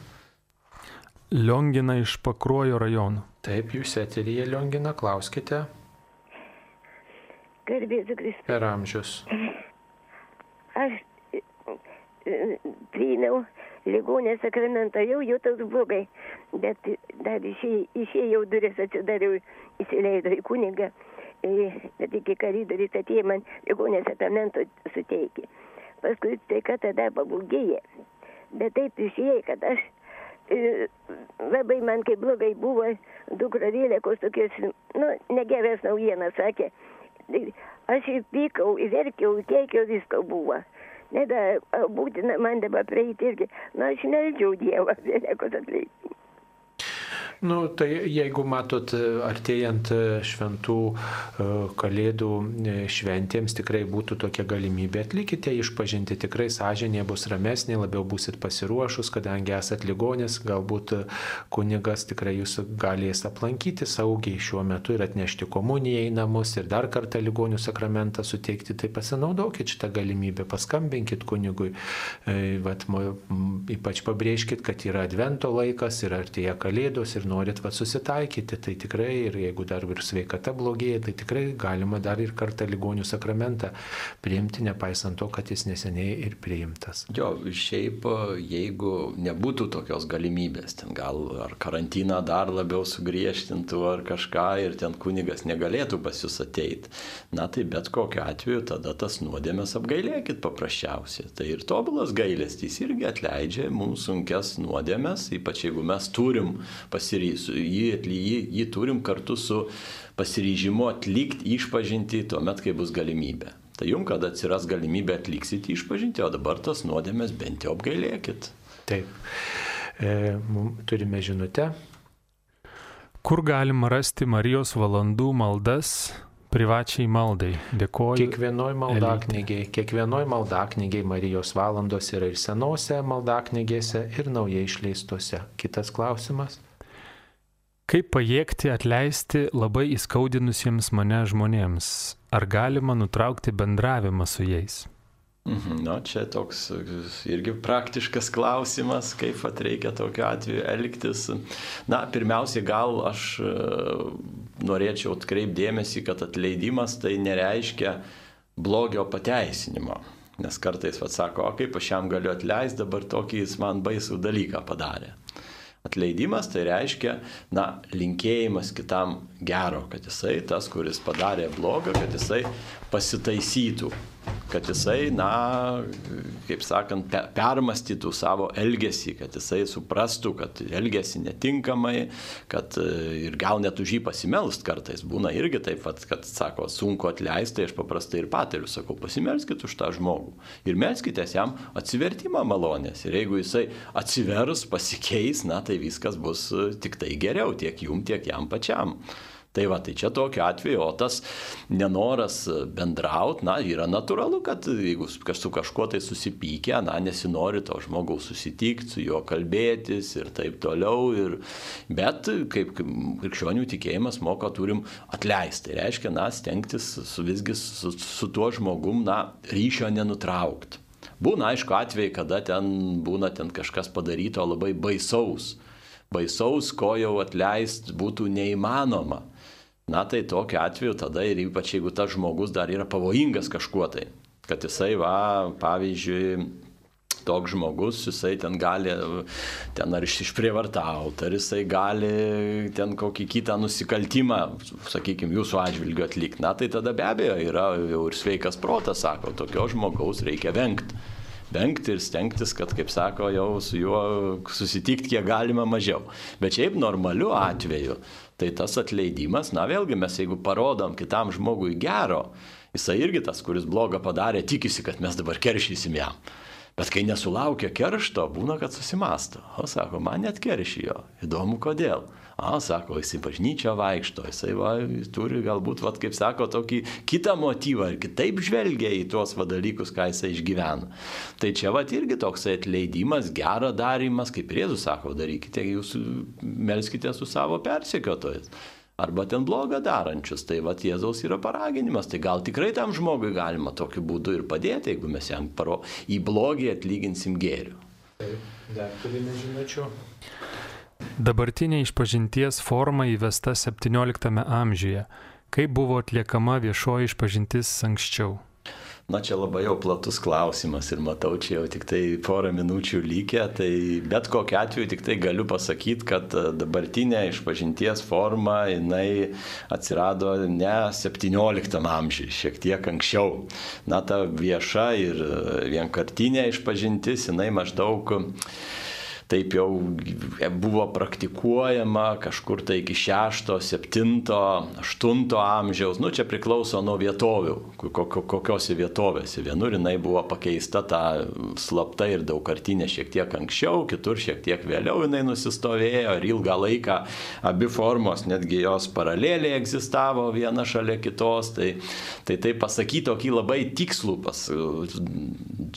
Liongina iš Pakruojo rajono. Taip, jūs eterija Liongina, klauskite. Garbėsiu Kristus. Per amžius. Aš priėmiau ligonės sakramentą, jau jūtas blogai, bet dar išėjau, duris atsidariau, įsileidau į kunigą, bet iki karydoris atėjo man ligonės sakramento suteikė. Paskui tai, kad tada pablogėjo. Bet taip išėjai, kad aš labai man kaip blogai buvo, dukra Vėlėkos tokios, nu, negeras naujienas sakė. Aš įpykau, įverkiau, keikiau, visko buvo. Neda, būtina man dabar prieiti irgi. Na, aš meldžiau Dievą, [LAUGHS] Vėlėkos atleidimą. Nu, tai jeigu matot, artėjant šventų kalėdų šventėms tikrai būtų tokia galimybė, atlikite išpažinti, tikrai sąžinė bus ramesnė, labiau busit pasiruošus, kadangi esat ligonis, galbūt kunigas tikrai jūs galės aplankyti saugiai šiuo metu ir atnešti komuniją į namus ir dar kartą ligonių sakramentą suteikti, tai pasinaudokit šitą galimybę, paskambinkit kunigui, Vat, ypač pabrėžkit, kad yra advento laikas ir artėja kalėdos ir norit va, susitaikyti, tai tikrai ir jeigu dar ir sveikata blogėja, tai tikrai galima dar ir kartą ligonių sakramentą priimti, nepaisant to, kad jis neseniai ir priimtas. Jo, šiaip jeigu nebūtų tokios galimybės, ten gal ar karantiną dar labiau sugriežtintų ar kažką ir ten kunigas negalėtų pas jūs ateiti, na tai bet kokiu atveju tada tas nuodėmės apgailėkit paprasčiausiai. Tai ir tobulas gailestys irgi atleidžia mums sunkias nuodėmės, ypač jeigu mes turim pasirinkti jį, jį, jį turim kartu su pasiryžimu atlikti išpažinti tuo met, kai bus galimybė. Tai jums, kada atsiras galimybė atliksite išpažinti, o dabar tas nuodėmės bent jau apgailėkit. Taip. E, turime žinutę. Kur galima rasti Marijos valandų maldas privačiai maldai. Dėkoju. Kiekvienoj maldaknygiai, kiekvienoj maldaknygiai Marijos valandos yra ir senose maldaknygėse, ir naujai išleistose. Kitas klausimas. Kaip pajėgti atleisti labai įskaudinusiems mane žmonėms? Ar galima nutraukti bendravimą su jais? Mhm, Na, čia toks irgi praktiškas klausimas, kaip at reikia tokiu atveju elgtis. Na, pirmiausia, gal aš norėčiau atkreipdėmėsi, kad atleidimas tai nereiškia blogio pateisinimo. Nes kartais vad sako, o kaip aš jam galiu atleisti, dabar tokį jis man baisų dalyką padarė. Atleidimas tai reiškia, na, linkėjimas kitam gero, kad jisai, tas, kuris padarė blogą, kad jisai pasitaisytų kad jisai, na, kaip sakant, pe permastytų savo elgesį, kad jisai suprastų, kad elgesi netinkamai, kad e, ir gal net už jį pasimelst kartais. Būna irgi taip, kad sako, sunku atleisti, aš paprastai ir patariu, sakau, pasimelskit už tą žmogų ir melskitės jam atsivertimą malonės. Ir jeigu jisai atsivers, pasikeis, na, tai viskas bus e, tik tai geriau tiek jum, tiek jam pačiam. Tai va, tai čia tokiu atveju, o tas nenoras bendrauti, na, yra natūralu, kad jeigu su kažkuo tai susipykia, na, nesinori to žmogaus susitikti, su juo kalbėtis ir taip toliau. Ir, bet kaip krikščionių tikėjimas moko, turim atleisti. Tai reiškia, na, stengtis su visgi su, su tuo žmogum, na, ryšio nenutraukti. Būna, aišku, atvejai, kada ten būna ten kažkas padaryto labai baisaus. Baisaus, ko jau atleisti būtų neįmanoma. Na tai tokiu atveju tada ir ypač jeigu tas žmogus dar yra pavojingas kažkuo tai, kad jisai va, pavyzdžiui, toks žmogus, jisai ten gali, ten ar išprievartauti, ar jisai gali ten kokį kitą nusikaltimą, sakykime, jūsų atžvilgiu atlikti. Na tai tada be abejo yra jau ir sveikas protas, sako, tokio žmogaus reikia vengti. Vengti ir stengtis, kad, kaip sako, jau su juo susitikti kiek galima mažiau. Bet šiaip normaliu atveju, tai tas atleidimas, na vėlgi mes jeigu parodom kitam žmogui gero, jisai irgi tas, kuris blogą padarė, tikisi, kad mes dabar keršysim jam. Bet kai nesulaukia keršto, būna, kad susimasto. O sako, man net keršijo. Įdomu, kodėl. A, sako, jisai bažnyčia vaikšto, jisai va, turi galbūt, va, kaip sako, tokį kitą motyvą ir kitaip žvelgia į tuos va, dalykus, ką jisai išgyvena. Tai čia va irgi toks atleidimas, gero darimas, kaip Jėzus sako, darykite, jūs melskite su savo persekiotojais arba ten blogą darančius. Tai va Jėzaus yra paraginimas. Tai gal tikrai tam žmogui galima tokiu būdu ir padėti, jeigu mes jam paro į blogį atlyginsim gėrių. Taip, dar turime žinučių. Dabartinė išpažinties forma įvesta 17 amžiuje. Kaip buvo atliekama viešoji išpažintis anksčiau? Na čia labai jau platus klausimas ir matau, čia jau tik tai porą minučių lygia, tai bet kokiu atveju tik tai galiu pasakyti, kad dabartinė išpažinties forma, jinai atsirado ne 17 amžiui, šiek tiek anksčiau. Na ta vieša ir vienkartinė išpažintis, jinai maždaug taip jau buvo praktikuojama kažkur tai iki 6, 7, 8 amžiaus, nu čia priklauso nuo vietovių, kokiose vietovėse. Vienur jinai buvo pakeista ta slapta ir daugkartinė šiek tiek anksčiau, kitur šiek tiek vėliau jinai nusistovėjo ir ilgą laiką abi formos, netgi jos paraleliai egzistavo viena šalia kitos, tai tai, tai pasakyti tokį labai tikslų, pas,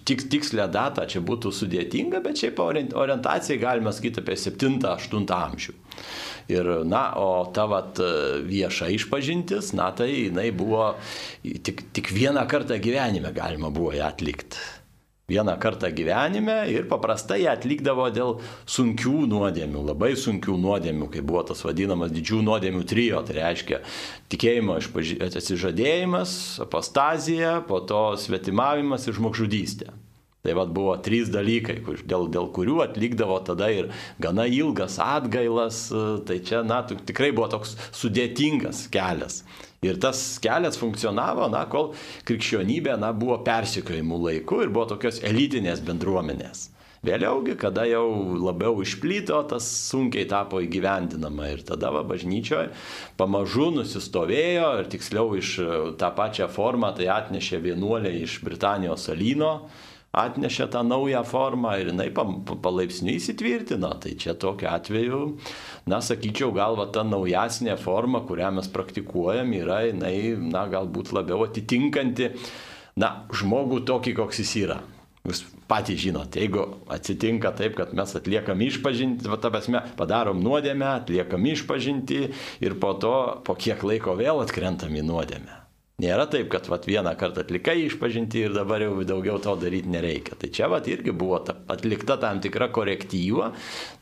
tik, tikslę datą čia būtų sudėtinga, bet šiaip orientacija civilizacijai galima sakyti apie 7-8 amžių. Ir, na, o ta vat vieša išpažintis, na, tai jinai buvo tik, tik vieną kartą gyvenime galima buvo ją atlikti. Vieną kartą gyvenime ir paprastai ją atlikdavo dėl sunkių nuodėmių, labai sunkių nuodėmių, kai buvo tas vadinamas didžių nuodėmių trijo, tai reiškia tikėjimo atsižadėjimas, apostazija, po to svetimavimas ir žmogžudystė. Tai vad buvo trys dalykai, dėl, dėl kurių atlikdavo tada ir gana ilgas atgailas. Tai čia, na, tikrai buvo toks sudėtingas kelias. Ir tas kelias funkcionavo, na, kol krikščionybė, na, buvo persikiojimų laiku ir buvo tokios elitinės bendruomenės. Vėliaugi, kada jau labiau išplyto, tas sunkiai tapo įgyvendinama ir tada va, bažnyčioje pamažu nusistovėjo ir tiksliau iš tą pačią formą tai atnešė vienuolė iš Britanijos salino atnešė tą naują formą ir jinai palaipsniui įsitvirtino. Tai čia tokiu atveju, na, sakyčiau, gal va ta naujasnė forma, kurią mes praktikuojam, yra jinai, na, galbūt labiau atitinkanti, na, žmogų tokį, koks jis yra. Jūs patys žinote, jeigu atsitinka taip, kad mes atliekam išpažinti, va, ta prasme, padarom nuodėmę, atliekam išpažinti ir po to, po kiek laiko vėl atkrentam į nuodėmę. Nėra taip, kad vat, vieną kartą atlikai išpažinti ir dabar jau daugiau to daryti nereikia. Tai čia vat, irgi buvo ta, atlikta tam tikra korektyva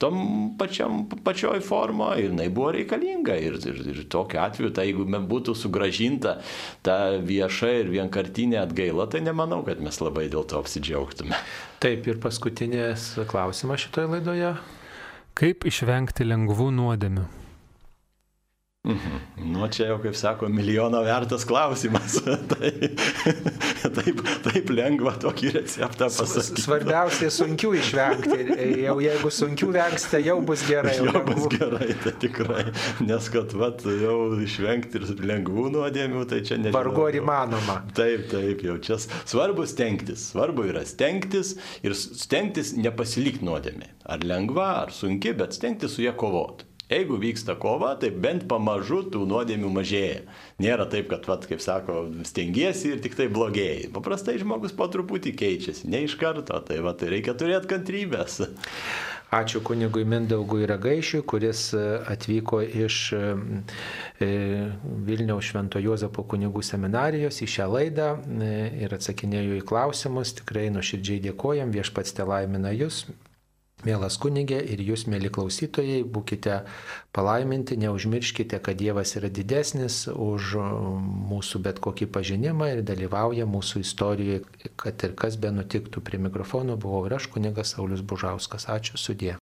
tom pačiam, pačioj formo ir jinai buvo reikalinga. Ir, ir, ir tokiu atveju, tai jeigu būtų sugražinta ta vieša ir vienkartinė atgaila, tai nemanau, kad mes labai dėl to apsidžiaugtume. Taip, ir paskutinės klausimas šitoje laidoje. Kaip išvengti lengvų nuodėmių? Mhm. Nu, čia jau, kaip sako, milijono vertas klausimas. [LAUGHS] tai, taip, taip lengva tokį receptą pasakyti. Svarbiausia sunkių išvengti. Jau jeigu sunkių vengsite, jau bus gerai. Jau bus gerai, tai tikrai. Nes kad vat, jau išvengti ir lengvų nuodėmių, tai čia nežinau. Vargu ar įmanoma. Taip, taip, jau čia svarbu stengtis. Svarbu yra stengtis ir stengtis nepasilikti nuodėmė. Ar lengva, ar sunki, bet stengtis su ją kovoti. Jeigu vyksta kova, tai bent pamažu tų nuodėmių mažėja. Nėra taip, kad, vat, kaip sako, stengiesi ir tik tai blogėjai. Paprastai žmogus po truputį keičiasi, ne iš karto, tai, vat, tai reikia turėti kantrybės. Ačiū kunigui Mindaugui Ragaišiui, kuris atvyko iš Vilniaus Švento Jozapo kunigų seminarijos į šią laidą ir atsakinėjo į klausimus. Tikrai nuoširdžiai dėkojam, viešpats te laimina jūs. Mielas kunigė ir jūs, mėly klausytojai, būkite palaiminti, neužmirškite, kad Dievas yra didesnis už mūsų bet kokį pažinimą ir dalyvauja mūsų istorijoje, kad ir kas be nutiktų. Prie mikrofono buvau ir aš, kunigas Saulis Bužauskas. Ačiū sudė.